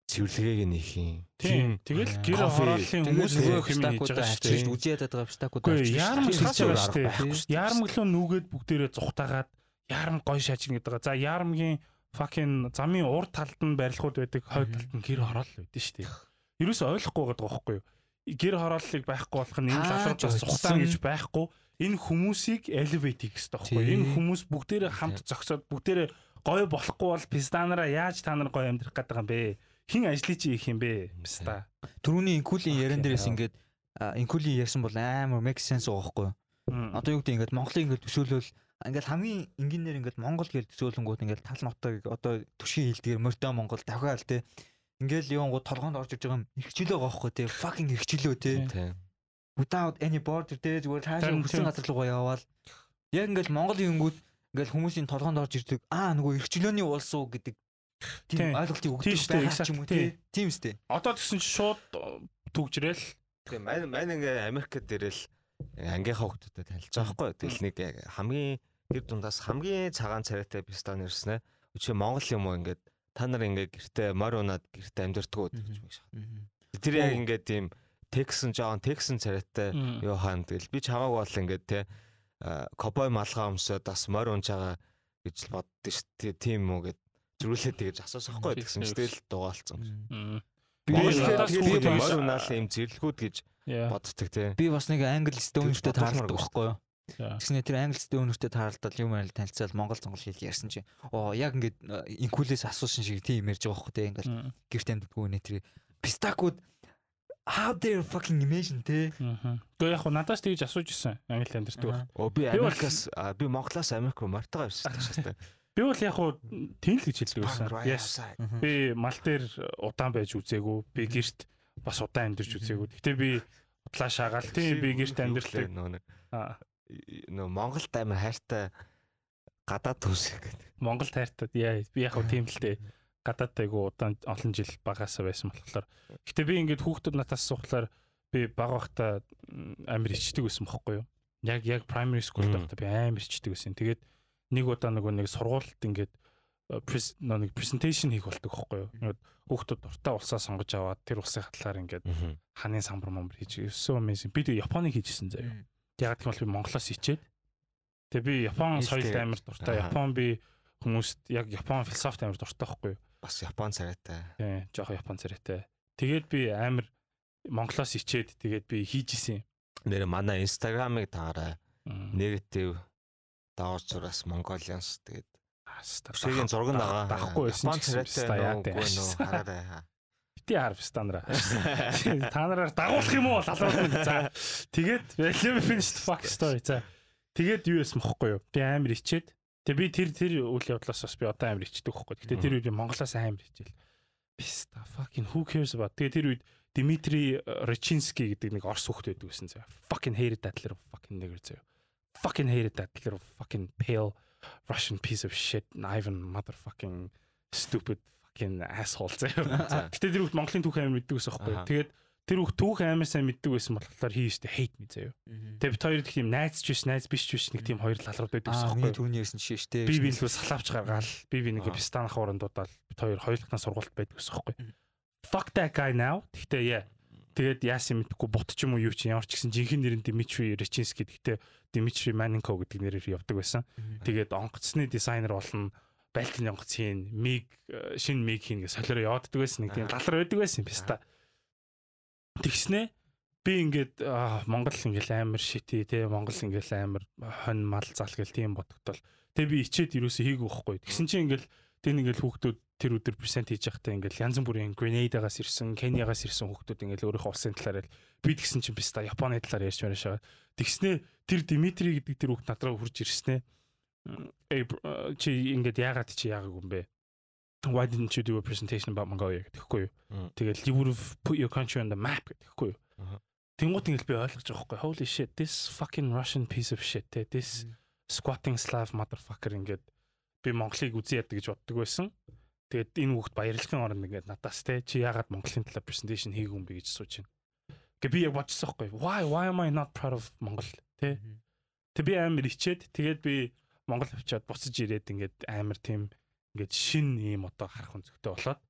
цэвэрлэгээг нөх юм. Тийм. Тэгэл гэр хорооллын хүмүүс нөгөө юм хийж байгаа шүү дээ. үзээд байгаа пистакууд Үгүй яарам тийм. хийж байгаа шүү дээ. Яармглөө нүгэд бүгдээрээ зүхтагаад яарам гой шаажин гэдэг байгаа. За яармгийн fucking замын урд талд нь барилгууд байдаг, хойд талд нь гэр хороол байдаг шүү дээ. Ерөөсөө ойлгохгүй байгаа байхгүй юу? Гэр хорооллыг байхгүй болох нь энэ лалуудаас зүхтаан гэж байхгүй. Энэ хүмүүсийг elevate хийх юу? Тийм. Энэ хүмүүс бүгдээрээ хамт зогсоод бүгдээрээ гой болохгүй бол пистанараа яаж та нар гой амьдрах гэдэг юм бэ? Хин ажлыг чи их юм бэ? Писта. Төрөний инкулийн яран дээрээс ингээд инкулийн ярьсан бол амар make sense байгаа? Мм. Одоо юу гэдэг ингээд Монголын ингээд төсөөлөл ингээд хамгийн энгийнээр ингээд Монгол гэл төсөөлөнгүүд ингээд тал нотог одоо төшийн хилдгээр морьтой Монгол давхаал те. Ингээд явангууд толгоонд орж иж байгаа юм эрхчлөө байгаа байхгүй те. Fucking эрхчлөө те. Тийм. without any border те зүгээр хаашаа хүссэн газар руугаа яваал. Яг ингээд Монголын өнгүүд ингээд хүмүүсийн толгоонд орж ирдэг. Аа нөгөө эрхчлөөний улс уу гэдэг Тийм. ойлголтыг өгдөг ч юм уу тийм. Үстэй Одоо тэгсэн чи шууд түгжрэл Тийм мань мань ингээ Америкт дээрэл ангийнхаа хүмүүстэй танилцж байгаа хгүй. Тэгэл нэг яг хамгийн гэр дундаас хамгийн цагаан царайтай пистон ирсэн ээ. Өчигдөр Монгол юм уу ингээд та нар ингээ гэртээ морь унаад гэртээ амьдэрдэг үү гэж мэгш. Тэр яг ингээ тийм Texan John Texan царайтай юу хаан тэгэл би чамааг бол ингээд те кобой малгай өмсөд бас морь унж байгаа гэж л боддоо шүү дээ. Тийм үү гэд зөрүүлээд тэгэж асуусан хгүй тэгсэн чинь тэгэл дугаалцсан. Би маш- морь унаал юм зэрлгүүд гэж боддог те. би бас нэг англи тааралдаг юмаргүй байхгүй юу. Тэгснэ тэр англи стөнөртэй тааралдал юм байл танилцал монгол цонгол хэл ярьсан чи. Оо яг ингээд инкулээс асуусан шиг тийм ярьж байгаа те ингээд гэрт амьддаггүй нэ тэр пистакууд how dare fucking imagine те. Гэхдээ яг надаас тэгж асууж исэн англи амьдэрдэг байх. Оо би Америкаас би Монголоос Америк руу мартагаа ирсэн шүү дээ. Би бол яг хуу тийм л гэж хэлдэг байсан. Би мал дээр удаан байж үзээгүй. Би гэрт бас удаан амьдарч үзээгүй. Гэтэ би утлаа шагаал. Тийм би гэрт нэг. Аа, нөө Монголд амар хайртай гадаад төс гэдэг. Монгол тайртад яа би яг хуу тийм л дээ. Гадаад айгу удаан олон жил багасаа байсан болохоор. Гэтэ би ингээд хүүхдүүд натаас асуухлаар би баг байхдаа амар ичдэг байсан бохоггүй юу? Яг яг primary school байхдаа би амар ичдэг байсан. Тэгээд нэг удаа нөгөө нэг сургуульд ингээд э, нэг presentation хийх болдог байхгүй юу? Ингээд хүүхдүүд дуртай улсаа сонгож аваад тэр улсын хатлаар ингээд ханы самбар момбар хийж so amazing. Би тэг Японыг хийжсэн заяа. Яг гэх юм бол би Монголоос ичээд. Тэгээ би Япон соёлд амар дуртай. Япон би хүмүүст яг Япон философит амар дуртай байхгүй юу? Бас Япон царайтай. Тийм, жоохон Япон царайтай. Тэгээд би амар Монголоос ичээд тэгээд би хийж исэн. Нэр манай Instagram-ыг таарай. Negative даавар зураас Mongolians тэгээд Аста. Шигийн зураг нь байгаа. Дахгүй байсан Япон царайтай яа нөө хараарай. Бити хар стандараа. Та нараар дагуулах юм уу залруулах юм. За. Тэгээд let me finish the fuck story. За. Тэгээд юу бохгүй юу? Би амар ичээд. Тэгээ би тэр тэр үйл явдлаас бас би одоо амар ичдэг бохгүй. Гэтэ тэр үед Монголоос амар ичээл. Писта fucking who cares about. Тэгээ тэр үед Дмитрий Речинский гэдэг нэг орс хүүхэд байдаг гэсэн заяа. Fucking hated that little fucking nigger заяа. Fucking hated that little fucking pale Russian piece of shit Ivan motherfucking stupid fucking asshole заяа. [LAUGHS] За. Гэтэ тэр үед Монголын түүх амир мэддэг аахгүй. Аха. Тэгээд тэр бүх түүх амар сайн мэддэг байсан болохоор used to hate me заяа. Тэгээ бид хоёр тийм найз ч биш, найз биш ч биш нэг тийм хоёр лалрууд байдаг миний юм. түрүүний ярьсан жишээ дээ. Би би лөө салаавч гаргаал. Би би нэг пистан хавранд дуудаал бид хоёр дахь сургуульд байдаг гэсэн юм. Мгм. Fuck that guy now. Гэхдээ яа. Тэгээд яасан мэдгүй бут ч юм уу юу ч ямар ч гэсэн жинхэнэ нэр нь Димитри Речинский гэхдээ Димитри Маненко гэдэг нэрээр явдаг байсан. Тэгээд онгоцны дизайнер болно. Балтийн онгоц хийн, миг э, шинэ миг хийн гэж солиороо явааддаг байсан. Нэг тийм галар байдаг байсан юм писта. Тэгснэ би ингээд Монгол ингээл амар шити те Монгол ингээл амар хонь мал зал гэл тийм бодогдол. Тэгээ би ичээд юусэн хийгүү байхгүй. Тэгсэн чинь ингээл тэр ингээл хүүхдүүд тэр өдөр презент хийж байхдаа ингээл янз бүрийн Grenada-гаас ирсэн, Kenya-гаас ирсэн хүүхдүүд ингээл өөрийнхөө улсын талаар ял би тэгсэн чинь писта Японы талаар ярьж байна шагаа. Тэгснэ тэр Димитри гэдэг тэр хүүхд надраа хурж ирснэ. Бр- чи ингээд яагаад чи яагаагүй юм бэ? Why didn't you do a presentation about Mongolia гэхгүй юу? Тэгэл you would have put your country on the map гэхгүй юу? Аха. Тэнгууд ингээл би ойлгож байгаа байхгүй holy shit this fucking Russian piece of shit this squatting slav motherfucker ингээд би Монголыг үзье яадаг гэж боддог байсан. Тэгээд энэ хүүхд баярлахын оронд ингээд надаас те чи яагаад Монголын талаар presentation хийгээгүй юм бэ гэж сууж байна. Гэ би яг бодчихсон байхгүй why why am I not proud of Монгол те Тэг би амар ичээд тэгээд би Монгол авчаад буцаж ирээд ингээд амар тийм ингээд шин ийм одоо харах өнцгтэй болоод.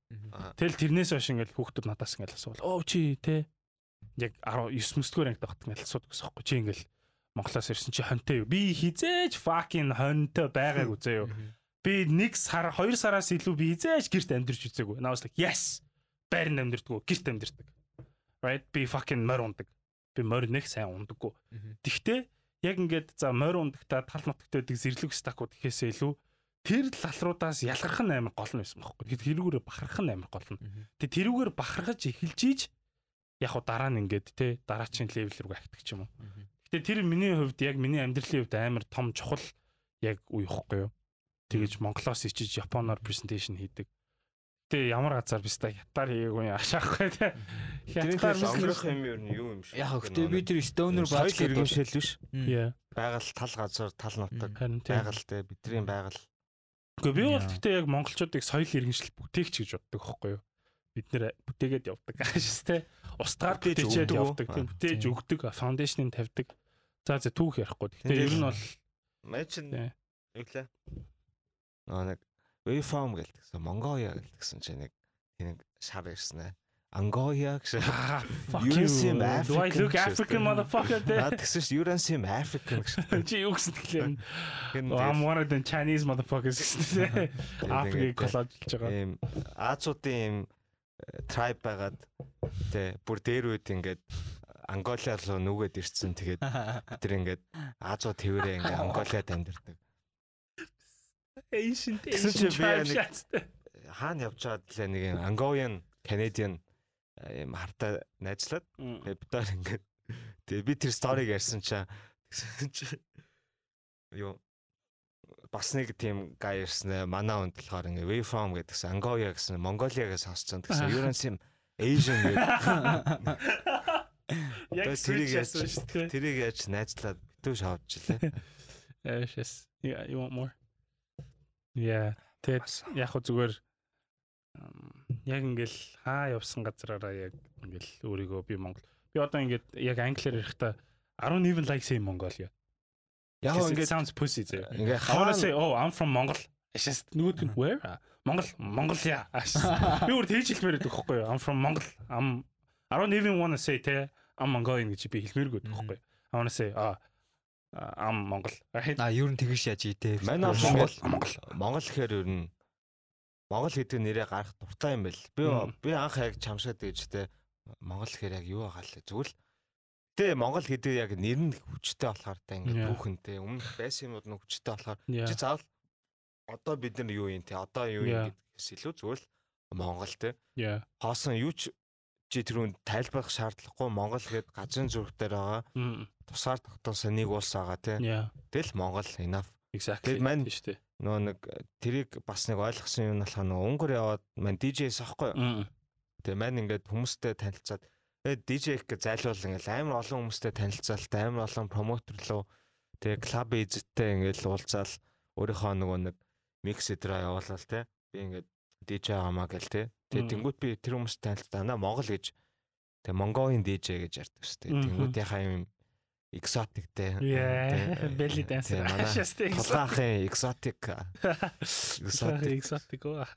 Тэгэл тэрнээс хойш ингээд хүүхдүүд надаас ингээд асуувал оо чи те яг 19 мөсдгөр ангид багт ингээд асуудаг гэсэн юм чи ингээд Монголоос ирсэн чи хонтой юу? Би хизээж fucking хонтой байгаагүй заяа би нэг сар хоёр сараас илүү би хизээж гэрт амьдэрч үзээгүй was like yes! Байранд амьдэрдэггүй гэрт амьдэрдэг. Right? Би fucking морь ундаг. Би морь нэг сайн ундаггүй. Тэгтээ яг ингээд за морь ундагта тал нутагт байдаг зэрлэг стакууд гэхээсээ илүү тэр лалруудаас ялгарх нь амар гол нь байсан байхгүй. Тэгэхээр тэрүүгээр бахарх нь амар гол нь. Тэгээ тэрүүгээр бахархаж эхэлж ийж яг хуу дараа нь ингээд те дараачийн левел рүү ахдаг ч юм уу. Гэтэ тэр миний хувьд яг миний амьдралын хувьд амар том чухал яг үе ихгүй юу. Тэгэж Монголоос ичиж Японоор презентацийн хийдэг. Гэтэ ямар газар биста хятаар хийгээгүй ашаахгүй те. Хятаар онгорох юм юу юу юм шиг. Яг гэхдээ би тэр stoner соёл бааж иргэншил биш. Байгаль тал газар тал нутаг Харин тийм. байгаль те бидний байгаль. Гэхдээ би бол гэхдээ яг монголчуудыг соёл иргэншил бүтээгч гэж боддог байхгүй юу? Бид нэр бүтээгээд явдаг аашс те. Устгаар бүтээчээд явдаг тийм Аа, бүтээж өгдөг фаундейшнийг тавьдаг. За за түүх ярихгүй. Гэхдээ ер нь бол Мэчин Тий. юу лээ. Нөө нэг Wayform гэлтгсэн Mongolia гэлтгсэн чинь нэг тийм нэг шар ирсэн ээ. Angoya гэсэн. [LAUGHS] ah, You you. seem Do I look African African motherfucker тэгсэн чинь Uran seem African гэсэн. Чи юу гэсэн Oh, I'm one of the Chinese motherfuckers гэсэн [LAUGHS] те. [LAUGHS] Африкийг коложилж байгаа. ийм Азуудын ийм э, tribe байгаад тэ бүр дээр үед ингээд Анголиа руу нүгэд ирсэн тэгээд тэр ингээд Азуу тэрэ ингээд Анголиад амьдэрдэг. Asian Гэсэн Asian те. Хаана явж байгаад лээ нэг юм Angolian Canadian ийм хартай найзлаад Мм. тэгээд бид нар ингээд тэгээд би тэр сториг ярьсан чаа тэгсэн чи юу бас нэг тийм гай ирсэн ээ манай хүнд болохоор ингээ way from гэдгсэн Angolia гэсэн Mongolia-гээс сонссон тэгсэн Uran seem Asian [LAUGHS] гэдэг Яг тэрийг яасан шүү дээ. Тэрийг яаж найзлаад битүү шавжлаа. [LAUGHS] Yes, yes. You want more? Yeah. Тэгээд яг хөө зүгээр яг ингээл хаа явсан газараараа яг ингээл өөрийгөө би Монгол. Би одоо ингээд яг англиар ярихдаа I don't even like saying Mongolia. Яг ингээд sounds pussy зэ. ингээ хаана say oh I'm from Mongol. Just нөгөөд нь [LAUGHS] where? Ah, Монгол, Mongolia. [LAUGHS] Би өөр тэгж хэлмээр байдаг байхгүй юу? I'm from Mongol. I'm I don't even want to say те I'm Mongolian гэж би хэлмээргүй байдаг байхгүй юу? I want to say ah uh, I'm Mongol. Right? А ер нь тэгэж яаж ийтэй. Манай бол Монгол, Монгол Монгол. Монгол гэхээр ер нь Монгол гэдэг нэрээ гарах дуртай юм байл. Би би анх яг чамшаад гэж те Монгол гэхээр яг юу байгаа л Тэ Монгол гэдэг яг нэр нь хүчтэй болохоор та Yeah. ингээ түүхэнтэй өмнө байсан юмуд нь хүчтэй болохоор чи заавал одоо бид нар юу юм те одоо юу юм гэдгээс илүү зүгээр Монгол те хоосон юу ч чи тэрүүнд тайлбарлах шаардлагагүй Монгол гэдэг газрын зүрх дээр байгаа тусаар тогтоосон нэг улс байгаа Yeah. тэгэл Монгол enough Exactly. Тэгэд мань- шүү дээ. нөө нэг э, тэрийг бас нэг ойлгосон юм нь болохоор нөө өнгөр яваад мань DJ-с? Mm. Тэгээ мань ингээд хүмүүстэй танилцаад тэгээ DJ их гэж зайлуул ингээд амар олон хүмүүстэй танилцаалт амар олон промотер руу тэгээ клуб эзэттэй ингээд уулзаал өөрийнхөө нөгөө нэг микс эдраа явуулал те би ингээд DJ хамаа гэл те тэгээ тэнгуут би тэр хүмүүстэй танилцаад ана Монгол гэж Тэгээ Mongolia DJ гэж ярьдаг шүү дээ. Мгм. Тэнгүүдийнхаа юм экзотиктэй. Яа, belly dancer. Тулгаахын экзотик. Exotic. оо.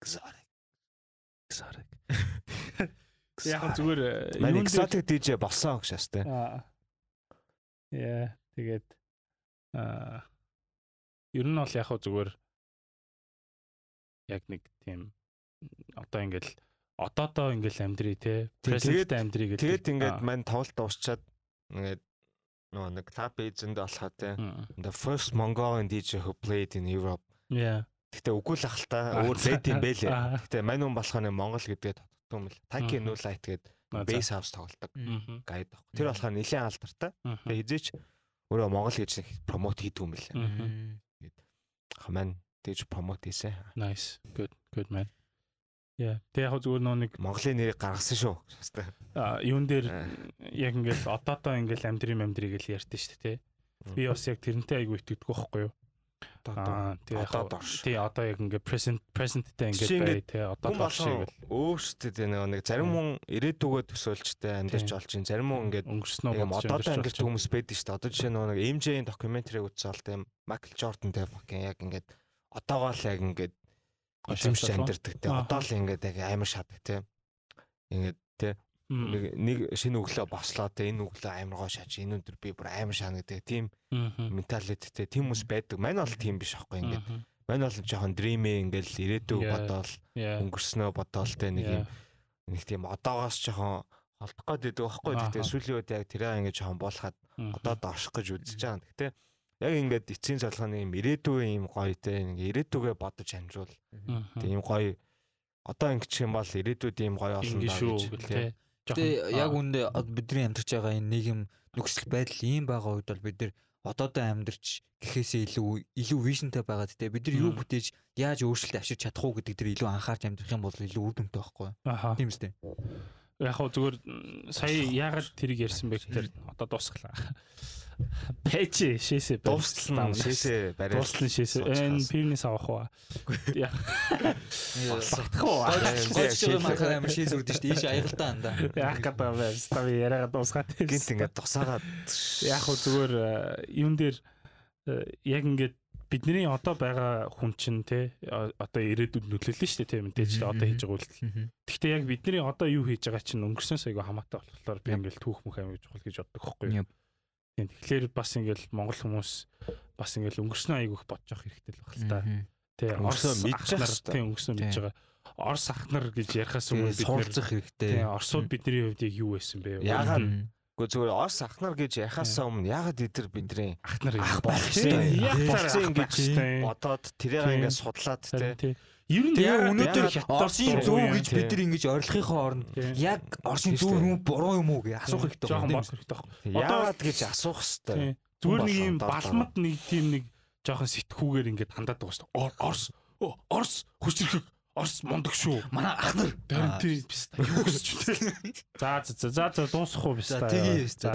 Exotic. Exotic. Яг зүгээр э, юунд экзотик DJ болсон гэж шээс. Аа. Яа, тэгээд аа ер нь бол яг зүгээр яг нэг тийм одоо ингээл одоодоо ингээл амьдрий те present амьдрий гэдэг. Тэгээд ингээд мань тоглолт дуусчаад ингээд нөгөө нэг club agent болохоо тэ. The first Mongolian DJ who played in Europe. Яа. Гэтэ үгүй л ах л та Аа, өөр байд юм бэлээ. аа. Гэтэ мань хүн болохоор нэг Монгол гэдгээ тодтдог юм л. Нүүлайт гээд Наа, за. bass house тоглодог. Мгм. Гайд баг. Тэр болохоор нэлээд алдартай. Тэгээ хизээч өөрөө Монгол гэж промот хийдэг юм лээ. Мгм. Хамаа тэгж промот хийсэн. Nice. Good. Good man. Яа. Тэг яг зүгээр нөө нэг Монголын нэрийг гаргасан шүү. Аа, юун дээр Аа. яг ингээл одоодоо ингээл амьдрий амьдрий гэж ярьдэн шүү дээ те. Би бас яг тэрнтэй айгу итгэдэг байхгүй юу? Аа тий Одоо тий одоо яг ингээ present presentтэй ингээ бай тий одоо доош шиг болгон өөрсдөд нэг нэг зарим хүн ирээдүгөө төсөөлчтэй амьдарч болж чинь зарим хүн ингээд өнгөрснөө юм одоодоо амьдарч хүмүүс байдаг шүү дээ. Одоо жишээ нь нэг MJ-ийн докюментари үзсэн тийм Майкл Джордантэй fucking яг ингээд одоогоо л яг ингээд амьдардаг тийм. Аха. Одоо л ингээд яг амар шатдаг тийм. Ингээд тийм нэг нэг шинэ өглөө бослоо тийм энэ өглөө амар гоо шааж энэ өдөр би бүр амар шаана гэдэг тийм менталитеттэй тийм хүмүүс байдаг. Мань бол тийм биш аахгүй ингээд. Мань бол жоохон dreamy ингээд ирээдүг Yeah. бодоол өнгөрснөө бодоол тийм нэг юм нэг тийм одоогоос жоохон холдох гээд байдаг байхгүй. Аха. сүүлийн үед яг тэрээ ингээд жоохон буулахад одоо дооших гэж үзэж байгаа. Гэхдээ яг ингээд эцсийн цалханы юм ирээдүйн юм гоё те ингээд ирээдүгээ бодож амжуул. Тийм гоё одоо ингэчих юм бол ирээдүйд ийм гоё олон даа гэж те. Тэгээ яг үндэ бидний амьдарч байгаа энэ нийгэм нөхцөл байдал ийм байгаа үед бол бид нар одоодоо амьдарч гэхээсээ илүү илүү вижнтэй байгаа те. Бид нар юу бүтээж яаж өөрчлөлт авчирч чадах уу гэдэг дээр илүү анхаарч амьдрах юм бол илүү үр дүнтэй байхгүй тийм үстэй. Яг хөө зүгээр сая яагаад тэрийг ярьсан бэ? Гэхээр одоо дуусглаа пэжи шээсэ Дуустал нь шээсээ бариад дуустал нь шээсэ энэ пивнес авах уу? Яа. Багтах уу? Гойч юм ахаа амар шийс үрдэн шүү дээ. Ийш аягалтаа анда. яах гэдэг юм бэ? Стави яриагаа дуусгаад гинт ингээд тусаагаад. Яг хөө зүгээр э, юун дээр э, яг ингээд бидний одоо байгаа хүн чинь те э, одоо ирээдүйд нөлөөлнө шүү дээ те мэдээж те одоо хийж байгаа үйлдэл. Гэхдээ яг бидний одоо юу хийж байгаа чинь өнгөрсөн сайгүй хамаатай болохоор би ингээл түүх мөх амиг чухал гэж боддог. Yep. Тийм тэгэхээр бас ингээл монгол хүмүүс бас ингээл өнгөрснөө айгүйх бодож явах хэрэгтэй л баг л та. Тэ Өнгөрснөө мэдчих ахнар, хэвээр. Тийм өнгөрснөө мэдж байгаа. Орс ахнар гэж ярихаас өмнө бид суралцах хэрэгтэй. тийм орсууд бидний хувьд яг юу байсан бэ? Яагаад? Гэхдээ зүгээр орс ахнар гэж яхаасаа өмнө ягаад эдэр бидний ахнар юм Ах Болсон ингэж ингэж бодоод тэрийг ингээд судлаад те. Ер нь Тэгээ өнөөдөр Орсын зөв гэж бид нар ингэж ойлгохын оронд яг Орсын зөв юм уу буруу юм уу гэж асуух хэрэгтэй Жохон байна. хэрэгтэй яагаад гэж асуух хэвээр. Тийм. Зүгээр нэг юм балмад нэг тийм нэг жоохон сэтгүүгээр ингээд хандаад байгаа шүү дээ. Ор- Орс Оо, Орс хүчрэх Орс мундаг шүү. Манай ахнар Харин тийм биста юу гэж ч үү. За за за за за дуусах уу биста. За, тэгье, биста.